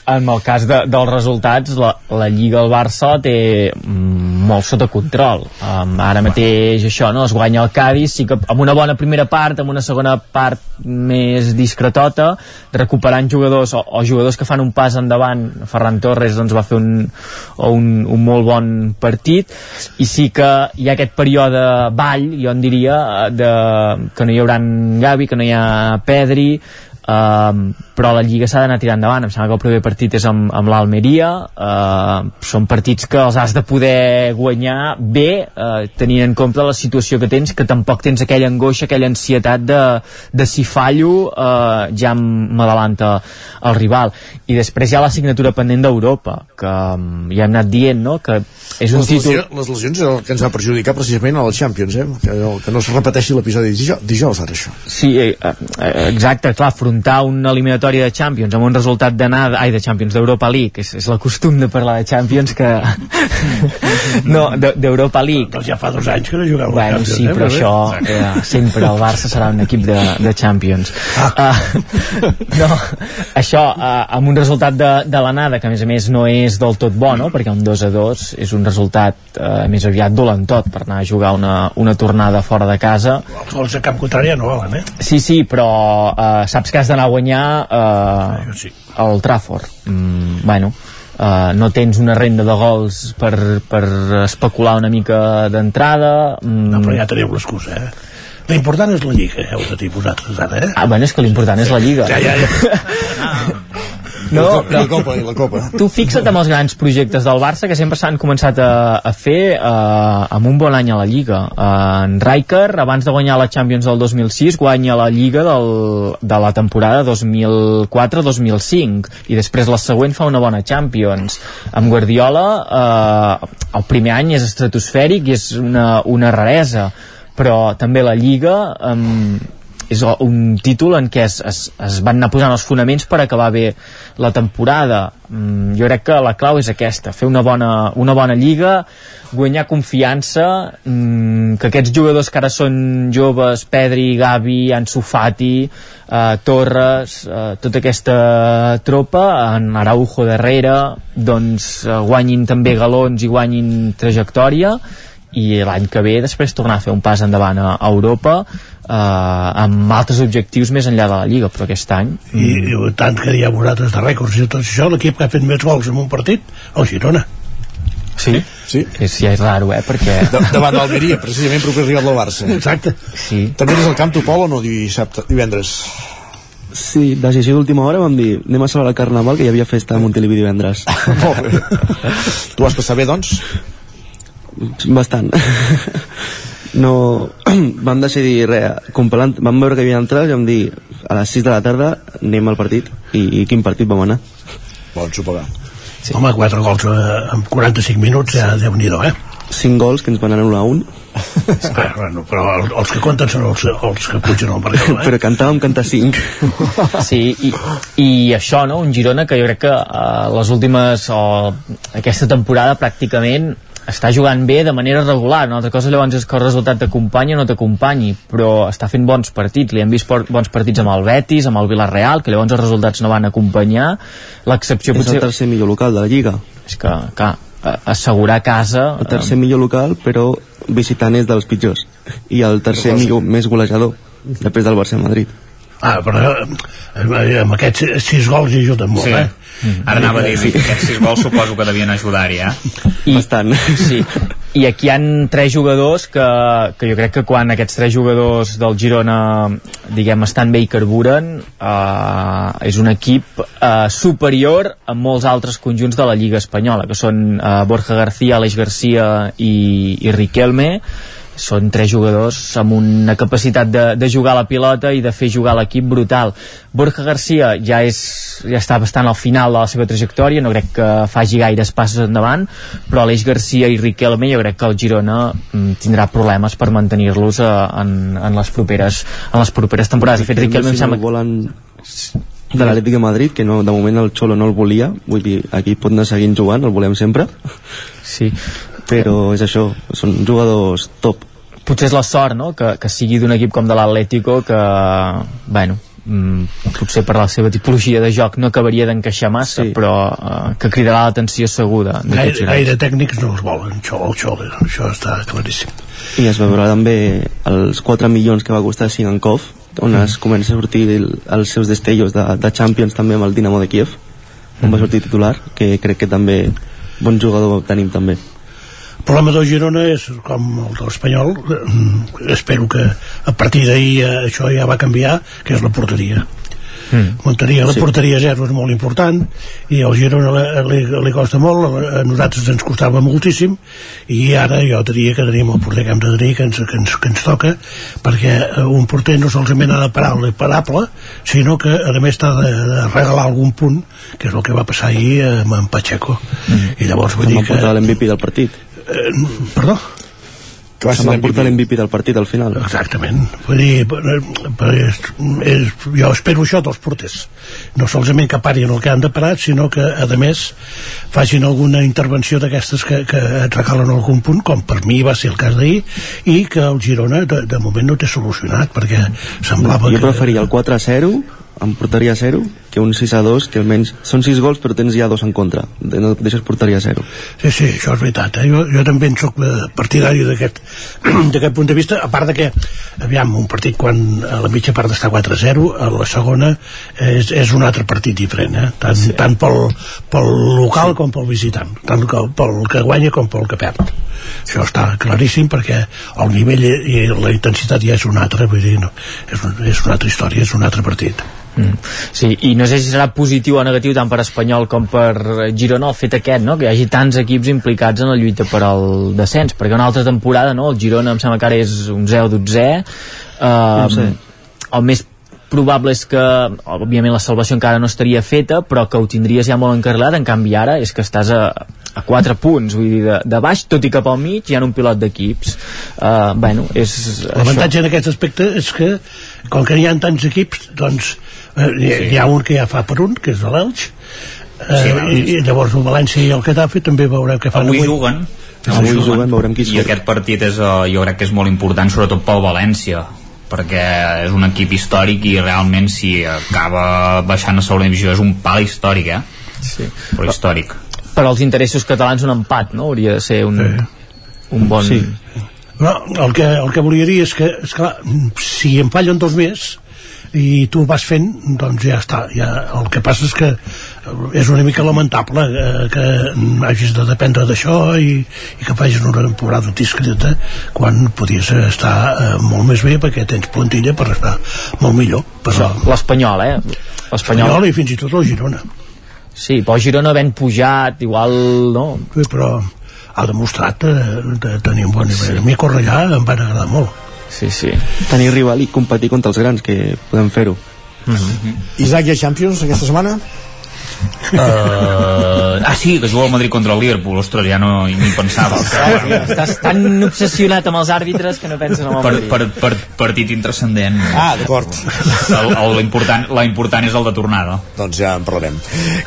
en el cas de, dels resultats la, la Lliga al Barça té molt sota control um, ara mateix això, no? es guanya el Cádiz sí que amb una bona primera part amb una segona part més discretota recuperant jugadors o, o jugadors que fan un pas endavant Ferran Torres doncs va fer un, un, un molt bon partit i sí que hi ha aquest període ball, jo en diria de, que no hi haurà Gavi, que no hi ha Pedri Uh, però la Lliga s'ha d'anar tirant endavant em sembla que el primer partit és amb, amb l'Almeria uh, són partits que els has de poder guanyar bé uh, tenint en compte la situació que tens que tampoc tens aquella angoixa, aquella ansietat de, de si fallo uh, ja m'adalanta el rival i després hi ha la signatura pendent d'Europa que um, ja hem anat dient no? que és un les, títol lesions, les lesions és el que ens va perjudicar precisament a la Champions, eh? que, no, que no es repeteixi l'episodi dijous, dijous ara això. Sí, eh, eh, exacte, clar, afrontar una eliminatòria de Champions amb un resultat d'anada, ai, de Champions, d'Europa League, és, és la costum de parlar de Champions que... no, de- d'Europa League. Doncs ja fa dos anys que no jugueu Bueno, Champions, sí, eh, però bé. això eh, sempre el Barça serà un equip de, de Champions ah. uh, no, això uh, amb un resultat de, de l'anada que a més a més no és del tot bo no? perquè un 2 a 2 és un resultat uh, més aviat dolentot per anar a jugar una, una tornada fora de casa Els gols de camp contrari ja no valen, eh? Sí, sí, però uh, saps que has d'anar a guanyar uh, sí. el Trafford. Mm, bueno, uh, no tens una renda de gols per, per especular una mica d'entrada. Mm. No, però ja teniu l'excusa, eh? L'important és la Lliga, heu de dir vosaltres ara, eh? Ah, bueno, és que l'important és la Lliga. Ja, ja, ja. No, I la Copa, i la Copa. Tu fixa't amb els grans projectes del Barça que sempre s'han començat a, a fer uh, amb un bon any a la Lliga. Uh, en Rijker, abans de guanyar la Champions del 2006, guanya la Lliga del, de la temporada 2004-2005 i després la següent fa una bona Champions. Amb Guardiola, uh, el primer any és estratosfèric i és una, una raresa, però també la Lliga... Um, és un títol en què es, es, es van anar posant els fonaments per acabar bé la temporada. Mm, jo crec que la clau és aquesta fer una bona, una bona lliga guanyar confiança mm, que aquests jugadors que ara són joves Pedri, Gavi, Ansu Fati eh, Torres eh, tota aquesta tropa en Araujo darrere doncs eh, guanyin també galons i guanyin trajectòria i l'any que ve després tornar a fer un pas endavant a Europa eh, amb altres objectius més enllà de la Lliga però aquest any I, i tant que dieu vosaltres de rècords i tot això, l'equip que ha fet més gols en un partit, el Girona. sí, sí. És, ja és raro eh, perquè De, davant l'Almeria, precisament proper rival del Barça. Exacte. Sí. També eres al camp tu, Pol, o no, dissabte, divendres? Sí, decisió d'última hora vam dir anem a celebrar el Carnaval, que hi havia festa a Montilivi divendres. Molt bé. Tu vas passar bé, doncs? Bastant. no, vam decidir res, complant, vam veure que hi havia entrades i vam dir a les 6 de la tarda anem al partit i, i quin partit vam anar Bon sopegar. Sí. Home, 4 gols eh, en 45 minuts, ja déu nhi eh? 5 gols que ens van anul·lar un ah, bueno, però els que compten són els, els que pugen al Barcelona eh? però cantàvem cantar 5 sí, i, i això, no? un Girona que jo crec que uh, les últimes o aquesta temporada pràcticament està jugant bé de manera regular. Una altra cosa llavors és que el resultat t'acompanya o no t'acompanyi, però està fent bons partits. Li hem vist bons partits amb el Betis, amb el Villarreal, que llavors els resultats no van acompanyar. L'excepció potser... És el tercer millor local de la Lliga. És que, clar, assegurar casa... El tercer millor local, però visitant és dels pitjors. I el tercer millor, més golejador, després del Barça-Madrid. Ah, però eh, amb aquests sis gols hi ajuden molt, sí. eh? Mm. Ara anava a dir que aquests sis gols suposo que devien ajudar-hi, eh? I, Bastant. Sí. I aquí han tres jugadors que, que jo crec que quan aquests tres jugadors del Girona diguem estan bé i carburen eh, és un equip eh, superior a molts altres conjunts de la Lliga Espanyola que són eh, Borja García, Aleix Garcia i, i Riquelme són tres jugadors amb una capacitat de, de jugar a la pilota i de fer jugar l'equip brutal. Borja Garcia ja, és, ja està bastant al final de la seva trajectòria, no crec que faci gaires passos endavant, però Aleix Garcia i Riquelme jo crec que el Girona mm, tindrà problemes per mantenir-los eh, en, en, les properes, en les properes temporades. De fet, Riquelme em sembla... Volen de l'Atlètic de Madrid, que no, de moment el Xolo no el volia, vull dir, aquí pot anar seguint jugant, el volem sempre. Sí, però és això, són jugadors top potser és la sort no? que, que sigui d'un equip com de l'Atlético que, bueno, mm, potser per la seva tipologia de joc no acabaria d'encaixar massa sí. però uh, que cridarà l'atenció segura gaire, gaire tècnics no els volen xol, xol, això està claríssim i es veurà també els 4 milions que va costar Sigankov on mm. es comença a sortir el, els seus destellos de, de Champions també amb el Dinamo de Kiev on mm. va sortir titular que crec que també bon jugador tenim també problema del Girona és com el de l'Espanyol eh, espero que a partir d'ahir eh, això ja va canviar que és la porteria mm. Montaria, la sí. porteria zero és molt important i al Girona li, li, costa molt a nosaltres ens costava moltíssim i ara jo diria que tenim el porter que hem de tenir que ens, que ens, que ens toca perquè eh, un porter no solament ha de parar parable sinó que a més t'ha de, de regalar algun punt que és el que va passar ahir amb en Pacheco mm. i llavors vull dir que l'MVP del partit Eh, perdó? que va ser l'MVP l'MVP del partit al final. Exactament. Vull dir, és, és, jo espero això dels porters. No solament que parin el que han de parar sinó que a més facin alguna intervenció d'aquestes que, que et regalen algun punt com per mi va ser el cas d'ahir i que el Girona de, de moment no té solucionat perquè semblava jo que... preferia el 4-0 em portaria a 0 que un 6 a 2 que almenys són 6 gols però tens ja dos en contra no deixes portaria a 0 sí, sí, això és veritat eh? jo, jo també en soc partidari d'aquest punt de vista a part de que aviam, un partit quan a la mitja part està 4 a 0 a la segona és, és un altre partit diferent eh? tant, sí. tant pel, pel local sí. com pel visitant tant pel que guanya com pel que perd això està claríssim perquè el nivell i la intensitat ja és una altra vull dir, no, és, un, és una altra història, és un altre partit Mm. Sí, i no sé si serà positiu o negatiu tant per Espanyol com per Girona el fet aquest, no? que hi hagi tants equips implicats en la lluita per al descens, perquè una altra temporada, no? el Girona em sembla que ara és un 0-12 uh, no sé. el més probable és que, òbviament la salvació encara no estaria feta, però que ho tindries ja molt encarrelat, en canvi ara és que estàs a, a 4 punts, vull dir, de, de baix, tot i cap al mig hi ha un pilot d'equips. Uh, bueno, és L'avantatge en aquest aspecte és que, com que hi ha tants equips, doncs eh, hi, sí. hi ha un que ja fa per un, que és l'Elx, eh, sí, i, i llavors el València i el Getafe també veurem què fan avui. Avui juguen, avui juguen, veurem qui I aquest partit és, uh, jo crec que és molt important, sobretot pel València, perquè és un equip històric i realment si acaba baixant a segona divisió és un pal històric, eh? Sí. Però històric. Per als interessos catalans un empat, no? Hauria de ser un, sí. un bon... Sí. No, el que, el que volia dir és que, esclar, si em fallen dos més, i tu vas fent doncs ja està ja, el que passa és que és una mica lamentable eh, que hagis de dependre d'això i, i que facis una temporada discreta quan podies estar eh, molt més bé perquè tens plantilla per estar molt millor però... l'Espanyol, eh? l'Espanyol i fins i tot el Girona sí, però Girona ben pujat igual, no? Sí, però ha demostrat de, eh, de tenir un bon nivell sí. a mi Cornellà em va agradar molt sí, sí. tenir rival i competir contra els grans que podem fer-ho uh -huh. Isaac, hi ha Champions aquesta setmana? Uh, ah, sí, que juga el Madrid contra el Liverpool. Ostres, ja no ni pensava. Estàs tan obsessionat amb els àrbitres que no penses en el per, Madrid. per, per, partit intrascendent. Ah, d'acord. El, la, important, la important és el de tornada. Doncs ja en parlarem.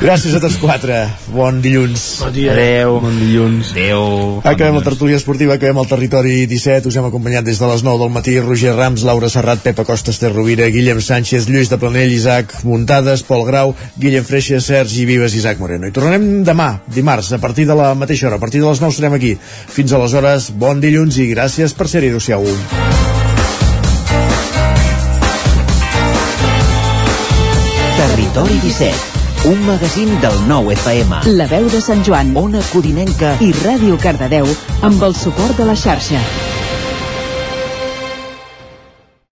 Gràcies a tots quatre. Bon dilluns. Bon dia. Adéu. Bon dilluns. Adéu. Acabem la tertúlia esportiva, acabem el territori 17. Us hem acompanyat des de les 9 del matí Roger Rams, Laura Serrat, Pepa Costa, Esther Rovira, Guillem Sánchez, Lluís de Planell, Isaac Muntades, Pol Grau, Guillem Freixa, Sergi Vives i Isaac Moreno. I tornarem demà, dimarts, a partir de la mateixa hora. A partir de les 9 serem aquí. Fins aleshores, bon dilluns i gràcies per ser-hi. Adéu-siau. Territori 17, un magazín del nou FM. La veu de Sant Joan, Ona Codinenca i Ràdio Cardedeu amb el suport de la xarxa.